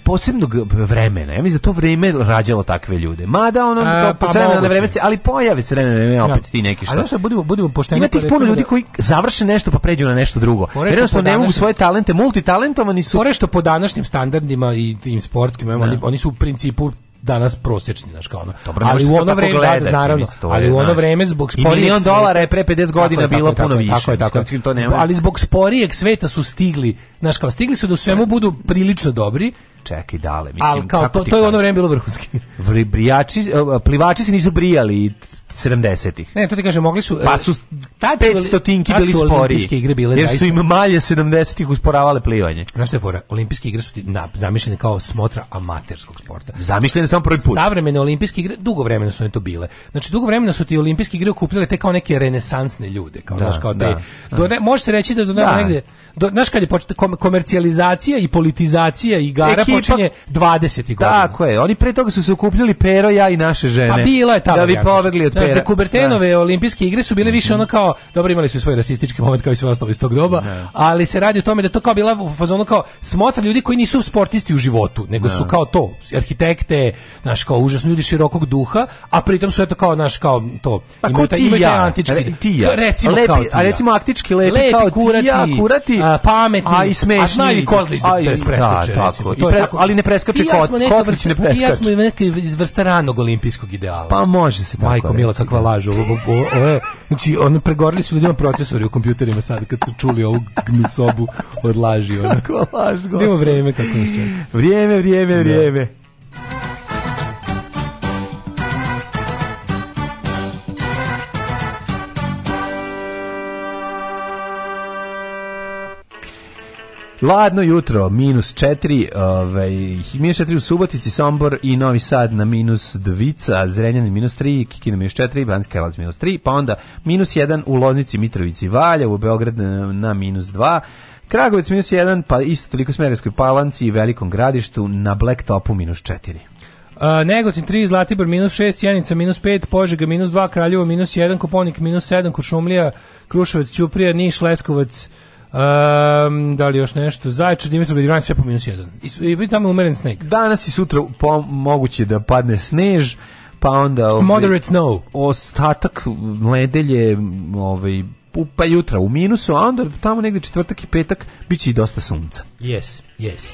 Speaker 2: posebnog vremena. Ja mislim da to vreme rađalo takve ljude. Mada ono e, pa vremena na vreme se, ali pojavi se vremena vreme opet ti neki
Speaker 3: što. Ali što budemo budemo pošteni.
Speaker 2: Ima tih puno ljudi da... koji završe nešto pa pređu na nešto drugo. Jednostavno ne mogu svoje talente, multitalentovani
Speaker 3: su. Pore što po današnjim standardima i tim sportskim, da. oni, oni su u principu danas prosečni znaš, kao ono.
Speaker 2: Dobro, ali u ono vreme, gledati, da, naravno,
Speaker 3: to ali u ono vreme zbog sporijeg... milion
Speaker 2: dolara je pre 50 godina tako bilo tako, puno tako, više.
Speaker 3: Tako je, tako je. To Ali zbog sporijeg sveta su stigli, znaš, kao, stigli su da u svemu budu prilično dobri,
Speaker 2: čekaj dale mislim ali
Speaker 3: kao to, to je ono vreme bilo vrhunski
Speaker 2: vrijači e, plivači se nisu brijali 70-ih.
Speaker 3: Ne, to ti kažem, mogli su...
Speaker 2: Pa su eh, tad 500 tinki bili sporiji. igre bile jer su im malje 70-ih usporavale plivanje.
Speaker 3: Znaš šta je fora? Olimpijske igre su ti na, zamišljene kao smotra amaterskog sporta.
Speaker 2: Zamišljene samo prvi put.
Speaker 3: Savremene olimpijske igre, dugo vremena su ne to bile. Znači, dugo vremena su ti olimpijske igre okupljale te kao neke renesansne ljude. Kao, da, znaš, kao da, te, da. do, ne, može se reći da do nema da. negde... Do, znaš kad je počela kom, komercijalizacija i politizacija igara Ekipa, počinje 20. godina. Tako
Speaker 2: je, oni pre toga su se okupljali pero, ja i naše žene. Pa bila je ta. Da
Speaker 3: bi pobegli od da, Znaš, da, da Kubertenove da. olimpijske igre su bile više ono kao, dobro imali su svoj rasistički moment kao i sve ostalo iz tog doba, da. ali se radi o tome da to kao bila u fazonu kao smotra ljudi koji nisu sportisti u životu, nego da. su kao to, arhitekte, naš kao užasni ljudi širokog duha, a pritom su eto kao naš kao to.
Speaker 2: A pa ko ti ja?
Speaker 3: Antički, Re,
Speaker 2: ti ja.
Speaker 3: Recimo lepi, kao
Speaker 2: ti ja. A recimo aktički lepi, lepi kao kurati, ja, kurati, a,
Speaker 3: pametni,
Speaker 2: a i smešni. A znaju
Speaker 3: kozlić da
Speaker 2: preskoče. Da, tako,
Speaker 3: i pre,
Speaker 2: ali ne preskače
Speaker 3: kod, kod,
Speaker 2: ne preskače. I ja smo neka vrsta ranog olimpijskog
Speaker 3: ideala. Pa može se tako. Majko, mila, kakva laž ovo, ovo, ovo je,
Speaker 2: znači ono pregorili su ljudima procesori u kompjuterima sad kad su čuli ovu gnusobu od laži ono.
Speaker 3: kakva laž
Speaker 2: nema
Speaker 3: vreme kako nas čeka vrijeme vrijeme da. vrijeme da.
Speaker 2: Ladno jutro, minus 4, ovaj, minus 4 u Subotici, Sombor i Novi Sad na minus 2, Zrenjanin minus 3, Kikina minus 4, Banski Karlovac minus 3, pa onda minus 1 u Loznici, Mitrovici, Valja, u Beograd na, minus 2, Kragovic minus 1, pa isto toliko Smerenskoj palanci i Velikom gradištu na Blacktopu minus 4. Uh,
Speaker 3: Negotin 3, Zlatibor minus 6, Jenica minus 5, Požega minus 2, Kraljevo minus 1, Koponik minus 7, Košumlija, Kruševac, Ćuprija, Niš, Leskovac, Um, da li još nešto? Zaječar, Dimitrov, Bedivanje, sve po minus jedan. I, i tamo umeren sneg.
Speaker 2: Danas i sutra po, moguće da padne snež, pa onda... Ovaj,
Speaker 3: Moderate snow.
Speaker 2: Ostatak nedelje, ovaj, pa jutra u minusu, a onda tamo negde četvrtak i petak bit će i dosta sunca.
Speaker 3: Yes, yes.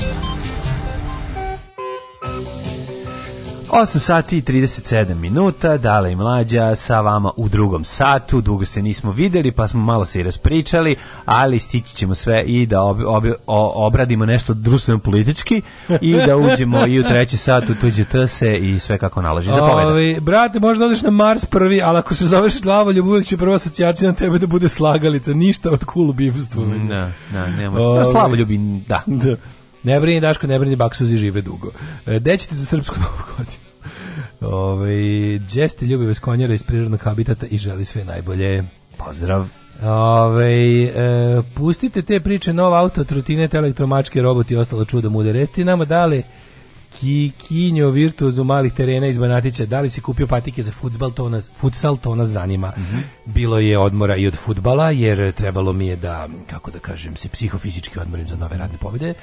Speaker 7: 8 sati i 37 minuta, Dala i Mlađa sa vama u drugom satu, dugo se nismo videli pa smo malo se i raspričali, ali stići ćemo sve i da ob, ob, obradimo nešto društveno-politički i da uđemo i u treći sat u tuđe se i sve kako nalaži. Zapoveda. Ovaj, brate, možda odeš na Mars prvi, ali ako se zoveš Slavoljub, uvijek će prva asocijacija na tebe da bude slagalica, ništa od kulubivstva. Cool mm, ovaj. da, da, nema. Da, ovaj. Slavoljub, da. da. Ne brini Daško, ne brini Baksuzi žive dugo. E, Dećete za srpsku novu godinu. Ove, džeste ljubi vas konjera iz prirodnog habitata i želi sve najbolje. Pozdrav. Ove, e, pustite te priče, nov auto, trutinete, elektromačke, roboti i ostalo čudo mude. Reci nama da li Kikinjo virtuozu malih terena iz Banatića, da li si kupio patike za futbal, to nas, futsal, to nas zanima. Mm -hmm. Bilo je odmora i od futbala, jer trebalo mi je da, kako da kažem, se psihofizički odmorim za nove radne pobjede.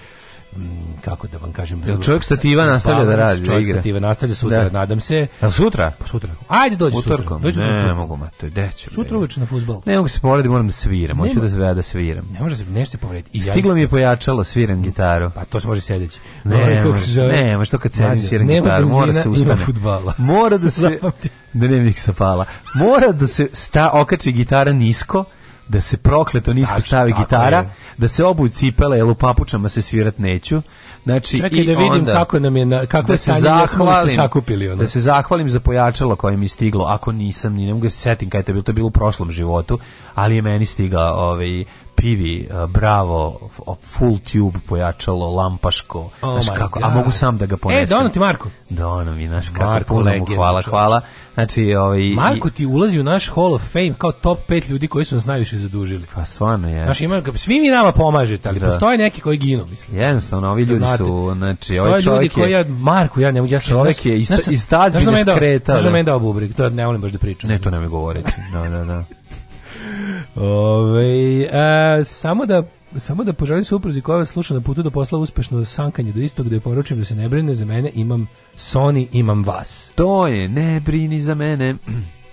Speaker 7: Mm, kako da vam kažem Jel čovjek stativa mm, nastavlja pa da radi čovjek igra stativa nastavlja sutra da. nadam se a sutra pa sutra ajde dođi sutra dođi ne, ne mogu mate deću sutra uveče na fudbal ne mogu se povrediti moram da sviram hoću da sve da sviram ne može se nešto se povrediti i stiglo mi je pojačalo sviram gitaru pa to se može sedeći ne ovaj ne ma što kad sedim sviram gitaru mora se ustane fudbala mora da se da ne bih pala mora da se sta okači gitara nisko da se prokleto nisko stavi gitara, je. da se obuju cipele, jer u papučama se svirat neću, Znači, Čekaj i da vidim onda, kako nam je na, kako da se zahvalim, se sakupili ono. Da se zahvalim za pojačalo koje mi stiglo, ako nisam ni ne mogu da se setim kad je to bilo, to je bilo u prošlom životu, ali je meni stiga ovaj pivi, eh, bravo, full tube pojačalo, lampaško, oh znaš kako, God. a mogu sam da ga e, ponesem. E, da, dono ti Marko. Dono da, mi, znaš kako, Marko puno mu hvala, hvala. Znači, ovaj, Marko ti ulazi u naš Hall of Fame kao top 5 ljudi koji su nas najviše zadužili. Pa stvarno je. Znači, ima, svi mi nama pomažete, ali da. postoje neki koji ginu, mislim. Jednostavno, ovi ljudi znači su, znači, ovaj čovjek ljudi koji ja, Marku, ja ne mogu, ja sam čovjek je iz, iz tazbine skreta. Znaš da me je dao bubrik, to ne volim baš da pričam. Ne, to ne mi govoriti, da, da, da. Ove, a, e, samo da samo da poželim supruzi koja vas sluša na putu do da posla uspešno sankanje do istog, gde da je poručim da se ne brine za mene, imam Sony, imam vas. To je, ne brini za mene.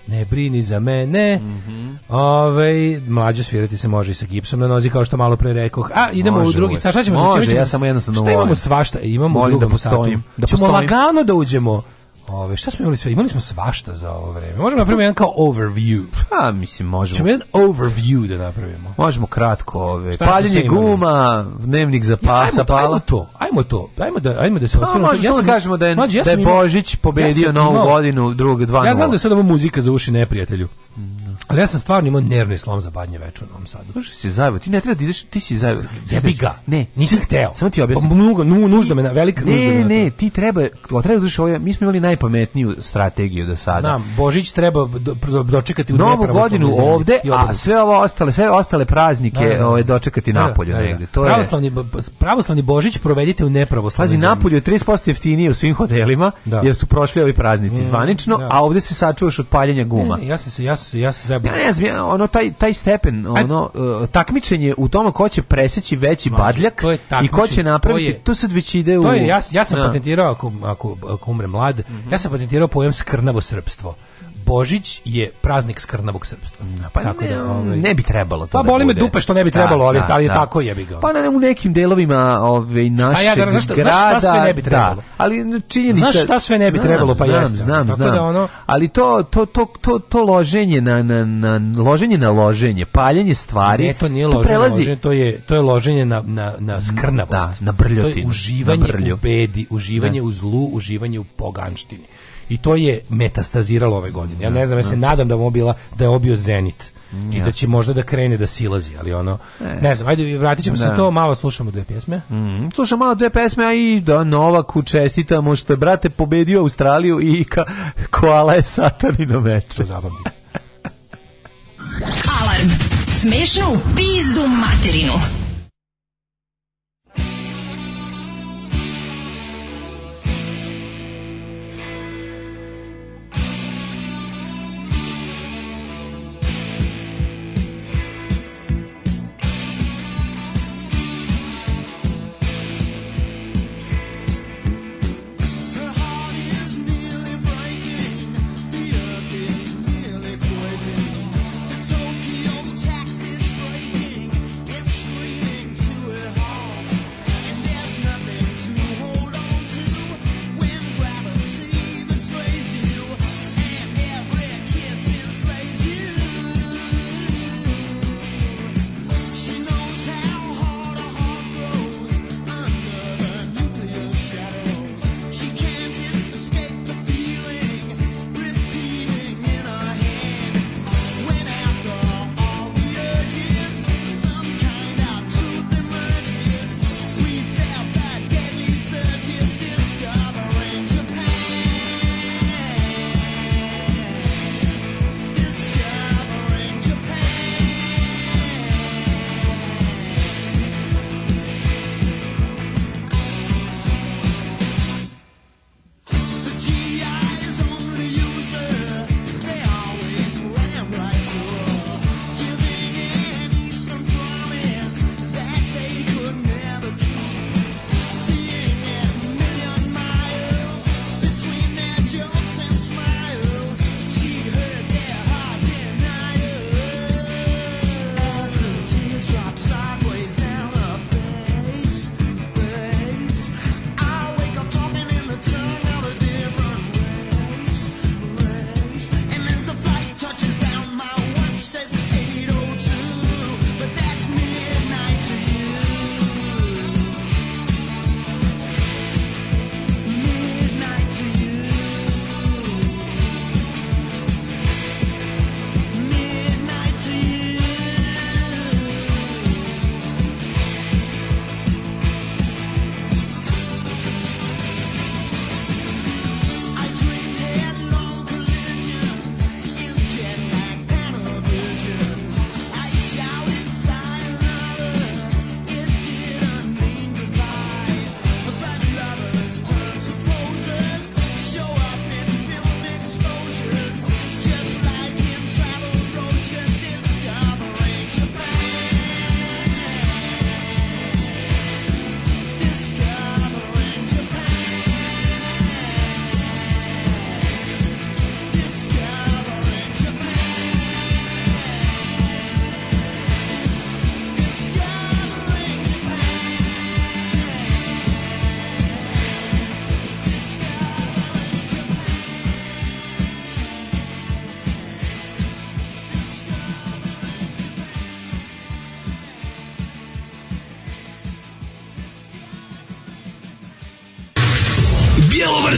Speaker 7: Ne brini za mene. Mm -hmm. Ove, mlađo svirati se može i sa gipsom na nozi, kao što malo pre rekoh. A, idemo može, u drugi sat. Šta ćemo? Može, ćemo, ja samo jednostavno Šta imamo svašta? Imamo u da drugom da postojim, satu. Da postojim. Ćemo lagano da uđemo Ove, šta smo imali sve? Imali smo svašta za ovo vreme. Možemo napraviti jedan kao overview. Pa, mislim, možemo. Čemo jedan overview da napravimo. Možemo kratko ove. Paljenje guma, dnevnik za pasa, ja, ajmo, ajmo, to, ajmo to. Ajmo da, ajmo da se pa, možemo ja sam, da kažemo da je, mađu, ja da je Božić
Speaker 8: pobedio ja novu imao, godinu, drug 2 Ja znam da je sad ovo muzika za uši neprijatelju. Mm. Ali ja sam stvarno imao nervni slom za badnje večer u Novom Sadu. Možeš si zajebao, ti ne treba da ideš, ti si zajebao. Jebi znači, ga, ne, nisam hteo. Samo ti objasnim. Nuga, pa nu, nužda me na, velika ne, nužda Ne, ne, ti treba, treba da ovo, ovaj, mi smo imali najpametniju strategiju do sada. Znam, Božić treba do, dočekati u Novu godinu ovde, a sve ove ostale, sve ostale praznike da, da, da. ove, ovaj, dočekati napolju negde. To pravoslavni, pravoslavni Božić provedite u nepravoslavnoj Pazi, napolju je 30% jeftinije u svim hotelima, jer su prošli ovi praznici mm, zvanično, a ovde se sačuvaš od paljenja guma. Ne, ja se, ja se, ja se se zajebali. Ja ne znam, ono, taj, taj stepen, ono, uh, takmičenje u tome ko će preseći veći Mađu, badljak i ko će napraviti, to, je, to sad već ide u... To je, ja, ja sam da. patentirao, ako, ako, ako umre mlad, mm -hmm. ja sam patentirao pojem skrnavo srpstvo. Božić je praznik skrnavog srpstva. Da, pa tako ne, da, ovaj... ne bi trebalo to Pa da boli me dupe što ne bi trebalo, da, ali, da, ali je da. tako jebi ga. Pa ne, u nekim delovima ovaj, naše ja, grada... Znaš šta sve ne bi da. trebalo? ali činjenica... Znaš šta sve ne bi trebalo, pa znam, Znam, znam. Da ono... Ali to, to, to, to, to loženje na, na, na, loženje na loženje, paljenje stvari... Ne, to nije loženje, prelazi... loženje to, je, to je loženje na, na, na skrnavost. Da, na brljotinu. To je uživanje u bedi, uživanje u zlu, uživanje u poganštini i to je metastaziralo ove godine. Ja ne znam, ja se nadam da ovo bila da je obio Zenit i da će možda da krene da silazi, ali ono ne znam, ajde vratit ćemo se da. to, malo slušamo dve pjesme. Mm, slušamo malo dve pjesme a i da Novaku čestitamo što je brate pobedio Australiju i ka, koala je satanino meče. Zabavno. Alarm. Smešnu pizdu materinu.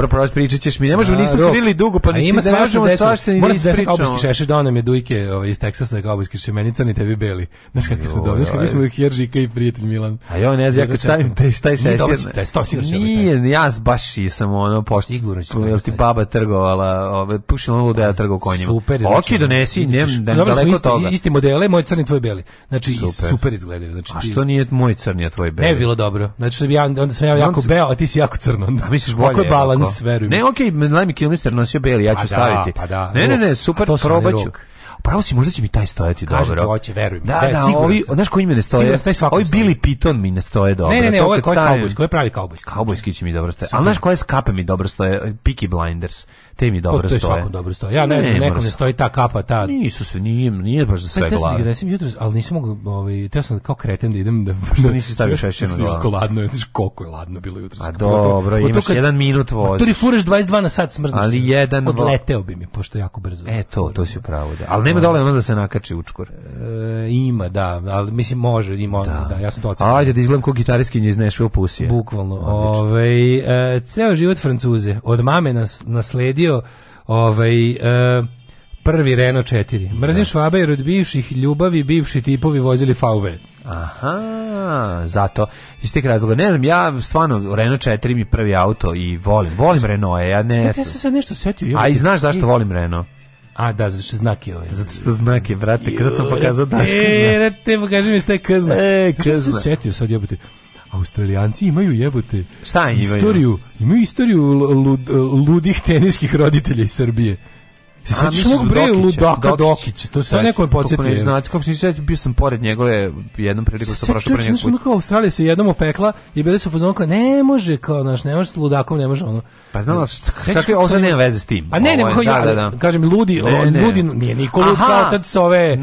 Speaker 9: palabra raspričat ćeš mi. Ne možemo, da, nismo se videli dugo, pa nismo
Speaker 10: se možemo svašta ni da, da ispričamo. Moram kaubojski šešir, dao nam je dujke ovaj, iz Teksasa, kaubojski šemenica, ni tebi beli. Znaš kakvi smo dobri, znaš kakvi smo Hjeržika i prijatelj Milan.
Speaker 9: A jo, ne znam, ja kad stavim taj, taj
Speaker 10: šešir.
Speaker 9: Da nije, ja baš sam ono, pošto igurno ću. Jel ti baba trgovala, ove, ovaj, pušila ono da ja trgao konjima. Super. Pa znači, ok, donesi, nem, da daleko toga. Isti
Speaker 10: modele, moj crni, tvoj beli. Znači, super izgledaju. Znači, a
Speaker 9: što nije moj
Speaker 10: crni,
Speaker 9: a tvoj beli? Ne
Speaker 10: bilo dobro. Znači, onda sam ja jako beo, a ti si jako crno. A pa
Speaker 9: misliš bolje? Ako je balans, veruj Ne, okej, okay, Lemmy Kilmister nosio beli, ja ću pa da, staviti. Da, pa da. Ne, ne, ne, super, probaću. Pravo si, možda će mi taj stojati Kažete, dobro.
Speaker 10: Kažete, hoće, veruj mi.
Speaker 9: Da, da, da ovi, sam. znaš koji mi ne stoje? Ovi Billy Piton mi ne stoje dobro.
Speaker 10: Ne, ne,
Speaker 9: ne,
Speaker 10: ovo je koji kaubojski, koji pravi kaubojski.
Speaker 9: Kaubojski će mi dobro stoje. Ali znaš koje skape mi dobro stoje? Peaky Blinders. Te mi dobro to, to To je svakom
Speaker 10: dobro stoje. Ja ne, ne znam, nekom ne stoji ta kapa, ta...
Speaker 9: Nisu sve, nije, nije baš za pa sve da glave. Sve
Speaker 10: ste da sam jutro, ali nisam mogu, ovaj, teo sam da kao kretem da idem da... da
Speaker 9: Što nisi stavio šešćenu
Speaker 10: glavu? Jako ladno, znaš koliko je ladno bilo jutro. A dobro, imaš
Speaker 9: jedan minut voz.
Speaker 10: Tu fureš 22 na sat smrzneš.
Speaker 9: Ali jedan...
Speaker 10: Odleteo bi mi, pošto jako brzo.
Speaker 9: E to, to si upravo, da. Ali nema dole onda da se nakači učkor.
Speaker 10: E, ima, da, ali mislim može, ima, da, da ja sam
Speaker 9: to ocenio. Ajde
Speaker 10: da
Speaker 9: izgledam kao gitarijski iz Nashville Pusije.
Speaker 10: Bukvalno. Ovaj e, ceo život Francuze od mame nas nasledio ovaj e, prvi Renault 4. Mrzim da. Švabe jer od bivših ljubavi bivši tipovi vozili VW.
Speaker 9: Aha, zato. Iz tih razloga, ne znam, ja stvarno Renault 4 mi prvi auto i volim,
Speaker 10: volim Renault, ja ne... Ja,
Speaker 9: ja sam sad nešto setio. A i znaš zašto volim Renault?
Speaker 10: A da, zato što znak je
Speaker 9: ovaj. Zato što znak je, brate, kada sam pokazao
Speaker 10: dašku. E, te pokaži mi šta je kazna.
Speaker 9: E, kazna. Šta se
Speaker 10: setio sad jebote? Australijanci imaju jebote.
Speaker 9: Šta imaju? Istoriju,
Speaker 10: imaju istoriju lud, ludih teniskih roditelja iz Srbije. Se sećaš ovog bre ludaka Dokić, to se neko je Znači
Speaker 9: Znate kako se sećam, bio sam pored njegove jednom prilikom
Speaker 10: sa prošle pre nekog. Sećaš kako Australija se jednom opekla i bili su fuzon kao ne može kao naš ne može s ludakom ne može ono.
Speaker 9: Pa znala kakve ovo nema veze s tim. Pa
Speaker 10: ne, ne, ja da, da, da. kažem ludi, ludi nije niko kao tad sa ove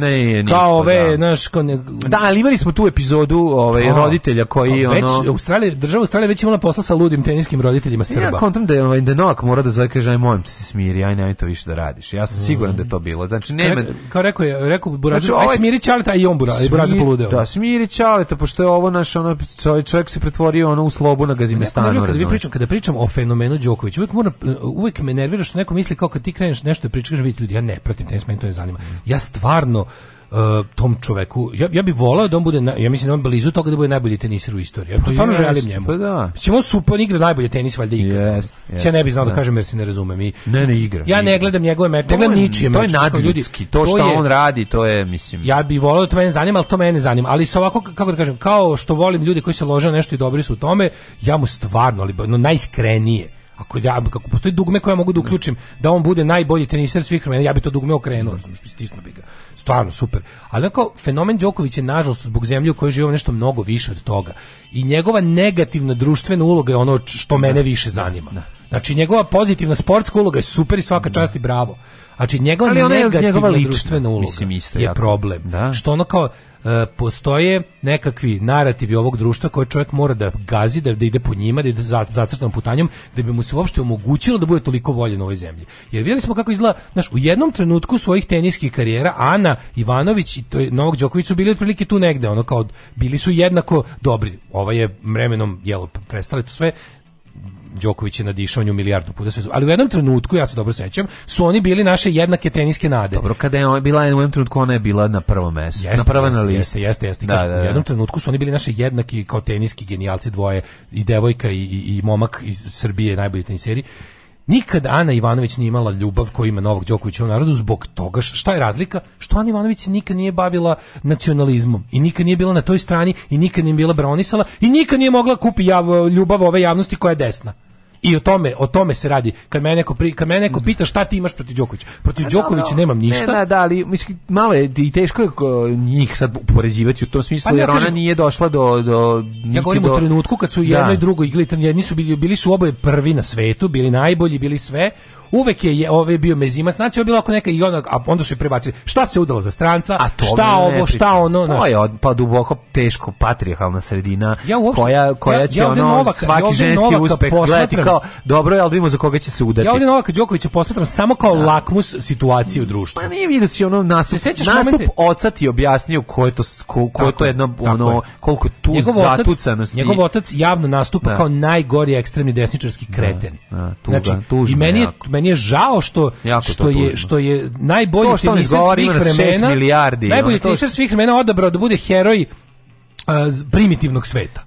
Speaker 10: kao ove naš kao
Speaker 9: Da, ali imali smo tu epizodu ove pa, roditelja koji pa ono
Speaker 10: Već Australija, država Australija već imala posla sa ludim teniskim roditeljima Srba.
Speaker 9: Ja kontam da je ovaj, da Novak mora da zakaže aj mom se smiri, aj nemoj to više da radiš razumeš? Ja sam siguran da je to bilo. Znači nema
Speaker 10: Kao, rekao je, rekao Burazer, znači, ovaj, aj smiri Čaleta i on Burazer, Burazer poludeo.
Speaker 9: Da, smiri Čaleta, pošto je ovo naš ono čovjek, čovjek se pretvorio ono u slobu na Gazimestanu. Kada
Speaker 10: vi pričam, kada pričam o fenomenu Đoković, uvek mora uh, uvek me nervira što neko misli kao kad ti kreneš nešto pričaš, vidite ljudi, ja ne pratim tenis, meni to ne zanima. Ja stvarno uh, tom čoveku ja ja bih voleo da on bude na, ja mislim da on blizu toga da bude najbolji teniser u istoriji. Ja pa to stvarno želim njemu.
Speaker 9: Pa da.
Speaker 10: Ćemo super igra najbolje tenis valjda ikad.
Speaker 9: Yes, yes,
Speaker 10: ja ne bih znao da. da kažem jer se ne razumem i
Speaker 9: Ne, ne igra.
Speaker 10: Ja ne igra. gledam njegove mečeve, gledam ničije meče. To je
Speaker 9: nadljudski, to šta on radi, to je mislim.
Speaker 10: Ja bih voleo da to mene zanima, al to mene zanima. Ali sa ovako kako da kažem, kao što volim ljude koji se lože nešto i dobri su u tome, ja mu stvarno ali no, najiskrenije ako ja kako postoji dugme koje ja mogu da uključim da on bude najbolji teniser svih vremena ja bih to dugme okrenuo znači stisnuo bi ga stvarno super. Ali onako, fenomen Đoković je nažalost zbog zemlje u kojoj živimo nešto mnogo više od toga. I njegova negativna društvena uloga je ono što mene da. više zanima. Da. Znači, njegova pozitivna sportska uloga je super i svaka da. čast i bravo. Znači, njegova negativna njegova društvena uloga je problem. Što ono kao, E, postoje nekakvi narativi ovog društva koje čovjek mora da gazi, da, da ide po njima, da ide za, zacrtanom putanjom, da bi mu se uopšte omogućilo da bude toliko voljen u ovoj zemlji. Jer vidjeli smo kako izgleda, znaš, u jednom trenutku svojih teniskih karijera Ana Ivanović i to je, Novak Đoković su bili otprilike tu negde, ono kao bili su jednako dobri. Ova je vremenom jelo prestale to sve, Đoković je nadišao nju milijardu puta sve. Ali u jednom trenutku, ja se dobro sećam, su oni bili naše jednake teniske nade.
Speaker 9: Dobro, kada je ona bila u jednom trenutku ona je bila na prvom mestu, na prva na
Speaker 10: listi. Jeste, jeste, da, da, da. U jednom trenutku su oni bili naše jednaki kao teniski genijalci dvoje i devojka i, i, i momak iz Srbije najbolji teniseri. Nikad Ana Ivanović nije imala ljubav koju ima Novak Đoković u narodu zbog toga šta je razlika što Ana Ivanović se nikad nije bavila nacionalizmom i nikad nije bila na toj strani i nikad nije bila bronisala i nikad nije mogla kupi ljubav ove javnosti koja je desna. I o tome, o tome se radi. Kad me neko pri, kad me neko pita šta ti imaš protiv Đokovića? Protiv da, Đokovića da. nemam ništa. Ne, da,
Speaker 9: da, ali mislim malo je i teško je njih sad upoređivati u tom pa smislu pa jer ona nije došla do do
Speaker 10: Ja govorim do... u trenutku kad su jedno i da. drugo igli, tamo su bili bili su oboje prvi na svetu, bili najbolji, bili sve. Uvek je, je ove ovaj bio mezimac, znači bilo ako neka i ona, a onda su i prebacili. Šta se udalo za stranca? A to šta ovo, šta ono,
Speaker 9: znači. To je pa duboko teško patrijarhalna sredina ja uopšte, koja koja će ja ono Novaka, svaki ja ženski uspeh gledati kao dobro je, al vidimo za koga će se udati.
Speaker 10: Ja ovde Novak Đokovića posmatram samo kao
Speaker 9: da.
Speaker 10: lakmus situacije u društvu.
Speaker 9: Pa nije vidio si ono nastup, se nastup momente? oca ti objasnio ko je to ko, ko to jedno ono je. koliko tu njegov zatucanosti.
Speaker 10: Njegov otac javno nastupa da. kao najgori ekstremni desničarski da, kreten. Da, tuga, znači, tužno, meni je žao što jako što je što je najbolji to što tenisar svih vremena, milijardi, najbolji tenisar svih vremena odabrao da bude heroj uh, primitivnog sveta.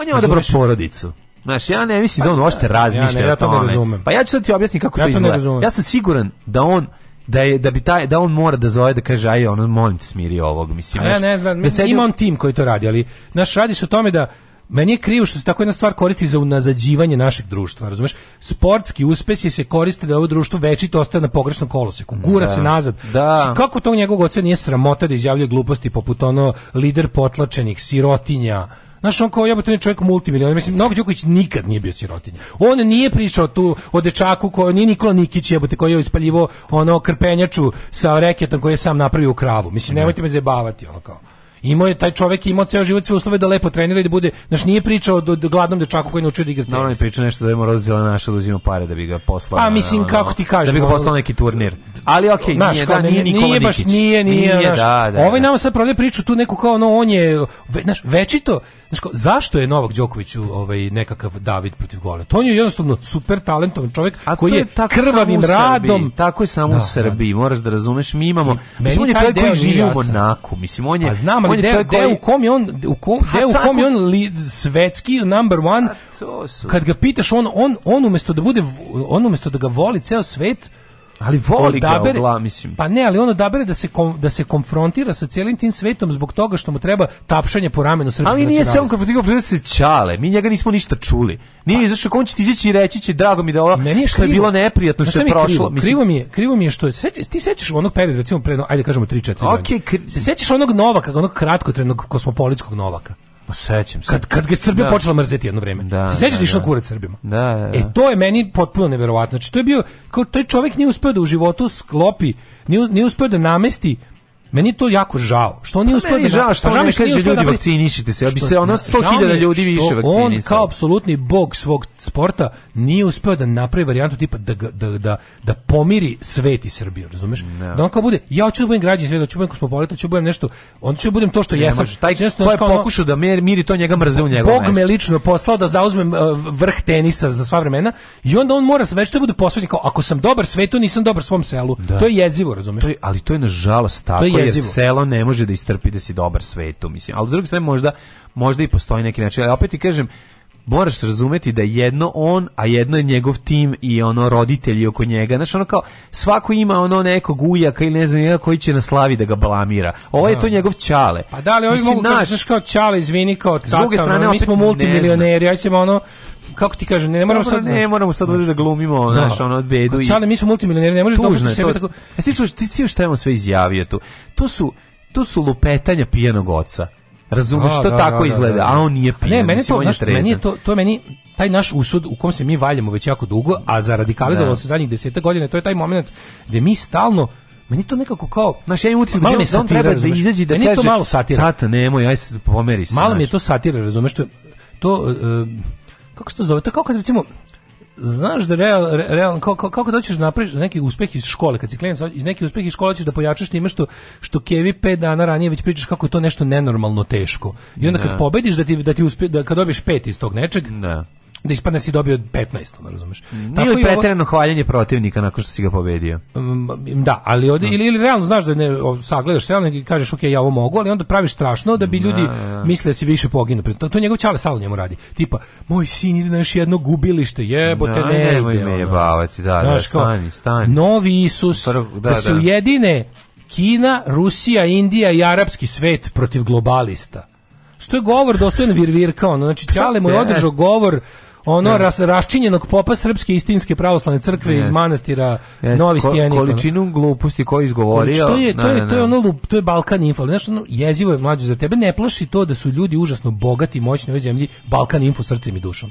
Speaker 9: On je odabrao porodicu. Znaš, ja ne mislim da pa, da on uopšte razmišlja ja ne, ja to ne razumem. Pa ja ću sad ti objasniti kako ja to, to izgleda. Ja sam siguran da on da je da bi taj da on mora da zove da kaže aj ono molim te smiri ovog mislim.
Speaker 10: ja ne znam, veselju... Da ima on tim koji to radi, ali naš radi se o tome da meni je krivo što se tako jedna stvar koristi za unazađivanje našeg društva, razumeš? Sportski uspesi se koriste da ovo društvo večito ostaje na pogrešnom koloseku, gura da. se nazad. Da. Znači, kako to njegovog oca nije sramota da izjavljuje gluposti poput ono lider potlačenih, sirotinja, Znaš, on kao jebote ne čovjek multimilionar. Mislim, Novak Đoković nikad nije bio sirotinja. On nije pričao tu o dečaku koji nije Nikola Nikić jebote koji je ispaljivo ono krpenjaču sa reketom koji je sam napravio u kravu. Mislim, da. nemojte me zabavati ono kao. Imao je taj čovjek imao ceo život sve uslove da lepo trenira i da bude, znači nije pričao do gladnom dečaku koji naučio
Speaker 9: da
Speaker 10: igra tenis. No,
Speaker 9: on je pričao nešto da je morao da zela naša da uzima pare da bi ga poslao. A
Speaker 10: mislim ono, kako ti kažeš,
Speaker 9: da bi ga poslao neki turnir. Ali okej, okay, nije, da, nije, nije, nije baš
Speaker 10: nije, nije, nije naš, da, da, Ovaj da. nama sad prodaje priču tu neku kao ono on je, ve, znaš, večito, znaš, kao, zašto je Novak Đoković ovaj nekakav David protiv Gole? To on je jednostavno super talentovan čovjek A koji je, tako krvavim radom,
Speaker 9: tako je samo u da, Srbiji, moraš da razumeš, mi imamo, mislim on je čovjek koji živi u Monaku, mislim on je, pa
Speaker 10: ali on je de, koji... de u kom je on u kom, ha, pa de u kom je on li, svetski number 1 Kad ga pitaš on on on umesto da bude on umesto da ga voli ceo svet,
Speaker 9: Ali voli ga, odabere,
Speaker 10: mislim. Pa ne, ali on odabere da se, kom, da se konfrontira sa cijelim tim svetom zbog toga što mu treba tapšanje po ramenu srpskog Ali
Speaker 9: znači nije se on konfrontirao se čale, mi njega nismo ništa čuli. Nije pa. izašao, on će ti izaći i reći će, drago mi da ovo je što je bilo neprijatno, što je je prošlo. Krivo,
Speaker 10: mislim. krivo, mi je, krivo mi je što je, se, ti sećaš onog perioda, recimo, pre, ajde da kažemo 3-4 okay, Se sećaš onog Novaka, onog kratkotrenog kosmopolitskog Novaka.
Speaker 9: Pa se.
Speaker 10: Kad kad ga Srbija da. počela mrzeti jedno vreme. Da,
Speaker 9: se
Speaker 10: sećaš da,
Speaker 9: da
Speaker 10: išla kurac
Speaker 9: Srbima? Da, da, da,
Speaker 10: E to je meni potpuno neverovatno. Znači to je bio kao taj čovjek nije uspeo da u životu sklopi, nije, nije uspeo da namesti Meni to jako žao. Što oni pa uspeli
Speaker 9: da žao što pa oni kaže ljudi da vakcinišite se, ja bi se ona 100.000 ljudi više vakcinisalo.
Speaker 10: On kao apsolutni bog svog sporta nije uspeo da napravi varijantu tipa da da da da pomiri svet i Srbiju, razumeš? No. Da. da on kao bude ja hoću da budem građanin sveta, hoću da budem kosmopolita, hoću da budem nešto, on će da budem to što ne, jesam. Može,
Speaker 9: taj Često, znači, ko je pokušao da miri, miri to njega mrze u njega. Bog mesto.
Speaker 10: me lično poslao da zauzmem uh, vrh tenisa za sva vremena i onda on mora sve što bude posvećen kao ako sam dobar svetu, nisam dobar svom selu. Da. To je jezivo, razumeš? To
Speaker 9: je, ali to je nažalost tako tako jer selo ne može da istrpi da si dobar svetu, mislim. Ali s druge strane možda, možda i postoji neki način. Ali opet ti kažem, moraš razumeti da jedno on, a jedno je njegov tim i ono roditelji oko njega. Znaš, ono kao, svako ima ono nekog ujaka ili ne znam njega koji će na slavi da ga blamira. Ovo je da. to njegov čale.
Speaker 10: Pa da li ovi Mislim, mogu da znaš, kao čale, izvini, kao tata, mi smo multimilioneri, ja ćemo ono, kako ti kažem,
Speaker 9: ne, ne moramo sad ne moramo sad ovde da glumimo, da. znaš, ono bedu i.
Speaker 10: mi smo multimilioneri, ne možeš
Speaker 9: dobiti sebe tako. Jesi čuo, ti ti šta je sve izjavio tu? To su to su lupetanja pijanog oca. Razumeš što da, da, tako izgleda, a on nije pijan. Ne, meni
Speaker 10: to, naš, meni je to, to je meni taj naš usud u kom se mi valjamo već jako dugo, a za radikalizovalo se zadnjih 10 godina, to je taj momenat gdje mi stalno meni to nekako kao
Speaker 9: naš ja ucim da, da on treba da izađe da
Speaker 10: meni kaže to malo satira
Speaker 9: tata nemoj aj pomeri se malo mi
Speaker 10: je to satira razumeš to to uh, kako se to zove, to kao kad recimo znaš da real, real, kao, kao, kako da hoćeš napraviš neki uspeh iz škole, kad si klinac iz neki uspeh iz škole hoćeš da pojačaš time što, što Kevi 5 dana ranije već pričaš kako je to nešto nenormalno teško. I onda kad ne. Da. pobediš da ti, da ti uspe, da, kad dobiš pet iz tog nečeg, ne da da ispadne da si dobio 15, ono razumeš.
Speaker 9: Nije Tako li preterano ovo... hvaljenje protivnika nakon što si ga pobedio?
Speaker 10: Mm, da, ali ovdje, da. ili, ili realno znaš da ne sagledaš se i kažeš ok, ja ovo mogu, ali onda praviš strašno da bi da, ljudi da, da. misle da si više poginu. To, to njegov čale stalno njemu radi. Tipa, moj sin ide na još jedno gubilište, jebote, ne, ne ide. Me
Speaker 9: jebavati, da, da, stani, stani.
Speaker 10: Novi Isus, Prv, da, da, se ujedine Kina, Rusija, Indija i arapski svet protiv globalista. Što je govor dostojan virvirka, ono, znači Ćale mu je održao govor ono ja. raščinjenog popa srpske istinske pravoslavne crkve yes. iz manastira yes. Novi Ko, Stijenik.
Speaker 9: Količinu ono. gluposti koji izgovorio. To je, to, je, to, je,
Speaker 10: to je ono to je Balkan info. Znaš, ono, jezivo je mlađe za tebe. Ne plaši to da su ljudi užasno bogati i moćni u ovoj zemlji Balkan info srcem i dušom.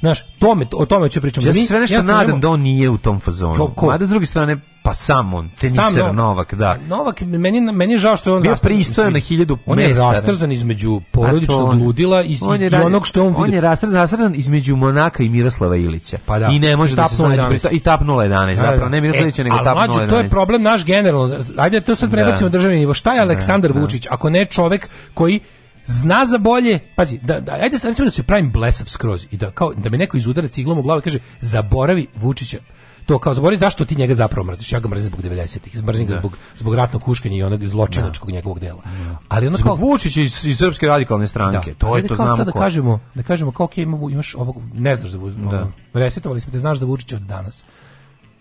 Speaker 10: Znaš, tome, o tome ću pričam.
Speaker 9: Ja se sve nešto ja nadam nemo... da on nije u tom fazonu. Ko, ko? Mada s druge strane, pa sam on, teniser sam Novak, da.
Speaker 10: Novak, meni, meni je žao što
Speaker 9: je
Speaker 10: on...
Speaker 9: Bio pristojan na hiljadu On
Speaker 10: je rastrzan između porodičnog on, ludila i, on je, i onog što
Speaker 9: on... On je rastrzan, rastrzan između Monaka i Miroslava Ilića. Pa da. I ne može I da se snađe I tap 011, zapravo. Da. da. Ne Miroslava Ilića, e, nego tap 011.
Speaker 10: to je problem naš generalno. Ajde, to sad da. prebacimo da. državni nivo. Šta je da, Aleksandar da, Vučić, ako ne čovek koji zna za bolje, pazi, da, da, ajde sad recimo da se pravim blesav skroz i da, kao, da me neko iz udara ciglom u glavu i kaže, zaboravi Vučića, to kao zaboravi zašto ti njega zapravo mrziš. Ja ga mrzim zbog 90-ih, mrzim ga da. zbog, zbog ratnog huškanja i onog zločinačkog da. njegovog dela. Da.
Speaker 9: Ali ono kao Vučića iz, iz srpske radikalne da. stranke. Da. To je to znamo. Sad
Speaker 10: da kažemo, da kažemo kao okay, imaš ovog ne znaš da Vučića. Da. Resetovali smo te znaš za Vučića od danas.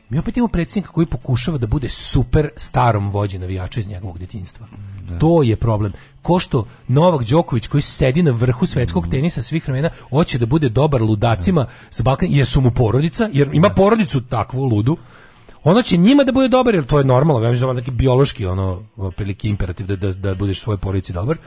Speaker 10: Mi opet imamo predsjednika koji pokušava da bude super starom vođi navijača iz njegovog detinjstva. Da. To je problem. Ko što Novak Đoković koji sedi na vrhu svetskog mm. tenisa svih vremena, hoće da bude dobar ludacima sa Balkana jer su mu porodica, jer ima da. porodicu takvu ludu, ono će njima da bude dobar, jer to je normalno, ja mislim da neki biološki ono otprilike imperativ da, da, da budeš svojoj porodici dobar.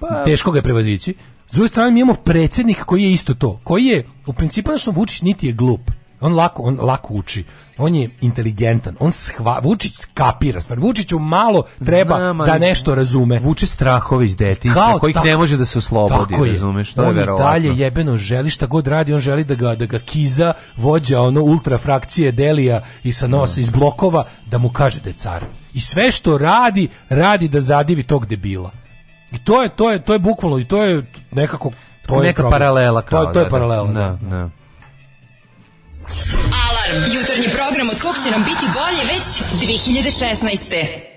Speaker 10: Pa, teško ga je prevazići. S druge strane mi imamo predsjednik koji je isto to, koji je u principu što Vučić niti je glup on lako, on lako uči on je inteligentan, on shva, Vučić kapira stvar, Vučiću malo treba Znam, da nešto razume.
Speaker 9: Vuče strahove iz detinjstva kojih tako, ne može da se oslobodi, tako je. razumeš, to on
Speaker 10: je
Speaker 9: verovatno.
Speaker 10: dalje jebeno želi šta god radi, on želi da ga, da ga kiza vođa ono ultra frakcije Delija i sa nosa mm. iz blokova da mu kaže da je car. I sve što radi, radi da zadivi tog debila. I to je, to je, to je bukvalno, i to je nekako... To je neka paralela kao. To to je da, da, paralela, da. da, da. da. Alarm! Jutarnji program od kog će nam biti bolje već 2016.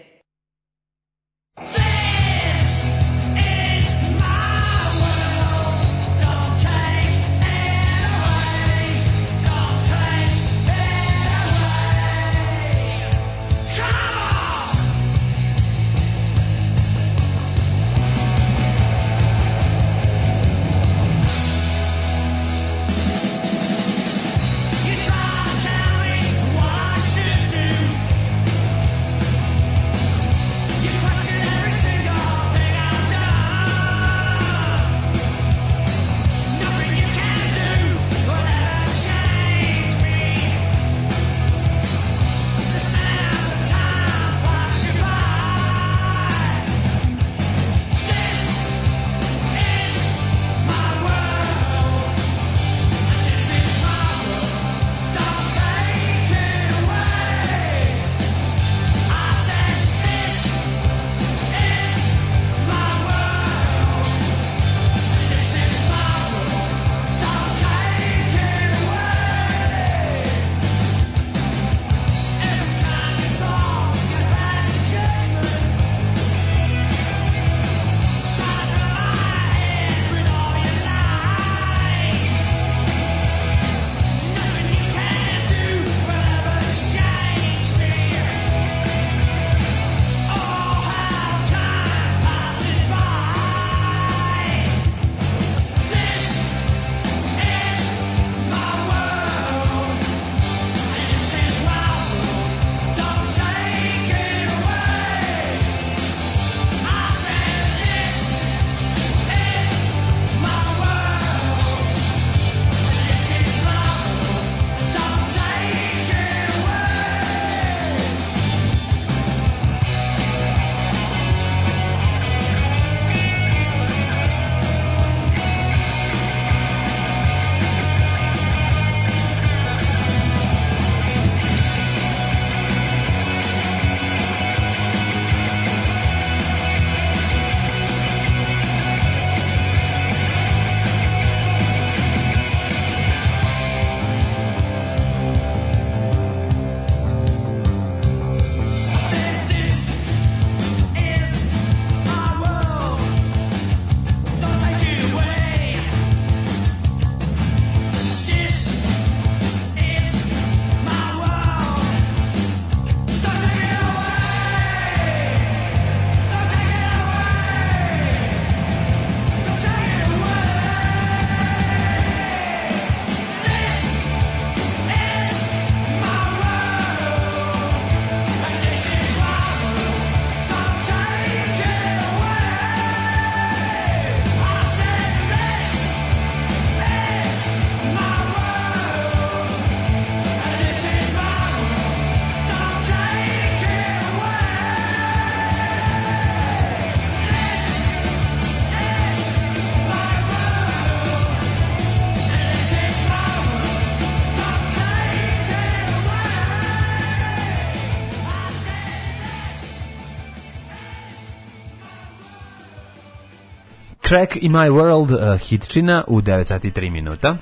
Speaker 9: Track in My World uh, hitčina u 9.3 minuta.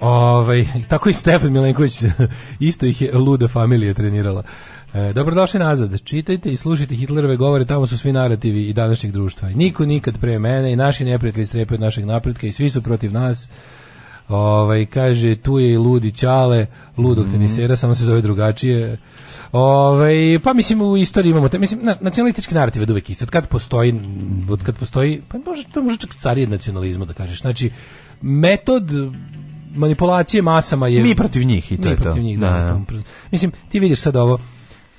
Speaker 10: Ovaj, tako i Stefan Milenković, isto ih je luda familija trenirala. E, dobrodošli nazad. Čitajte i slušajte Hitlerove govore, tamo su svi narativi i današnjeg društva. Niko nikad pre mene i naši neprijatelji strepe od našeg napretka i svi su protiv nas. Ovaj kaže tu je i ludi ćale, ludog mm -hmm. tenisera, samo se zove drugačije. Ovaj pa mislim u istoriji imamo te, mislim nacionalistički narativ je uvek isto. Od kad postoji od kad postoji pa može to može čak carije nacionalizma da kažeš. Znači metod manipulacije masama je
Speaker 9: mi protiv njih i to
Speaker 10: je
Speaker 9: to.
Speaker 10: Njih, da, da, da, da. Mislim ti vidiš sad ovo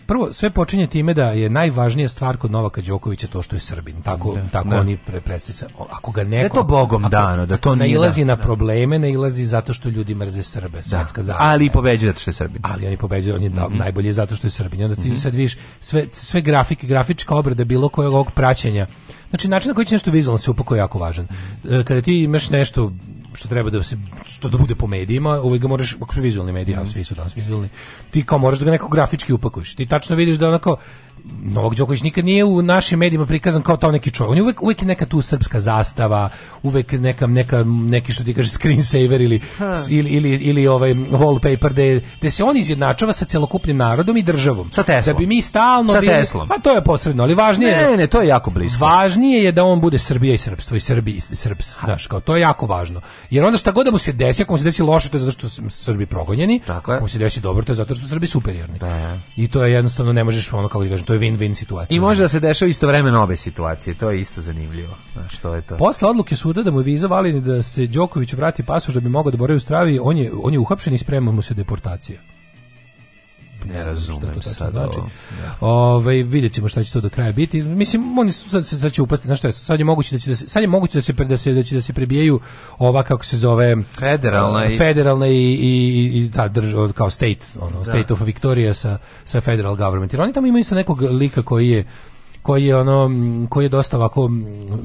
Speaker 10: prvo sve počinje time da je najvažnija stvar kod Novaka Đokovića to što je Srbin. Tako da, tako da. oni pre Ako ga neko da je
Speaker 9: to bogom
Speaker 10: ako,
Speaker 9: dano, da to
Speaker 10: ne
Speaker 9: ilazi
Speaker 10: da. na probleme, ne ilazi zato što ljudi mrze Srbe, da. svetska zajednica.
Speaker 9: Ali pobeđuje zato što je Srbin.
Speaker 10: Ali oni pobeđuju, on je da- mm -hmm. najbolje zato što je Srbin. Onda ti mm -hmm. sad vidiš sve sve grafike, grafička obrada bilo kojeg ovog praćenja. Znači način na koji će nešto vizualno se upako jako važan. Mhm. E, kada ti imaš nešto što treba da se što da bude po medijima, uvek ga možeš ako su vizualni mediji, a mhm. svi su danas vizuelni. Ti kao možeš da ga nekako grafički upakuješ. Ti tačno vidiš da onako Novak Đoković nikad nije u našim medijima prikazan kao to neki čovjek. On je uvek, uvek neka tu srpska zastava, uvek neka, neka neki što ti kaže screensaver ili, ili, ili, ili, ovaj wallpaper da da se on izjednačava sa celokupnim narodom i državom.
Speaker 9: Sa Teslom.
Speaker 10: Da bi mi stalno
Speaker 9: sa bili, Teslom.
Speaker 10: Pa to je posredno, ali važnije
Speaker 9: ne, ne, to je jako blisko.
Speaker 10: Važnije je da on bude Srbija i srpstvo i Srbi i srps, znaš, kao to je jako važno. Jer onda šta god da mu se desi, ako mu se desi loše, to je zato što su Srbi progonjeni, Tako je. ako mu se desi dobro, to je zato što su Srbi superiorni. Da, da. I to je jednostavno, ne možeš ono, da kažem, to je win-win situacija. I
Speaker 9: može da se dešava isto istovremeno obe situacije, to je isto zanimljivo. Znaš, to je to.
Speaker 10: Posle odluke suda da mu je viza valini da se Đoković vrati pasoš da bi mogao da boravi u Stravi, on je, on je uhapšen i sprema mu se deportacija
Speaker 9: ne
Speaker 10: razumem što to sad znači. Da. Ovaj vidjet šta će to do kraja biti. Mislim oni su sad, sad će upasti na šta je. Sad je moguće da će da se, sad je moguće da se da se da će da se prebijaju ova kako se zove
Speaker 9: federalna i
Speaker 10: federalna i i, i ta država kao state, ono da. state of Victoria sa sa federal government. Jer oni tamo imaju isto nekog lika koji je koji je ono koji je dosta ovako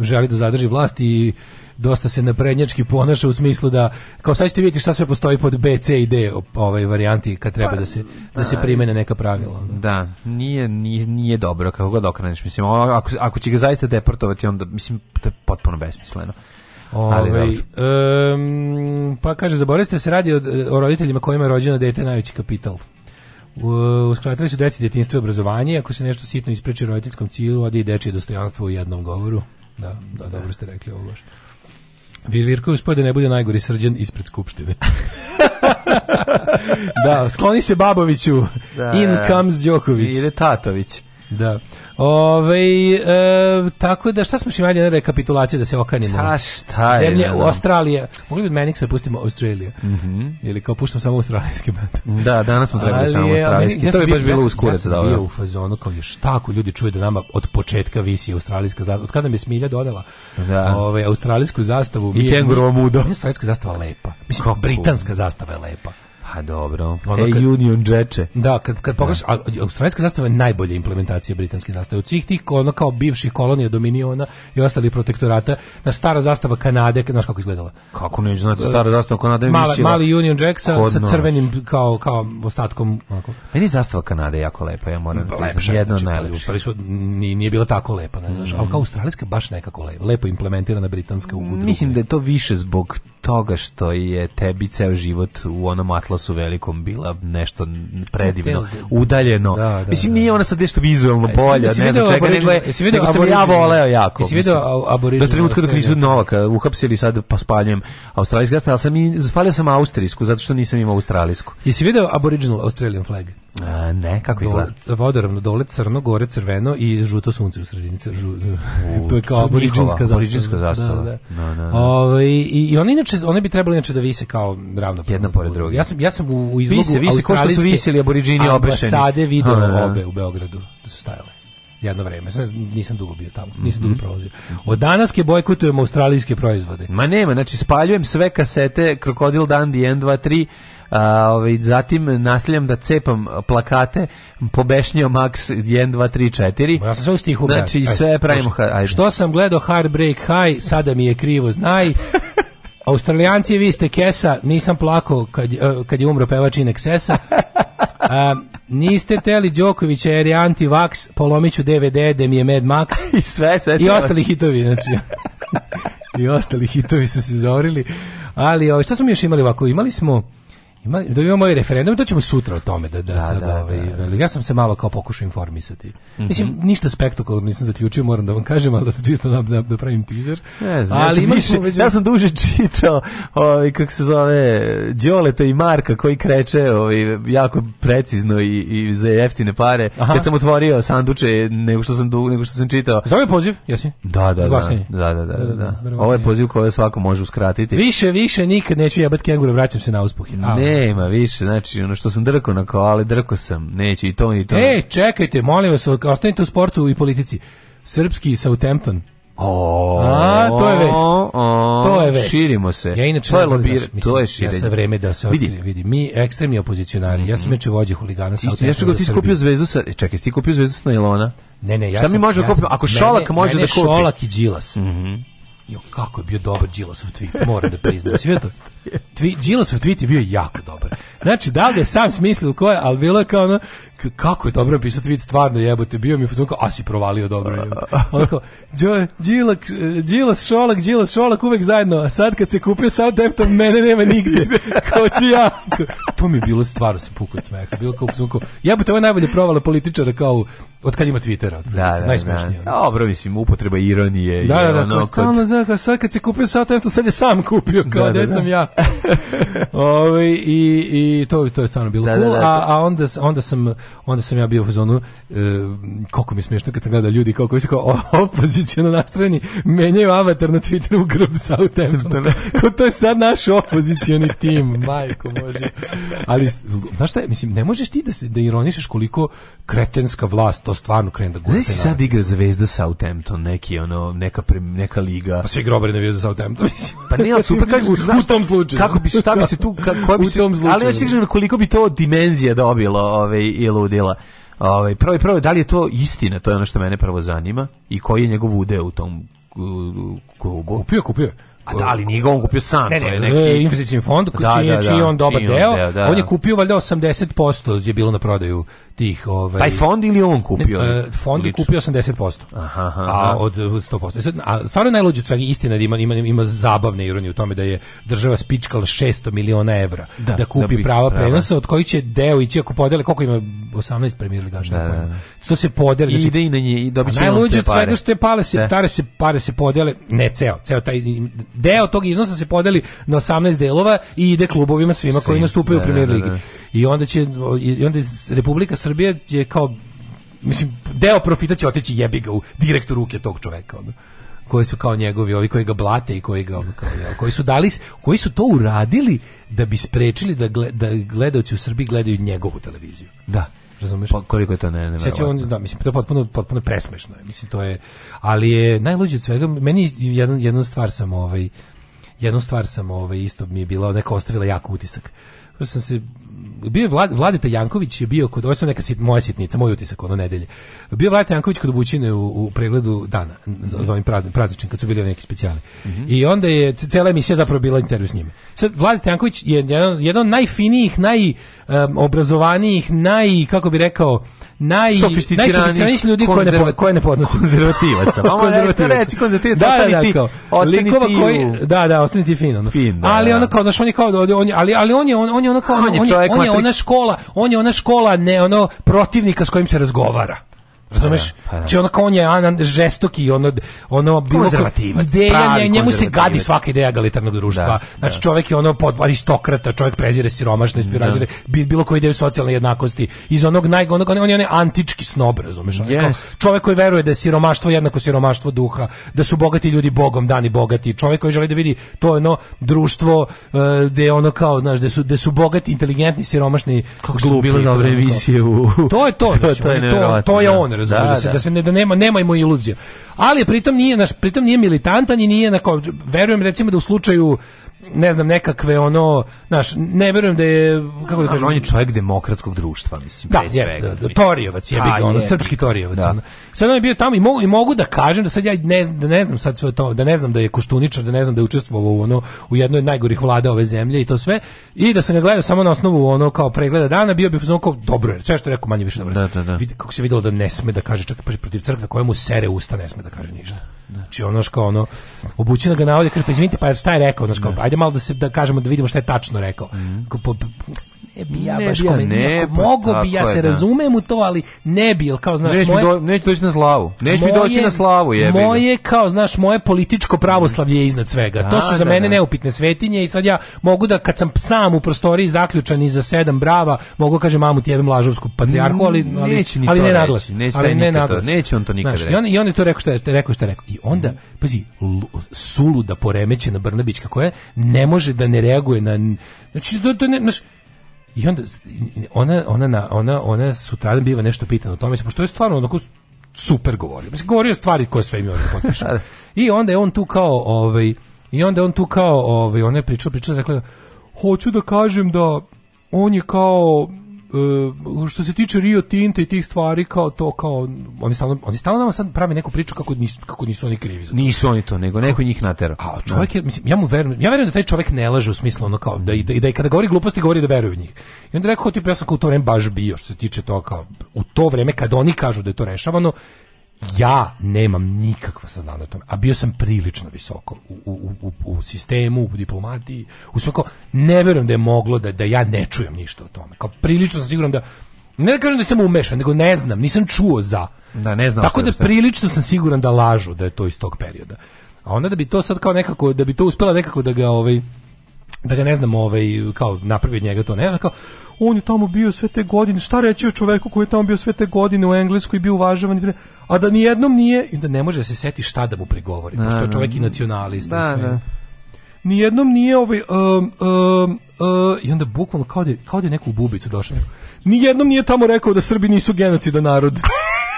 Speaker 10: želi da zadrži vlast i dosta se naprednjački ponaša u smislu da kao sad ćete vidjeti šta sve postoji pod B, C i D ovaj varijanti kad treba da se da se pa, primene neka pravila.
Speaker 9: Da, nije nije, nije dobro kako god okreneš. Mislim ako ako će ga zaista deportovati onda mislim to je potpuno besmisleno.
Speaker 10: Ove, ovaj, um, pa kaže, zaboravite da se radi o, o roditeljima kojima je rođeno dete najveći kapital. Uskratili su deci djetinstvo i obrazovanje, ako se nešto sitno ispriči roditeljskom cilju, ode i dečije dostojanstvo u jednom govoru. Da, da, dobro ste rekli ovo baš. Virvirko uspio da ne bude najgori srđan ispred skupštine. da, skloni se Baboviću. Da, In da, da. comes Đoković.
Speaker 9: Ide Tatović.
Speaker 10: Da. Ove, e, tako da, šta smo šimali na rekapitulaciji da se okanimo?
Speaker 9: Šta, šta je?
Speaker 10: Zemlje, u Australija. Mogli bi da pustimo Australiju Mm -hmm. Ili kao puštam samo australijski band.
Speaker 9: Da, danas smo trebali samo australijski. Ja
Speaker 10: to bi baš
Speaker 9: bilo
Speaker 10: uskure. Ja sam ja sam da, bio da. u fazonu kao je šta tako ljudi čuju da nama od početka visi australijska zastava. Od kada mi je Smilja dodala da. ove, australijsku zastavu. I
Speaker 9: kengurova muda.
Speaker 10: Australijska zastava lepa. Mislim, Kako? britanska zastava je lepa.
Speaker 9: Pa dobro. Ono hey, kad, Union Džeče.
Speaker 10: Da, kad, kad pogledaš, da. a, australijska zastava je najbolja implementacija britanske zastave. U svih tih, ono kao bivših kolonija, dominiona i ostalih protektorata, na stara zastava Kanade, znaš kako izgledala?
Speaker 9: Kako ne znate, stara zastava Kanade je
Speaker 10: mali, mali Union Jack sa crvenim kao, kao ostatkom. Onako.
Speaker 9: Meni je zastava Kanade jako lepa, ja moram da priznam, jedna znači, od
Speaker 10: pa, najlepših. nije bila tako lepa, ne znaš, mm. ali mhm. kao australijska baš nekako lepa, lepo implementirana britanska u
Speaker 9: Mislim da je to više zbog toga što je tebi ceo život u onom atlasu su velikom bila nešto predivno, udaljeno. Da, da, Mislim, da, nije da. ona sad nešto vizualno bolja, jesi, ne znam čega, nego je, nego sam ja voleo jako. Jesi video aboriđenu? Do trenutka dok nisu Novaka uhapsili, sad pa spaljujem australijski, ali sam i, spalio sam austrijsku, zato što nisam imao australijsku.
Speaker 10: Jesi video aboriginal Australian flag?
Speaker 9: A, ne, kako izgleda?
Speaker 10: Dole, vodoravno dole crno, gore crveno i žuto sunce u sredini. Žu, to je kao aboriđinska zastava. Aboriđinska da, zastava. Da, da. No, no, no. Ove, i, I one, inače, one bi trebali inače da vise kao ravno.
Speaker 9: Jedna pored druge. Ja
Speaker 10: sam, ja sam u, u izlogu vise,
Speaker 9: vise, ko što su visili aboriđini
Speaker 10: obrešeni. Ambasade video a, da, da, obe u Beogradu da su stajale jedno vreme. Sam, nisam dugo bio tamo, nisam mm -hmm. dugo prolazio. Od danas ke bojkotujemo australijske proizvode.
Speaker 9: Ma nema, znači spaljujem sve kasete Krokodil Dundee 2, 3, A, ovaj, zatim nastavljam da cepam plakate, pobešnjao Max 1, 2,
Speaker 10: 3, 4. Ja
Speaker 9: sam sve
Speaker 10: u stihu.
Speaker 9: Znači, ajde, sve pravimo. Ajde.
Speaker 10: Što sam gledao Heartbreak High, sada mi je krivo, znaj. Australijanci, vi ste kesa, nisam plako kad, eh, kad je umro pevač in Ineksesa. Um, niste teli Đokovića jer je anti-vax, polomiću DVD, da mi je Mad Max.
Speaker 9: I sve, sve.
Speaker 10: I ostali hitovi, znači. I ostali hitovi su se zorili. Ali, ovaj, šta smo mi još imali ovako? Imali smo... Ima, da imamo i referendum, to ćemo sutra o tome da, da, da, sad, da, ovaj, da, da. Ja sam se malo kao pokušao informisati. Mm -hmm. Mislim, ništa spektakularno nisam zaključio, moram da vam kažem, ali da čisto da, da, da pravim teaser.
Speaker 9: znam, ali ja, sam više, već... ja sam duže čitao ovaj, kako se zove, Đoleta i Marka koji kreće ovaj, jako precizno i, i za jeftine pare. Aha. Kad sam otvorio sanduče, nego što sam, du, nego što sam čitao.
Speaker 10: Za ovaj poziv, jesi?
Speaker 9: Da da, da, da, da, da, da, da, da. Ovo je poziv koje svako može uskratiti.
Speaker 10: Više, više, nikad neću jebat kengura, vraćam se na uspuh.
Speaker 9: Ne, Nema više, znači ono što sam drko na koale, drko sam, Neće i to ni to.
Speaker 10: Ej, čekajte, molim vas, ostanite u sportu i politici. Srpski Southampton.
Speaker 9: O, a,
Speaker 10: to je vest. O,
Speaker 9: to je vest. Širimo se.
Speaker 10: Ja inače
Speaker 9: to je da lobir, znaš, mislim, to je širenje.
Speaker 10: Ja sa vreme da se vidi.
Speaker 9: vidi.
Speaker 10: Mi ekstremni opozicionari. Mm -hmm.
Speaker 9: Ja sam
Speaker 10: meče mhm. vođe huligana sa Isto,
Speaker 9: ja što ti skupio zvezdu sa e, čekaj, ti kupio zvezdu sa nailona.
Speaker 10: Ne, ne, ja sam,
Speaker 9: mi može ja kupiti? Ako
Speaker 10: Šolak
Speaker 9: može da
Speaker 10: kupi. Šolak i Đilas. Mhm. Mm Jo, kako je bio dobar Đilasov tweet, moram da priznam. Svetost. Tvi, Đilasov tweet je bio jako dobar. Znači, da li je sam smislio ko je, ali bilo je kao ono, kako je dobro pisati vid stvarno jebote bio mi fazon kao a si provalio dobro onako đilak đilas šolak đilas šolak uvek zajedno a sad kad se kupio Southampton mene nema nigde kao ću ja to mi je bilo stvarno se pukao smeha bilo kao fazon kao jebote ovo je najbolje provale političara kao od kad ima Twittera da, da, da. najsmešnije da.
Speaker 9: dobro mislim upotreba ironije
Speaker 10: da, da, da, ono, kao, stalno za, sad kad se kupio Southampton sad je sam kupio kao da, da, da. sam ja Ove, ovaj, i, i to, to je stvarno bilo da, da cool, da, da, da. A, a onda, onda sam onda sam ja bio u zonu e, koliko mi smiješno kad sam gledao ljudi kao koji su kao opoziciono nastrojeni menjaju avatar na Twitteru u grb Southampton. Ko to je sad naš opozicioni tim, majko može. Ali znaš šta, mislim ne možeš ti da se da ironišeš koliko kretenska vlast to stvarno krene da gura.
Speaker 9: Znaš sad igra Zvezda Southampton, neki ono neka pre, neka liga.
Speaker 10: Pa svi grobari navijaju za Southampton, mislim.
Speaker 9: Pa ne,
Speaker 10: ali super kažeš u, tom slučaju.
Speaker 9: Kako bi šta bi se tu kako bi se, Ali ja ti koliko bi to dimenzija dobilo, ovaj ili ludila. Ovaj prvo prvo da li je to istina, to je ono što mene prvo zanima i koji je njegov udeo u tom
Speaker 10: klubu. Kupio, kupio.
Speaker 9: A da, ali nije ga on kupio
Speaker 10: sam. Ne, ne, to je neki... investicijni fond, da, čiji, da, da, čiji on dobar čiji deo. deo da, on je kupio valjda 80% je bilo na prodaju tih ovaj
Speaker 9: Taj fond ili on
Speaker 10: kupio? Ne, e, fond je
Speaker 9: kupio
Speaker 10: 80%. Aha, aha, a da. od 100%. E sad, a stvarno najluđe sve svega istina da ima ima ima zabavne ironije u tome da je država spičkala 600 miliona evra da, da kupi da prava prenosa od kojih će deo ići ako podele koliko ima 18 premier ligaša da, da, Što da. se podeli,
Speaker 9: znači ide i na nje i
Speaker 10: dobiće. Najluđe od svega što je pale se pare da. se pare se podele, ne ceo, ceo taj deo tog iznosa se podeli na 18 delova i ide klubovima svima Sim, koji nastupaju u premier ligi i onda će i onda Republika Srbija je kao mislim deo profita će otići jebi ga u direktor ruke tog čoveka onda koji su kao njegovi, ovi koji ga blate i koji ga kao, koji su dali, koji su to uradili da bi sprečili da, gled, da gledaoci u Srbiji gledaju njegovu televiziju.
Speaker 9: Da.
Speaker 10: Razumeš? Pa
Speaker 9: koliko je to ne, ne
Speaker 10: on, da, mislim, to je potpuno, potpuno presmešno.
Speaker 9: Je.
Speaker 10: Mislim, to je, ali je najluđe od svega, meni jedan, jednu stvar sam ovaj, jednu stvar sam ovaj, isto mi je bila, neka ostavila jak utisak. Sam se, bio je Vlad, Vladeta Janković je bio kod ovo neka sit, moja sitnica, moj utisak ono nedelje. Bio Vladeta Janković kod Bućine u, u pregledu dana, zovem praznim, prazničnim, kad su bili neki specijali. Mm -hmm. I onda je cela emisija zapravo bila intervju s njime. Sad Vladeta Janković je jedan, jedan od najfinijih, najobrazovanijih, um, naj kako bi rekao, naj
Speaker 9: najsofisticiranijih ljudi koje ne koje ne podnose
Speaker 10: konzervativaca.
Speaker 9: Mamo konzervativac. Reći konzervativac, da, da, ti, kao, likova koji
Speaker 10: da, da, ostani ti fino.
Speaker 9: Fin,
Speaker 10: da, ali da. ona kao, znaš, on je kao, on, ali, ali on je, on, on je ono kao, on, on je čovjek on je ona škola, on je ona škola ne ono protivnika s kojim se razgovara. Razumeš? Pa, da, pa, da. Či znači, ono kao on je anan, žestoki, ono, ono
Speaker 9: bilo ko, ideja,
Speaker 10: njemu se gadi svaka ideja egalitarnog društva. Da, znači da. čovjek je ono pod aristokrata, čovjek prezire siromašnost, da. prezire bilo koju ideju socijalne jednakosti. Iz onog najgonog, on je onaj antički snob, razumeš? On yes. kao čovjek koji veruje da je siromaštvo jednako siromaštvo duha, da su bogati ljudi bogom dani bogati. Čovjek koji želi da vidi to ono društvo uh, eh, gdje je ono kao, znaš, da su, da
Speaker 9: su
Speaker 10: bogati, inteligentni, siromašni,
Speaker 9: Kako glupi. Kako su bile dobre emisije u...
Speaker 10: To je to, znači, to, je to, to je on, razumeš, da, da, se, da. da. se ne, da nema, nemajmo iluzije. Ali pritom nije, naš, pritom nije militantan i nije, na, verujem recimo da u slučaju ne znam nekakve ono naš ne verujem da je
Speaker 9: kako
Speaker 10: da
Speaker 9: kažem
Speaker 10: on
Speaker 9: je čovjek demokratskog društva mislim
Speaker 10: da, svega, da, da, Torijovac je bio on srpski da. Torijovac da. Ono. sad on je bio tamo i mogu, i mogu da kažem da sad ja ne, da ne znam sad sve to da ne znam da je Koštuničar da ne znam da je učestvovao u ono u jednoj od najgorih vlada ove zemlje i to sve i da sam ga gledao samo na osnovu ono kao pregleda dana bio bih kao dobro je sve što je rekao manje više dobro da, da, da. Vid, kako se videlo da ne sme da kaže čak protiv crkve kojemu sere usta ne sme da kaže ništa da. da. znači ono kao ono obučena ga navodi kaže pa izvinite pa šta je rekao ono kao da ajde malo da se da kažemo da vidimo šta je tačno rekao. Mm. Ne bi ja ne baš bi ja, ne, pa, mogo bi ja se je, da. razumem u to, ali ne bi, kao
Speaker 9: znaš neć moje
Speaker 10: Neć
Speaker 9: neće
Speaker 10: doći na
Speaker 9: slavu. Neće mi doći na slavu,
Speaker 10: jebi. Moje kao znaš moje političko pravoslavlje je iznad svega. Da, to su da, za da, mene da. neupitne svetinje i sad ja mogu da kad sam sam u prostoriji zaključan iza sedam brava, mogu da kaže mamu ti jebem lažovsku patrijarhu, ali ali, neće ni ali ne naglasi.
Speaker 9: Neće,
Speaker 10: ali ne naglasi.
Speaker 9: Neće on to nikad znaš,
Speaker 10: reći. I on, i on je to rekao što je rekao što je rekao. I onda mhm. pazi suluda poremećena Brnabić kako je ne može da ne reaguje na znači to, to ne znači, i onda ona ona na ona ona sutradan biva nešto pitano o tome pošto je stvarno onako super govorio mislim govorio stvari koje sve mi ovdje potpiše da, da. i onda je on tu kao ovaj i onda je on tu kao ovaj ona je pričao pričao rekla hoću da kažem da on je kao Uh, što se tiče Rio Tinta i tih stvari kao to kao oni stalno oni stalno nama sad prave neku priču kako nisu kako nisu oni krivi za
Speaker 9: to. Nisu oni to, nego neko njih natera.
Speaker 10: A čovjek je, mislim ja mu verujem. Ja verujem da taj čovjek ne laže u smislu ono kao da i da, i da i kada govori gluposti govori da vjeruje u njih. I onda rekao tipa ja sam kao u to vreme baš bio što se tiče to kao u to vrijeme kad oni kažu da je to rešavano ja nemam nikakva saznanja o tome, a bio sam prilično visoko u, u, u, u sistemu, u diplomatiji, u svako, ne verujem da je moglo da, da ja ne čujem ništa o tome. Kao prilično sam siguran da, ne da kažem da sam umešan, nego ne znam, nisam čuo za.
Speaker 9: Da, ne
Speaker 10: znam. Tako da prilično sam siguran da lažu da je to iz tog perioda. A onda da bi to sad kao nekako, da bi to uspela nekako da ga ovaj, da ga ne znam ovaj kao napravi od njega to ne kao on je tamo bio sve te godine, šta reći o čoveku koji je tamo bio sve te godine u Engleskoj i bio uvažavan, a da ni jednom nije, i da ne može da se seti šta da mu prigovori, da, pošto je da. čovek i nacionalist. Da, da. Ni jednom nije ovaj, um, um, um, uh, i onda bukvalno kao da, kao da je neku bubicu došao. Ni jednom nije tamo rekao da Srbi nisu genocida narod.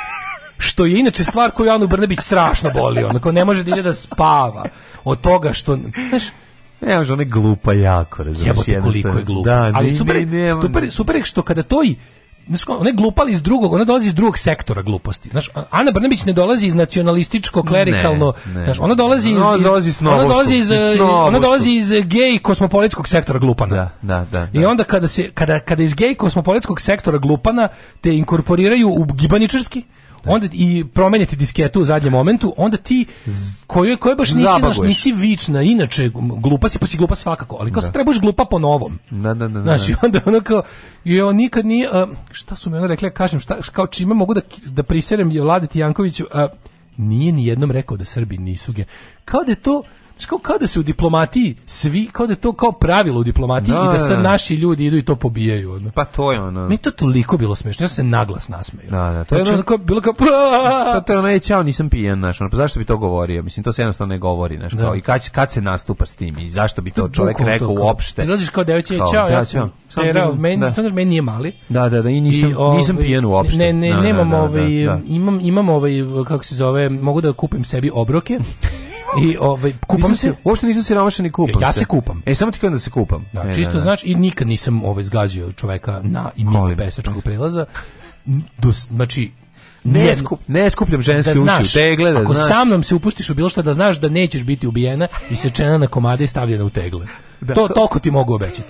Speaker 10: što je inače stvar koju Anu Brnebić strašno boli, onako ne može da ide da spava od toga što, znaš,
Speaker 9: Ne, može ona je glupa jako, razumiješ.
Speaker 10: Jebote koliko je glupa. Da, Ali super, ne, ne, super, super je što kada to i ona je glupali iz drugog, ona dolazi iz drugog sektora gluposti. Znaš, Ana Brnabić ne dolazi iz nacionalističko klerikalno, znaš, ona dolazi iz,
Speaker 9: ona dolazi
Speaker 10: iz, ona dolazi iz, ona dolazi iz gej kosmopolitskog sektora glupana.
Speaker 9: Da, da, da, da.
Speaker 10: I onda kada se kada kada iz gej kosmopolitskog sektora glupana te inkorporiraju u gibaničarski, Da. onda i promenjate disketu u zadnjem momentu, onda ti koju koje baš nisi naš, nisi vična, inače glupa si pa si glupa svakako, ali kao
Speaker 9: da.
Speaker 10: se trebaš glupa po novom. Da, da, da. da Znaš, da. i onda ono kao je nikad nije a, šta su mi ona rekla, kažem šta kao čime mogu da da priserem Vladeti Jankoviću, a, nije ni jednom rekao da Srbi nisu ge. Kao da je to Znaš, kao, kao da se u diplomatiji svi, kao da je to kao pravilo u diplomatiji da, i da, da sad da, da. naši ljudi idu i to pobijaju. Ono.
Speaker 9: Pa to je ono.
Speaker 10: Mi to toliko bilo smiješno, ja se naglas nasmeju.
Speaker 9: Da, da, to
Speaker 10: je znači,
Speaker 9: ono,
Speaker 10: bilo kao...
Speaker 9: Pa to je ono, je, čao, nisam pijen, znaš, ono, pa zašto bi to govorio? Mislim, to se jednostavno ne govori, znaš, da. kao, i kad, kad se nastupa s tim i zašto bi to čovjek rekao to, kao, uopšte. Dolaziš
Speaker 10: kao deveće, čao, da, ja sam sam terao, da, meni, da. sam meni nije mali.
Speaker 9: Da, da, da, i nisam, I, ov, nisam ovaj, pijen uopšte.
Speaker 10: Ne, ne, da, nemam da, da, ovaj, da, da. imam, imam ovaj, kako se zove, mogu da kupim sebi obroke, I ovaj
Speaker 9: kupam
Speaker 10: se,
Speaker 9: uopšte
Speaker 10: nisam
Speaker 9: se siromašan i kupam.
Speaker 10: Ja se kupam.
Speaker 9: E samo ti kažem da se kupam.
Speaker 10: Da, ne, čisto
Speaker 9: da,
Speaker 10: da. znači i nikad nisam ovaj zgađio čoveka na i mimo pešačkog prelaza. Do, znači
Speaker 9: ne, skup, ne skupljam ženske da znaš, uči u tegle. Da
Speaker 10: ako
Speaker 9: znaš.
Speaker 10: sa mnom se upustiš u bilo šta, da znaš da nećeš biti ubijena i sečena na komade i stavljena u tegle. Da, to, to, toliko ti mogu obećati.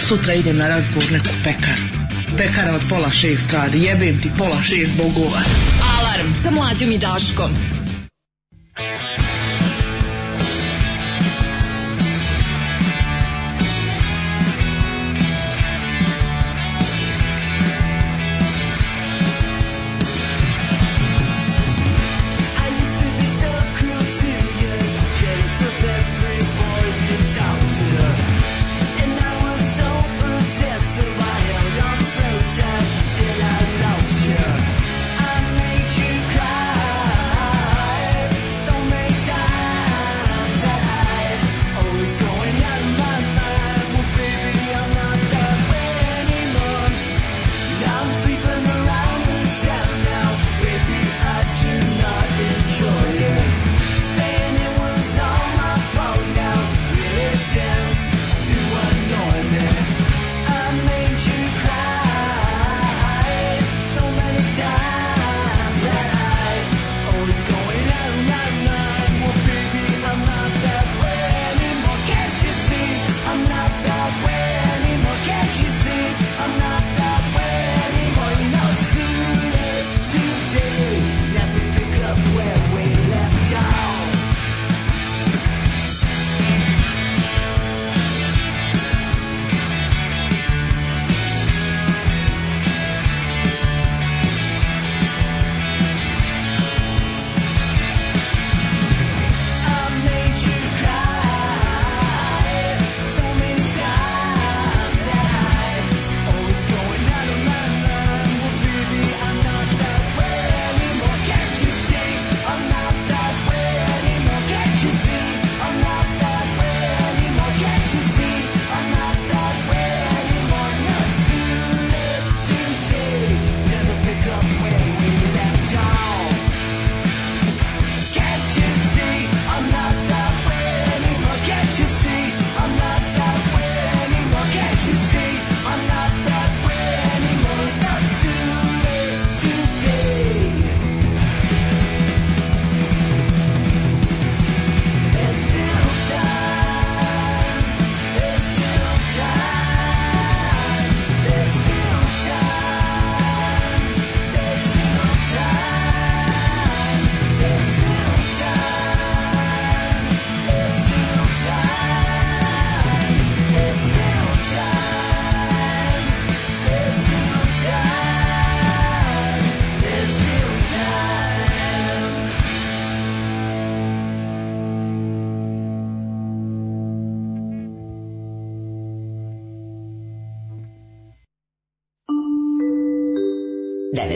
Speaker 10: Sutra idem na razgovor neku pekaru pekara od pola šest radi. Jebem ti pola šest bogova. Alarm sa mlađom i Daškom.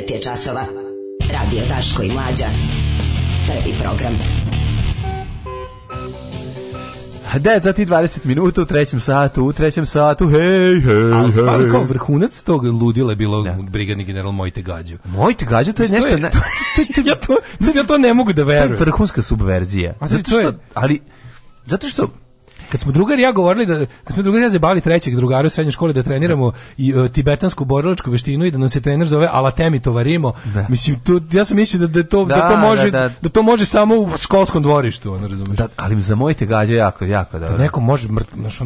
Speaker 10: 9 je časova. Radio Taško i Mlađa. Prvi program. 9 sati 20 minuta u trećem satu, u trećem satu, hej, hej, Ali
Speaker 9: stvarno kao vrhunac tog ludila je bilo da. brigadni general Mojte Gađo.
Speaker 10: Mojte Gađo, to je nešto...
Speaker 9: Je, to,
Speaker 10: to,
Speaker 9: ja, to, ja to ne mogu da verujem.
Speaker 10: To je vrhunska subverzija.
Speaker 9: A zato što,
Speaker 10: ali, zato što kad smo drugar ja govorili da kad smo drugari ja zabavili trećeg drugara u srednjoj školi da treniramo i uh, tibetansku borilačku veštinu i da nam se trener zove Alatemi Tovarimo. Da. Mislim to ja sam mislio da, da to da, da to može da, da, da to može samo u školskom dvorištu, on razumeš. Da,
Speaker 9: ali za mojte gađa jako jako
Speaker 10: da. Da neko može mrtvo, znači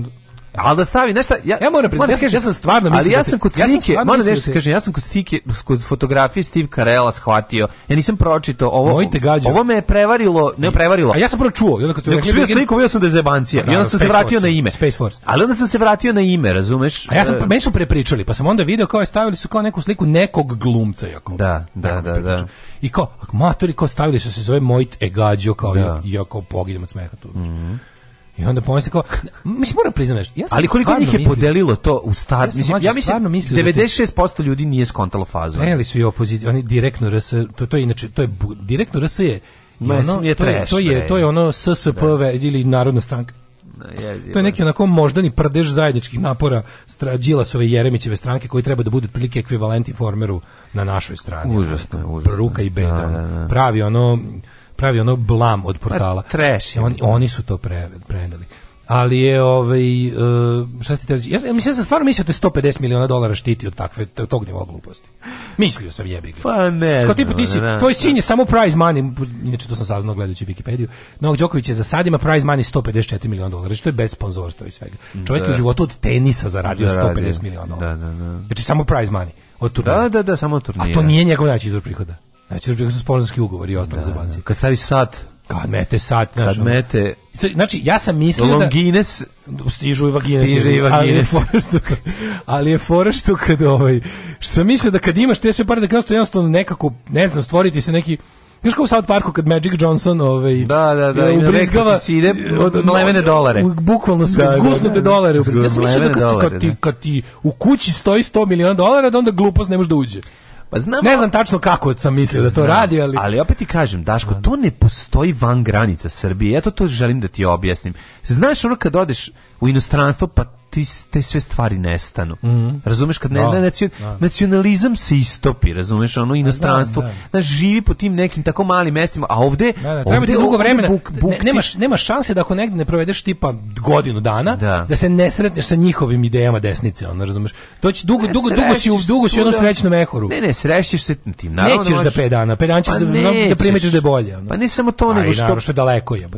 Speaker 9: Al da stavi nešto, ja,
Speaker 10: ja moram priznati, ja, ja
Speaker 9: da
Speaker 10: sam stvarno mislio.
Speaker 9: Ali ja da sam kod slike, ja moram
Speaker 10: da nešto
Speaker 9: kažem, ja sam kod slike, kod fotografije Steve Carella shvatio. Ja nisam pročitao ovo. Ovo me je prevarilo, ne prevarilo.
Speaker 10: A ja sam pročuo čuo, i onda kad
Speaker 9: sam vidio sliku, video sam da je zebancija. I onda sam se vratio na ime.
Speaker 10: Space Force.
Speaker 9: Ali onda sam se vratio na ime, razumeš?
Speaker 10: A ja sam e. meni su prepričali, pa sam onda video kao je stavili su kao neku sliku nekog glumca jako.
Speaker 9: Da, da, da,
Speaker 10: da. I kao, matori kao stavili su se zove Mojt Egađo kao jako ja od smeha tu. Mhm. I onda pomisli kao, mislim moram priznati nešto. Ja sam
Speaker 9: Ali koliko njih je podelilo to u star, ja
Speaker 10: mislim, ja mislim, mislim 96% ljudi nije skontalo fazu. ali su i opozicija, oni direktno RS, to, to je inače, to je direktno RS je Ma, ono, to, je, trash, to, je, to, je, to je ono SSP da. ili Narodna stranka. Jezivo. To je neki onako moždani prdež zajedničkih napora Đilasove i Jeremićeve stranke koji treba da bude otprilike ekvivalenti formeru na našoj strani.
Speaker 9: Užasno, užasno.
Speaker 10: Ruka i beda. Da, da, da. Pravi ono pravi ono blam od pa portala.
Speaker 9: Pa, trash.
Speaker 10: On, oni su to pre, preneli. Ali je ovaj uh, šta ti reći? Ja, ja mislim da stvarno mislite 150 miliona dolara štiti od takve tog nivoa gluposti. Mislio sam jebi ga. Pa ne. Što tipu ti si, ne, tvoj sin je samo prize money, inače to sam saznao gledajući Wikipediju. Novak Đoković je za sad ima prize money 154 miliona dolara, što je bez sponzorstva i svega. Čovjek da. je u da. životu od tenisa zaradio, zaradio. 150 miliona
Speaker 9: dolara. Da, da, da. Znači
Speaker 10: samo prize money od
Speaker 9: turnira. Da, da, da,
Speaker 10: samo turnira. A to nije njegov
Speaker 9: najveći
Speaker 10: izvor prihoda. Znači, bili su sponzorski ugovori i ostalo da, za da. banci.
Speaker 9: Kad stavi sat,
Speaker 10: kad mete sat, znaš, kad mete... Znači, ja sam mislio da...
Speaker 9: Longines...
Speaker 10: Stižu i vagines. Stiže i vagines. Ali je fora što, kad ovaj... Što sam mislio da kad imaš te sve pare, da kao jednostavno nekako, ne znam, stvoriti se neki... Znaš kao u South Parku kad Magic Johnson ovaj,
Speaker 9: da, da, da,
Speaker 10: ubrizgava ti
Speaker 9: ide od, mlevene dolare.
Speaker 10: Bukvalno da, sve, da, zgusnute da, da, dolare. Ja sam mislio da kad, dolare, kad, da. ti, kad ti u kući stoji 100 miliona dolara, da onda glupost ne može da uđe. Pa znam, ne znam tačno kako sam mislio da to znam, radi, ali...
Speaker 9: Ali opet ti kažem, Daško, da. to ne postoji van granica Srbije. Eto to, to želim da ti objasnim. Znaš ono kad odeš u inostranstvo, pa ti te sve stvari nestanu. Mm -hmm. Razumeš kad ne, da. no, nacion, no. Da. nacionalizam se istopi, razumeš, ono da, inostranstvo, da, da. živi po tim nekim tako malim mestima, a ovde, da,
Speaker 10: da, ovde dugo vremena, buk, buk ne, nemaš nemaš šanse da ako negde ne provedeš tipa godinu dana da, da se ne sretneš sa njihovim idejama desnice, ono razumeš. To će dugo ne, dugo dugo si u dugo si u jednom srećnom
Speaker 9: mehoru. Ne, ne, srećeš se tim, naravno. Nećeš
Speaker 10: za 5 dana, 5 dana ćeš pa da, da primetiš da je bolje, ono.
Speaker 9: Pa ne samo to, nego
Speaker 10: što što daleko je,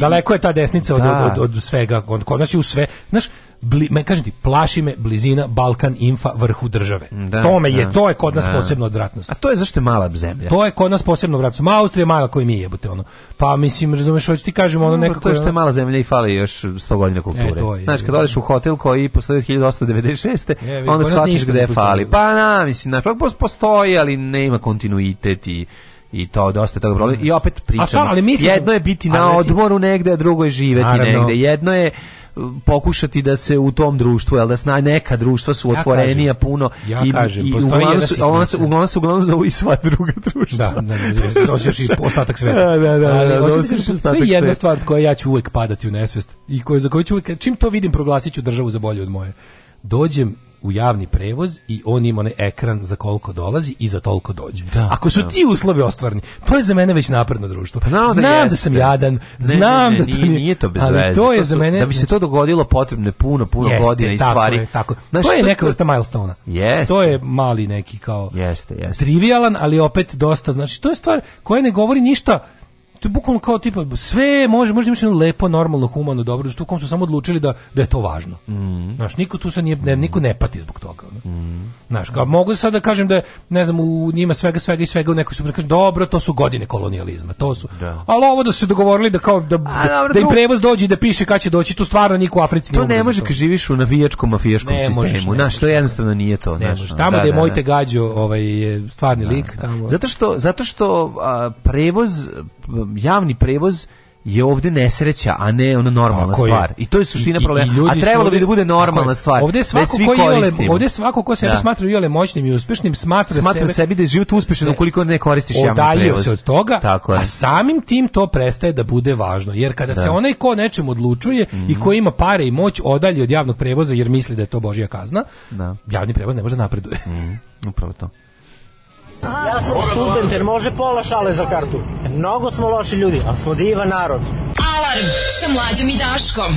Speaker 10: daleko je ta desnica od od od svega, kod nas je u sve. Znaš, bli, me kažem ti, plaši me blizina Balkan Infa vrhu države. Da, to me je, da, to je kod nas da. posebno odvratnost.
Speaker 9: A to je zašto
Speaker 10: je
Speaker 9: mala zemlja.
Speaker 10: To je kod nas posebno odvratnost. Ma Austrija mala koji mi jebote ono. Pa mislim, razumeš, hoću ti kažem ono no, pa nekako to je
Speaker 9: što je mala zemlja i fali još 100 godina kulture. E, to je, znači kad odeš u hotel koji postoji od 1896. Je, e, onda shvatiš gde fali. Pa na, mislim, na pa, postoji, ali nema kontinuitet i i to dosta toga problem. I opet pričamo. Sam, jedno je biti na recimo, odmoru negde, a drugo je živeti naravno. negde. Jedno je uh, pokušati da se u tom društvu, jel da sna, neka društva su ja otvorenija kažem, puno
Speaker 10: ja i, kažem,
Speaker 9: i, i uglavnom, su, uglavnom, se, uglavnom se uglavnom zove i sva druga društva. Da,
Speaker 10: da, da to da, da, još i ostatak sveta.
Speaker 9: Da, da,
Speaker 10: da, Ali, da, da, da, da to je jedna stvar koja ja ću uvek padati u nesvest i koja, za koju ću uvek, čim to vidim proglasiću državu za bolju od moje. Dođem u javni prevoz i on ima onaj ekran za koliko dolazi i za toliko dođe. Da, Ako su da. ti uslovi ostvarni, to je za mene već napredno društvo. Pa da znam da, da sam jadan, znam
Speaker 9: ne, ne,
Speaker 10: da to
Speaker 9: nije, nije to bez ali veze. To je to su, za mene da bi se to dogodilo potrebne puno puno jeste, godina i stvari. Je, tako.
Speaker 10: Znaš, to je neka vrsta milestona. Jeste. To je mali neki kao.
Speaker 9: Jeste, jeste.
Speaker 10: Trivialan, ali opet dosta, znači to je stvar koja ne govori ništa to je bukvalno kao tipa sve može, može imaš jedno lepo, normalno, humano, dobro, što kom su samo odlučili da, da je to važno. Mhm. Znaš, niko tu se nije, ne, niko ne pati zbog toga. Ne? Mm. Znaš, kao, mogu sad da kažem da, ne znam, u njima svega, svega i svega u nekoj su da kažem, dobro, to su godine kolonijalizma, to su. Da. Ali ovo da su se dogovorili da kao da, A, da, dobro, da im prevoz dođe da piše kad će doći, to stvarno niko
Speaker 9: u
Speaker 10: Africi
Speaker 9: to ne, ne može kad živiš u navijačkom mafijaškom ne sistemu. Možeš, ne znaš, to
Speaker 10: jednostavno
Speaker 9: nije to. Ne možeš.
Speaker 10: Tamo da, je da, moj te gađo, ovaj, stvarni lik. Tamo. Zato
Speaker 9: što, zato što prevoz javni prevoz je ovde nesreća, a ne ona normalna stvar. I to je suština I, problema. I, a trebalo bi da bude normalna stvar. Ovdje da svako svi ko jole,
Speaker 10: ovde svako ko sebe da. smatra jole moćnim i uspešnim, smatra,
Speaker 9: smatra sebe, sebi da je život uspešan ukoliko ne koristiš javni prevoz.
Speaker 10: se od toga, Tako a samim tim to prestaje da bude važno. Jer kada da. se onaj ko nečem odlučuje mm -hmm. i ko mhm. ima pare i moć odalje od javnog prevoza jer misli da je to božja kazna, da. javni prevoz ne može da napreduje. Mm -hmm.
Speaker 9: Upravo to.
Speaker 11: Ja sam student jer može pola šale za kartu. Mnogo smo loši ljudi, ali smo divan narod.
Speaker 12: Alarm sa mlađom i Daškom.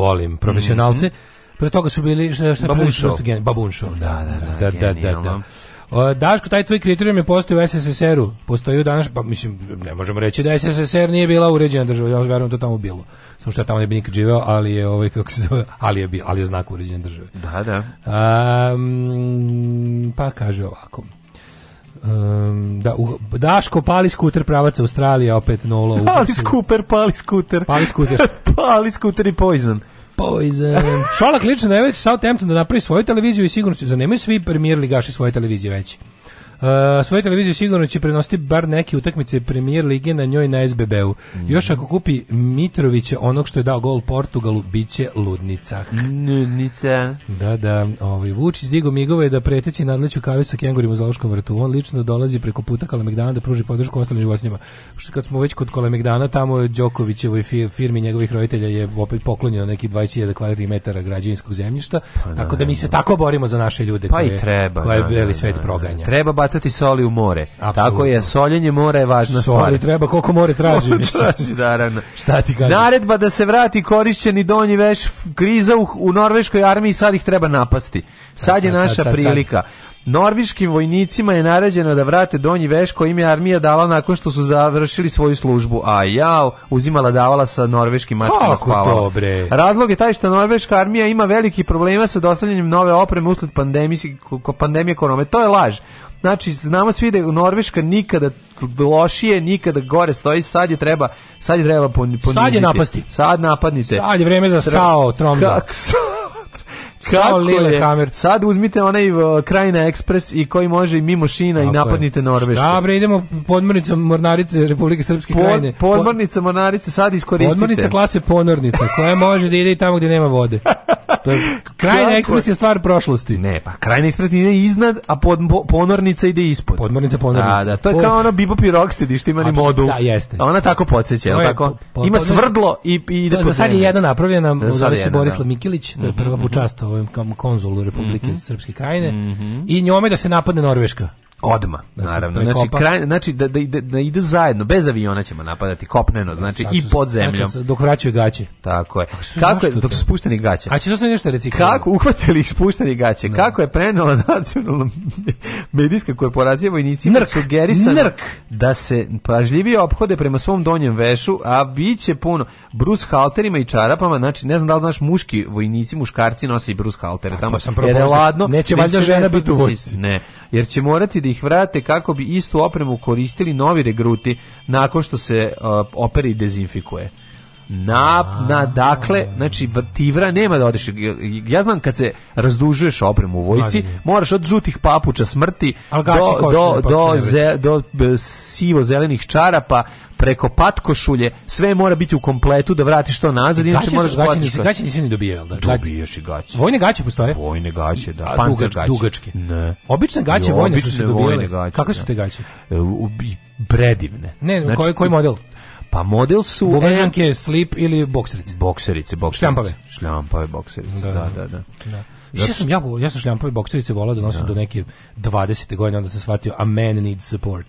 Speaker 9: volim, profesionalce. Mm -hmm. Pre toga su bili šta, šta Babunšov. Babunšov, da, da, da, da, da, da. da, da. O, Daško, taj tvoj kriterijum je postoji u SSSR-u. Postoji u danas, pa mislim, ne možemo reći da SSSR nije bila uređena država, ja verujem to da tamo bilo. Samo što ja tamo ne bi nikad živeo, ali je, ovaj, kako se zove, ali je, ali je znak uređene države. Da, da. Um, pa kaže ovako. Um, da, u, Daško pali skuter pravac Australija opet nolo. Pali skuter, pali skuter. Pali skuter. pali skuter i poison. Poison. Šolak lično najveći Southampton da napravi svoju televiziju i sigurno se zanimaju svi premier ligaši svoje televizije veći. Uh, eh, svoju televiziju sigurno će prenositi bar neke utakmice premier lige na njoj na SBB-u. Mm. Još ako kupi Mitrovića onog što je dao gol Portugalu, bit će ludnica. Ludnica. Da, da. Ovaj, Vučić digo migove da preteći nadleću kave sa kengurim u Zaloškom vrtu. On lično dolazi preko puta Kalemegdana da pruži podršku ostalim životinjama. Što kad smo već kod Kalemegdana, tamo je Đokovićevoj firmi njegovih roditelja je opet poklonjeno neki 20.000 kvadratnih metara građevinskog zemljišta. Pa, tako da mi se tako borimo za naše ljude pa koje, i treba, koje na, beli na, svet na, proganja. Treba bacati soli u more. Absolutno. Tako je, soljenje mora je važna stvar. Soli treba, koliko more traži. traži, naravno. Šta ti kažem? Naredba da se vrati korišćeni donji veš kriza u, u norveškoj armiji, sad ih treba napasti. Sad je naša prilika. Norviškim vojnicima je naređeno da vrate donji veš koji im je armija dala nakon što su završili svoju službu, a ja uzimala davala sa norveškim mačkama spavala. Dobre. Razlog je taj što norveška armija ima veliki problema sa dostavljanjem nove opreme usled pandemije, pandemije korone. To je laž. Znači, znamo svi da Norveška nikada lošije, nikada gore stoji, sad je treba, sad je treba poniziti. Sad je
Speaker 10: napasti. Sad napadnite. Sad je vreme za Sao Tromza.
Speaker 9: Kako?
Speaker 10: Kako Lille Hammer.
Speaker 9: Sad uzmite onaj uh, Krajina Ekspres i koji može i mimo šina Tako i napadnite Norvešku.
Speaker 10: Šta bre, idemo podmornica Mornarice Republike Srpske Pod, krajine.
Speaker 9: Podmornica Mornarice sad iskoristite.
Speaker 10: Podmornica klase Ponornica koja može da ide i tamo gdje nema vode. To je, krajina Ekspres je stvar prošlosti.
Speaker 9: Ne, pa Krajina Ekspres ide iznad, a pod, Ponornica ide ispod.
Speaker 10: Podmornica Ponornica. A, da,
Speaker 9: to je Pod... kao ono Bibo Pirokstid, što ima ni modu.
Speaker 10: Da, jeste.
Speaker 9: Ona tako podsjeća, je, tako? Po, po, ima svrdlo i, i ide da, Za
Speaker 10: sad je jedna napravljena, zove se da. Borislav Mikilić, to je prva bučasta mhm, mhm ovom konzulu Republike mm -hmm. Srpske krajine mm -hmm. i njome da se napadne Norveška.
Speaker 9: Odma, da naravno. Znači, kraj, znači da, da, da, da, idu zajedno, bez aviona ćemo napadati, kopneno, da, znači i pod zemljom.
Speaker 10: Dok vraćaju gaće.
Speaker 9: Tako je. Kako je, dok su spušteni gaće.
Speaker 10: A što to
Speaker 9: da se
Speaker 10: nešto
Speaker 9: reciklirati? Kako, uhvatili ih spušteni gaće, no. kako je prenela nacionalna medijska korporacija vojnicima sugerisan da se pažljivije ophode prema svom donjem vešu, a biće puno brus halterima i čarapama, znači ne znam da li znaš muški vojnici, muškarci nose i brus haltere, tamo sam jer je ladno.
Speaker 10: Neće valjda žena biti u vojci.
Speaker 9: Ne, jer će morati da ih vrate kako bi istu opremu koristili novi regruti nakon što se uh, operi i dezinfikuje na, na dakle, znači tivra nema da odeš. Ja znam kad se razdužuješ opremu u vojci, moraš od žutih papuča smrti
Speaker 10: do, do, pa do, ze,
Speaker 9: do sivo-zelenih čarapa, preko patkošulje, sve mora biti u kompletu da vratiš to nazad, inače moraš gaći. Gaći, gaće nisi ni dobijao,
Speaker 10: da.
Speaker 9: Dobiješ i gaće.
Speaker 10: Vojne gaće postoje?
Speaker 9: Vojne gaće, da.
Speaker 10: Pancer gaće. Dugačke. Ne. Obične gaće vojne su se dobijale. Kakve su da. te gaće? E,
Speaker 9: predivne.
Speaker 10: Ne, znači, koji, koji model?
Speaker 9: Pa model su...
Speaker 10: Bovežanke, e, slip ili bokserice?
Speaker 9: Bokserice, bokserice.
Speaker 10: Šljampave.
Speaker 9: Šljampave bokserice, da, da, da. da. da. Ja da. sam,
Speaker 10: ja, ja sam šljampave bokserice volao da nosim da. do neke 20. godine, onda sam shvatio, a man needs support.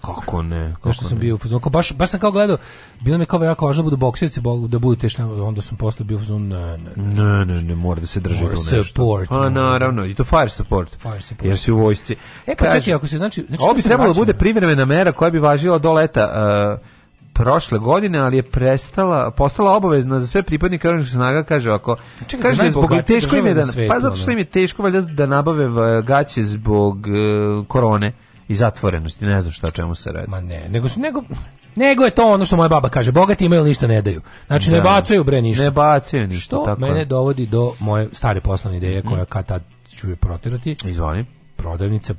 Speaker 9: Kako ne? Kako
Speaker 10: što sam bio u fazonu, baš, baš sam kao gledao, bilo mi kao jako važno da budu bokserice, da budu tešne, onda sam posle bio u fazonu, ne, ne,
Speaker 9: ne, ne, ne, mora da se drži mora nešto. Support. Pa naravno, i to fire support. Fire support. Jer si u vojsci.
Speaker 10: E pa čekaj, ako se znači... znači Ovo
Speaker 9: bi trebalo da bude privremena mera koja bi važila do leta prošle godine, ali je prestala, postala obavezna za sve pripadnike oružanih snaga, kaže ako Čekaj, kaže da zbog teško im je da, svetu, pa zato što im je teško valjda da nabave gaće zbog uh, korone i zatvorenosti, ne znam šta o čemu se radi.
Speaker 10: Ma ne, nego su nego nego je to ono što moja baba kaže, bogati imaju ništa ne daju. Znači da. ne bacaju bre ništa.
Speaker 9: Ne bacaju ništa, što
Speaker 10: tako. mene dovodi do moje stare poslovne ideje koja mm. kad tad ću je proterati.
Speaker 9: Izvoli.
Speaker 10: Prodavnica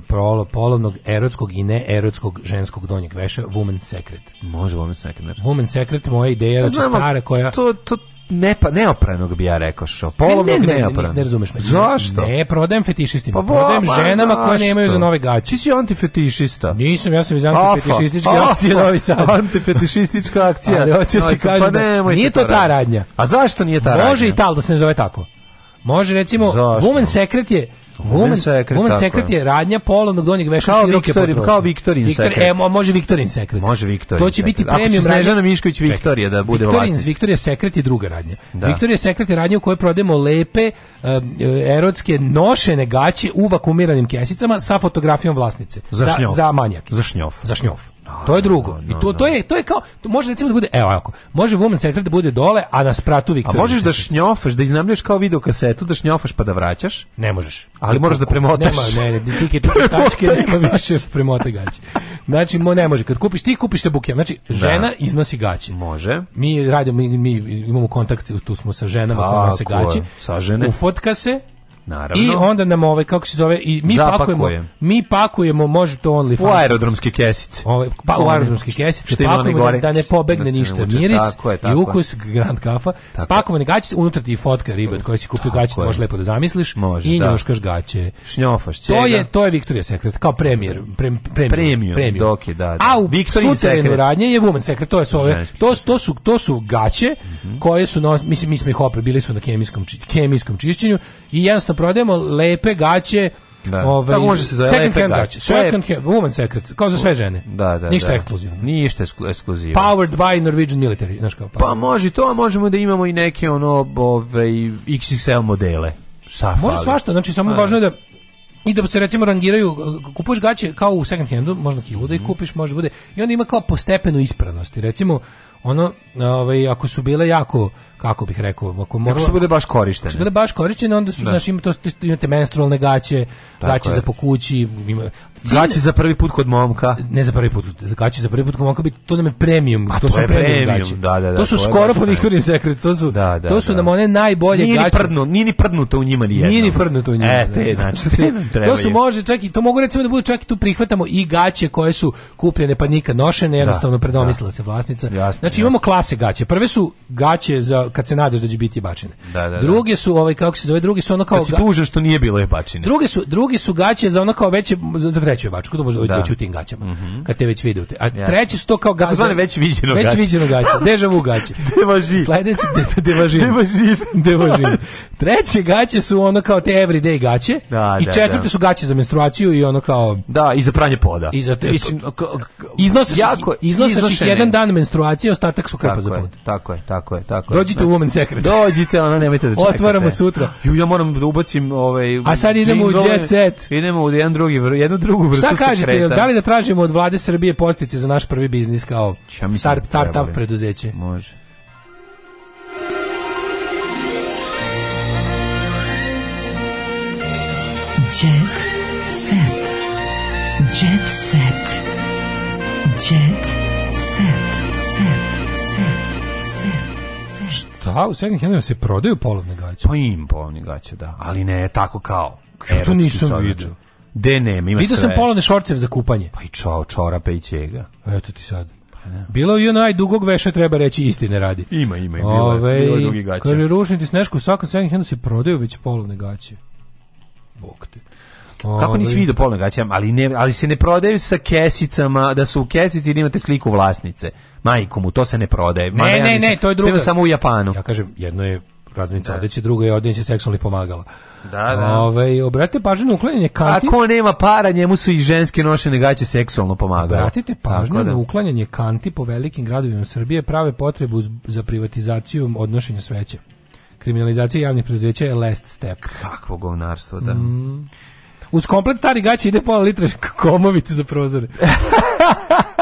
Speaker 10: prolo, polovnog erotskog i neerotskog ženskog donjeg veša Woman Secret.
Speaker 9: Može Woman Secret.
Speaker 10: Woman Secret moja ideja da znači stara koja
Speaker 9: to, to ne pa neopranog bi ja rekao što
Speaker 10: polovnog
Speaker 9: ne, ne, ne, ne,
Speaker 10: ne razumeš me.
Speaker 9: Zašto?
Speaker 10: Ne, prodajem fetišistima, pa, prodajem ženama koje nemaju za nove gaće.
Speaker 9: Ti si antifetišista.
Speaker 10: Nisam, ja sam iz antifetišističke akcije Novi Sad.
Speaker 9: Antifetišistička akcija. Ali hoću ti
Speaker 10: pa kažem, pa nije to ta radnja.
Speaker 9: A zašto nije ta radnja?
Speaker 10: Može i tal da se ne zove tako. Može recimo Woman Secret je Woman, secret, woman secret je radnja polovnog donjeg veša
Speaker 9: kao široke Victor, potrošnje. Kao Victorin Victor, secret. E,
Speaker 10: može Victorin secret.
Speaker 9: Može Victorin
Speaker 10: To će secret. biti
Speaker 9: premium
Speaker 10: radnja. Ako
Speaker 9: će Snežana Mišković Viktorija da bude Victorin, vlasnica.
Speaker 10: Victoria secret je druga radnja. Da. Victoria secret je radnja u kojoj prodajemo lepe uh, erotske nošene gaće u vakumiranim kesicama sa fotografijom vlasnice.
Speaker 9: Za, za, za manjak. Za šnjof.
Speaker 10: Za šnjof. To je drugo. Da, I da, to, to da. je to je kao to može recimo da bude evo ovako. Može woman secret da bude dole, a na spratu
Speaker 9: Viktor. A možeš da šnjofaš, da iznamljaš kao video kasetu, da šnjofaš pa da vraćaš?
Speaker 10: Ne možeš.
Speaker 9: Ali
Speaker 10: moraš
Speaker 9: da premotaš.
Speaker 10: Nema, ne, ne, tike tačke nema više premote gaće. Znači, mo ne može. Kad kupiš ti kupiš se bukem. Znači, žena da. iznosi gaće.
Speaker 9: Može.
Speaker 10: Mi radimo mi, mi imamo kontakt, tu smo sa ženama koje se gaće.
Speaker 9: Sa žene. Ufotka
Speaker 10: se, Naravno. I onda nam ovaj kako se zove i mi Zapakujem. pakujemo, mi pakujemo može to only u
Speaker 9: aerodromske kesice.
Speaker 10: Ovaj pa u aerodromske kesice što pakujemo gore, da ne pobegne da ništa miris tako je, tako i ukus Grand Kafa. Spakovane gaće unutra ti fotka ribe koju si kupio gaće, može lepo da zamisliš može, i da. njoškaš gaće.
Speaker 9: Šnjofaš čega.
Speaker 10: To je to je Victoria Secret kao premier prem,
Speaker 9: premium, premium, premium. Dok je, da,
Speaker 10: da. A u suterenu radnje je Woman Secret, to
Speaker 9: je
Speaker 10: su ove, to, to, su, to su gaće mm -hmm. koje su, no, mislim, mi smo ih oprobili su na kemijskom, kemijskom čišćenju i jednostavno što da prodajemo lepe gaće
Speaker 9: da. Ovaj, Tako može se zove second
Speaker 10: hand gaće. Second hand, woman secret, kao za sve žene.
Speaker 9: Da, da,
Speaker 10: Ništa
Speaker 9: da.
Speaker 10: ekskluzivno. Ništa
Speaker 9: ekskluzivno.
Speaker 10: Powered by Norwegian military, znaš kao.
Speaker 9: Pa, pa može to, a možemo da imamo i neke ono ove, XXL modele.
Speaker 10: Šta Može svašta, znači samo a, da, da. važno je da i da se recimo rangiraju, kupuješ gaće kao u second handu, možda kilu da ih mhm. kupiš, može bude, i onda ima kao postepenu ispravnosti, recimo, ono, ovaj, ako su bile jako
Speaker 9: kako
Speaker 10: bih rekao, ako
Speaker 9: mora
Speaker 10: se bude baš
Speaker 9: korišteno.
Speaker 10: Se bude
Speaker 9: baš
Speaker 10: korišteno, onda su da. naši to imate menstrualne gaće, Tako gaće je. za pokući, ima
Speaker 9: Cine, gaće za prvi put kod momka.
Speaker 10: Ne za prvi put, za gaće za prvi put kod momka bi to nam je premium, A, to, to, su je premium, gaće. Da, da, da, to su to skoro po Victoria's Secret, to su da, da, to su da. nam one najbolje nije gaće.
Speaker 9: Ni prdnu, ni ni prdnuto u njima ni jedno.
Speaker 10: Nije ni prdnuto u njima.
Speaker 9: E,
Speaker 10: te,
Speaker 9: znači,
Speaker 10: to su može čak i to mogu recimo da bude čak i tu prihvatamo i gaće koje su kupljene pa nikad nošene, da, jednostavno da. predomislila se vlasnica. Znači imamo klase gaće. Prve su gaće za kad se nadaš da će biti bačine. Da, da, da. druge su ovaj kako se zove, drugi su ono kao
Speaker 9: da si tužen što nije bilo je bačine. Drugi
Speaker 10: su drugi su gaće za ono kao veće za, za treću bačku, to može da. već u tim gaćama. Mm -hmm. Kad te već vide. A ja. treći su to kao gaće. Zvane već
Speaker 9: viđeno gaće. Već
Speaker 10: viđeno
Speaker 9: gaće.
Speaker 10: Deja vu gaće. Devaži. Sledeći de, devažin. Devažin. devažin. Treće gaće su ono kao te everyday gaće. Da, I da, četvrte da. su gaće za menstruaciju i ono kao
Speaker 9: Da, i za pranje poda. I za
Speaker 10: te, Mislim, iznosiš, jako, iznosiš jedan dan menstruacije, ostatak su krpa za pod.
Speaker 9: Tako je, tako je, tako je. Dođite
Speaker 10: to woman secret.
Speaker 9: Dođite, ona nemojte da
Speaker 10: čekate. Otvaramo sutra.
Speaker 9: Ju, ja moram da ubacim ovaj
Speaker 10: A sad idemo jingle, u jet set.
Speaker 9: Idemo u jedan drugi, jednu drugu vrstu Šta kažete, sekreta.
Speaker 10: da li da tražimo od vlade Srbije postice za naš prvi biznis kao ja start da startup preduzeće?
Speaker 9: Može. Jet set.
Speaker 10: Jet set. Šta, u second handu se prodaju polovne gaće? Pa im
Speaker 9: polovne gaće, da. Ali ne tako kao. Ja to nisam vidio. De nema, ima Vidio
Speaker 10: sve. sam polovne šorcev za kupanje.
Speaker 9: Pa i čao, čorape i čega.
Speaker 10: Eto ti sad. Pa ne. Bilo
Speaker 9: je
Speaker 10: onaj dugog veša treba reći istine radi.
Speaker 9: Ima, ima, ima.
Speaker 10: Ove, bilo je ovaj, dugi gaće. Kaže, ti snešku u svakom second handu se prodaju već polovne gaće. Bog te. Ove.
Speaker 9: Kako nisi ovaj. vidio polovne gaće, ali, ne, ali se ne prodaju sa kesicama, da su u kesici i da imate sliku vlasnice majku mu, to se ne prodaje.
Speaker 10: Ne, Ma, ne, ja ne, ne, to je drugo.
Speaker 9: samo
Speaker 10: u Japanu. Ja kažem, jedno je radnica da. odeći, drugo je odjeće seksualnih pomagala.
Speaker 9: Da, da. Ove,
Speaker 10: ovaj, obratite pažnju na uklanjanje kanti.
Speaker 9: Ako nema para, njemu su i ženske nošene gaće seksualno pomagale.
Speaker 10: Obratite pažnju Tako da. na uklanjanje kanti po velikim gradovima Srbije prave potrebu za privatizaciju odnošenja sveća. Kriminalizacija javnih preduzeća je last step.
Speaker 9: Kakvo govnarstvo, da. Mm.
Speaker 10: Uz komplet stari gaći ide pola litra komovice za prozore.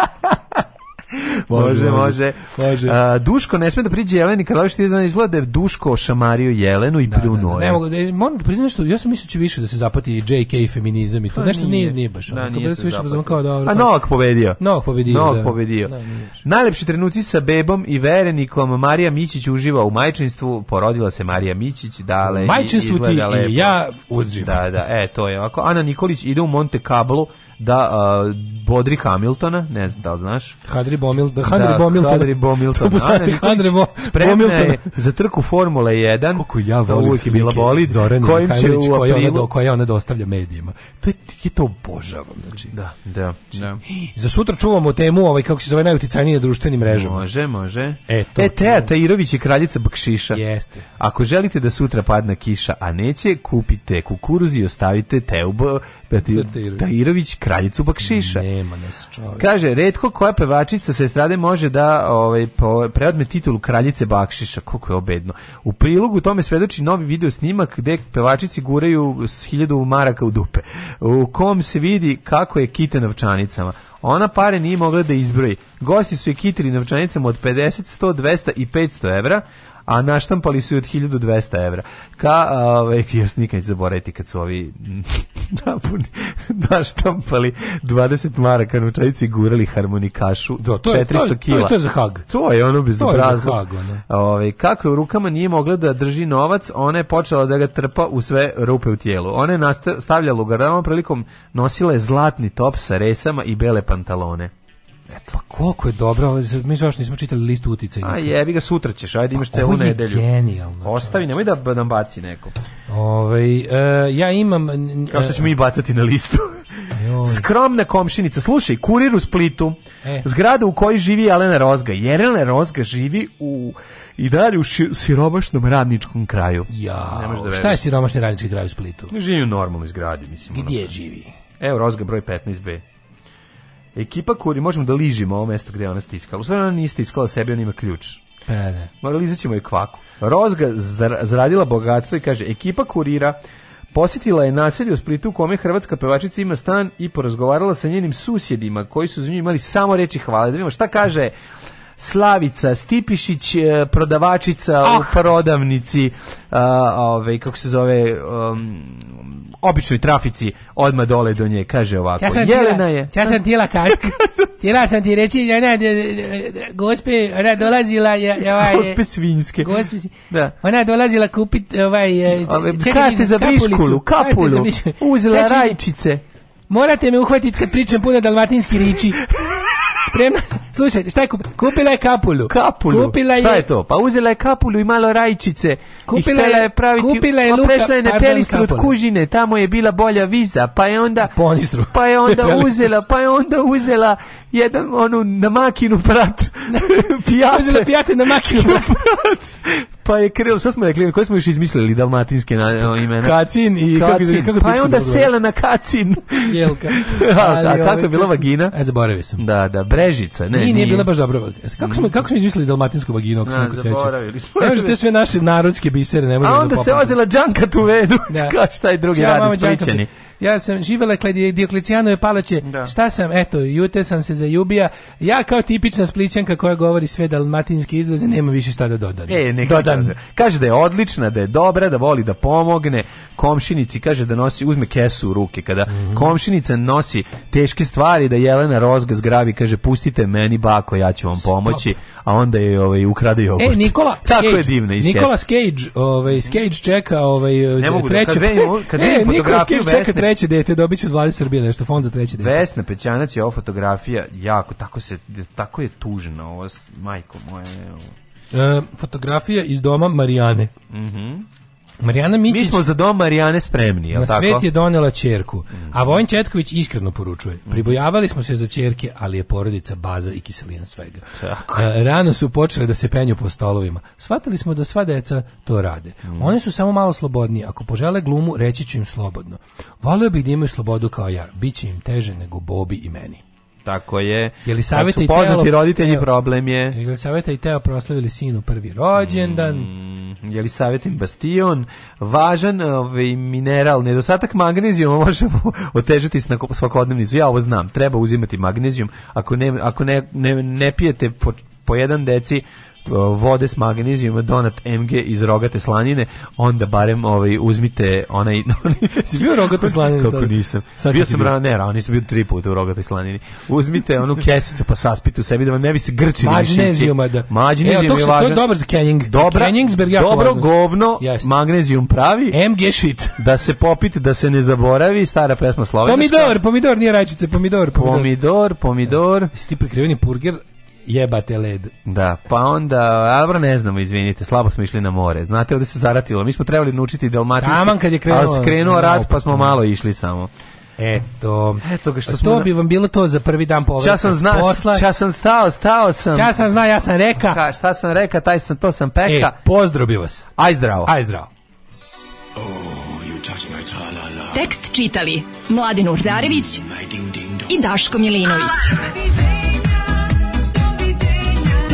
Speaker 9: može, može. može. A, Duško ne sme da priđe Jeleni Karlović, ti znaš izgleda da je Duško šamario Jelenu i da, pljunuo.
Speaker 10: Da,
Speaker 9: da, ne
Speaker 10: mogu, da, moram da priznam što, ja sam mislio da će više da se zapati JK feminizam i to, ha,
Speaker 9: pa
Speaker 10: nešto nije, nije, baš.
Speaker 9: Da, nije se
Speaker 10: više
Speaker 9: zapati. Kao,
Speaker 10: dobro, da A
Speaker 9: Novak pobedio.
Speaker 10: Novak pobedio, Novak da.
Speaker 9: pobedio. Da, Najlepši trenuci sa bebom i verenikom Marija Mićić uživa u majčinstvu, porodila se Marija Mićić, dale,
Speaker 10: majčinstvu ti lepo. i ja uzživam.
Speaker 9: Da, da, e, to je ovako. Ana Nikolić ide u Monte Cablo da uh, Bodri Hamiltona, ne znam da li znaš.
Speaker 10: Hadri Bomil, da, Hadri da, Bomilton. Hadri Bomilton.
Speaker 9: Da, Hadri Bo... Spremna za trku Formule 1.
Speaker 10: Koliko ja volim da uvijek bila boli. Zoran kojim
Speaker 9: će u aprilu. Koja ona, do,
Speaker 10: koja ona dostavlja medijima. To je, ti to obožavam. Znači.
Speaker 9: Da, da. da. Za
Speaker 10: sutra čuvamo temu, ovaj, kako se zove, najuticajnije društvenim mrežama.
Speaker 9: Može, može.
Speaker 10: E,
Speaker 9: to, e Teja Tairović je kraljica Bakšiša.
Speaker 10: Jeste.
Speaker 9: Ako želite da sutra padne kiša, a neće, kupite kukuruz i ostavite Teubo Tatirović, kraljicu bakšiša.
Speaker 10: Nema,
Speaker 9: ne Kaže, redko koja pevačica sa estrade može da ovaj, preodme titulu kraljice bakšiša. Koliko je obedno. U prilogu tome svedoči novi video snimak gde pevačici guraju s hiljadu maraka u dupe. U kom se vidi kako je kita novčanicama. Ona pare nije mogla da izbroji. Gosti su je kitili novčanicama od 50, 100, 200 i 500 evra, a naštampali su od 1200 evra. Ka, ovaj, još nikad neću zaboraviti kad su ovi naštampali 20 maraka nučajici gurali harmonikašu Do, da, to 400 je,
Speaker 10: to, kila. To je, to za hag.
Speaker 9: To je ono bezobrazno. Je hag, ovaj, kako je u rukama nije mogla da drži novac, ona je počela da ga trpa u sve rupe u tijelu. Ona je stavljala u garama prilikom nosila je zlatni top sa resama i bele pantalone.
Speaker 10: Eto, pa koliko je dobro, ovaj, mi žao što nismo čitali listu uticaja. A
Speaker 9: jebi ga, sutra ćeš, ajde imaš pa, celu nedelju. Ovo
Speaker 10: je genijalno.
Speaker 9: Ostavi, nemoj da nam baci neko.
Speaker 10: Ove, ovaj, uh, ja imam... Uh,
Speaker 9: Kao što ćemo mi bacati na listu. Skromna komšinica, slušaj, kurir u Splitu, e. zgrada u kojoj živi Jelena Rozga. Jelena Rozga živi u i dalje u siromašnom radničkom kraju.
Speaker 10: Ja, da šta je siromašni radnički kraj u Splitu?
Speaker 9: Ne živi u normalnoj zgradi, mislim.
Speaker 10: Gdje ono. živi?
Speaker 9: Evo, Rozga broj 15b. Ekipa kuri, možemo da ližimo ovo mesto gde ona stiskala. U stvari ona nije stiskala sebe, ona ima ključ.
Speaker 10: Pa da.
Speaker 9: Morali izaćemo i kvaku. Rozga zaradila bogatstvo i kaže, ekipa kurira Posjetila je naselje u Splitu u kome hrvatska pevačica ima stan i porazgovarala sa njenim susjedima koji su za nju imali samo reči hvale. Da vidimo šta kaže Slavica Stipišić, e, prodavačica ah. u prodavnici, a, ove, ovaj, kako se zove, um, običnoj trafici odmah dole do nje. Kaže ovako,
Speaker 10: ja sam Jelena tila, je... Ja sam tila kaška. tila sam ti reći, ona, gospe, ona dolazila...
Speaker 9: Je, ovaj, gospe svinjske.
Speaker 10: Gospe, da. Ona dolazila kupit ovaj... E,
Speaker 9: čekaj, karte za biškulu, kapulu, za biškulu. Znači, rajčice.
Speaker 10: Morate me uhvatiti kad pričam puno dalmatinski riči. Spremna, Slušaj, šta je kupila? Kupila je kapulju.
Speaker 9: Kapulju? Kupila je... Šta je to? Pa uzela je kapulju i malo rajčice. Kupila je, je praviti...
Speaker 10: Kupila je
Speaker 9: luka...
Speaker 10: Prešla
Speaker 9: je na pelistru od kužine, tamo je bila bolja viza, pa je onda...
Speaker 10: Ponistru.
Speaker 9: Pa je onda uzela, pa je onda uzela jedan, onu, na makinu prat. pijate.
Speaker 10: Uzela pijate na makinu prat.
Speaker 9: pa je krilo, šta smo rekli, koje smo još izmislili dalmatinske na, imena?
Speaker 10: Kacin i...
Speaker 9: Kacin. Kako, kako pa je onda sela na Kacin.
Speaker 10: Jelka.
Speaker 9: Da, Ali, da, ovaj kako je bila vagina? E, zaboravio sam. Da, da, Brežica, ne,
Speaker 10: nije, nije bilo baš dobro. Kako smo mm. kako smo izmislili dalmatinsku vaginu, kako se neko seća. Evo te da sve naše narodske bisere ne
Speaker 9: možemo. A da onda se vozila Đanka tu vedu. Da. Kao šta i drugi ja,
Speaker 10: radi pričani ja sam živela kod Dioklecijanoje palače, da. šta sam, eto, jute sam se zajubija, ja kao tipična splićanka koja govori sve dalmatinski izraze, nema više šta da dodam. E,
Speaker 9: nek dodam. Kaže. da je odlična, da je dobra, da voli da pomogne, komšinici kaže da nosi, uzme kesu u ruke, kada mm -hmm. komšinica nosi teške stvari, da Jelena Rozga zgrabi, kaže, pustite meni bako, ja ću vam pomoći, a onda je ovaj, ukrade
Speaker 10: e, jogurt. E, Nikola, Tako Cage, je divna iz Nikola Cage, ovaj, Cage čeka ovaj, ne
Speaker 9: treći, da, kad, ve, kad e, Nikola Cage
Speaker 10: čeka treći treće dete, dobit će od vlade Srbije nešto, fond za treće dete.
Speaker 9: Vesna Pećanac je ovo fotografija, jako, tako, se, tako je tužna ovo, majko moje. Ovo.
Speaker 10: E, fotografija iz doma Marijane.
Speaker 9: Mhm. Mm
Speaker 10: Marijana Mićić.
Speaker 9: Mi smo za dom Marijane spremni,
Speaker 10: je
Speaker 9: Na tako?
Speaker 10: svet je donela ćerku. A Vojn Četković iskreno poručuje: "Pribojavali smo se za ćerke, ali je porodica baza i kiselina svega." Tako. Rano su počele da se penju po stolovima. Shvatili smo da sva deca to rade. Mm. Oni su samo malo slobodniji, ako požele glumu, reći ću im slobodno. Voleo bih da imaju slobodu kao ja. Biće im teže nego Bobi i meni.
Speaker 9: Tako je. Jeli saveta su poznati telo, roditelji
Speaker 10: teo,
Speaker 9: problem je. Jeli saveta i
Speaker 10: Teo proslavili sinu prvi rođendan. Mm,
Speaker 9: jeli savetim bastion. Važan ovaj, mineral, nedostatak magnezijuma može otežati svakodnevnicu. Ja ovo znam, treba uzimati magnezijum. Ako ne, ako ne, ne, ne pijete po, po jedan deci vode s magnezijom donat MG iz rogate slanine, onda barem ovaj uzmite onaj si
Speaker 10: bio
Speaker 9: rogate
Speaker 10: slanine
Speaker 9: kako sad? nisam. Sad bio sam bio? ne, rano nisam bio tri puta u rogate slanini. Uzmite onu kesicu pa saspite u sebi da vam ne bi se grčili magnezijum da. E, magnezijum e, to
Speaker 10: je važno. To je dobro za kenjing.
Speaker 9: Dobra, dobro govno yes. magnezijum pravi.
Speaker 10: MG shit.
Speaker 9: Da se popite, da se ne zaboravi, stara pesma slovenačka.
Speaker 10: Pomidor, pomidor, nije rajčice, pomidor, pomidor. Pomidor, pomidor.
Speaker 9: pomidor. pomidor. pomidor.
Speaker 10: pomidor. pomidor. pomidor. pomidor jebate led.
Speaker 9: Da, pa onda, abro ne znamo, izvinite, slabo smo išli na more. Znate, ovdje se zaratilo. Mi smo trebali naučiti dalmatinski. Taman kad je krenuo, ali krenuo rad, pa smo malo išli samo.
Speaker 10: Eto. Eto ga što pa smo To bi vam bilo to za prvi dan povratka.
Speaker 9: Ja sam znao, ja sam stao, stao sam.
Speaker 10: Ja sam znao, ja sam reka. Ka,
Speaker 9: šta sam reka, taj sam to sam peka.
Speaker 10: E, pozdrav bi vas.
Speaker 9: Aj zdravo.
Speaker 10: Aj zdravo. Oh, you touch my -la -la. Tekst čitali Mladin Urdarević mm, i Daško Milinović. Ah,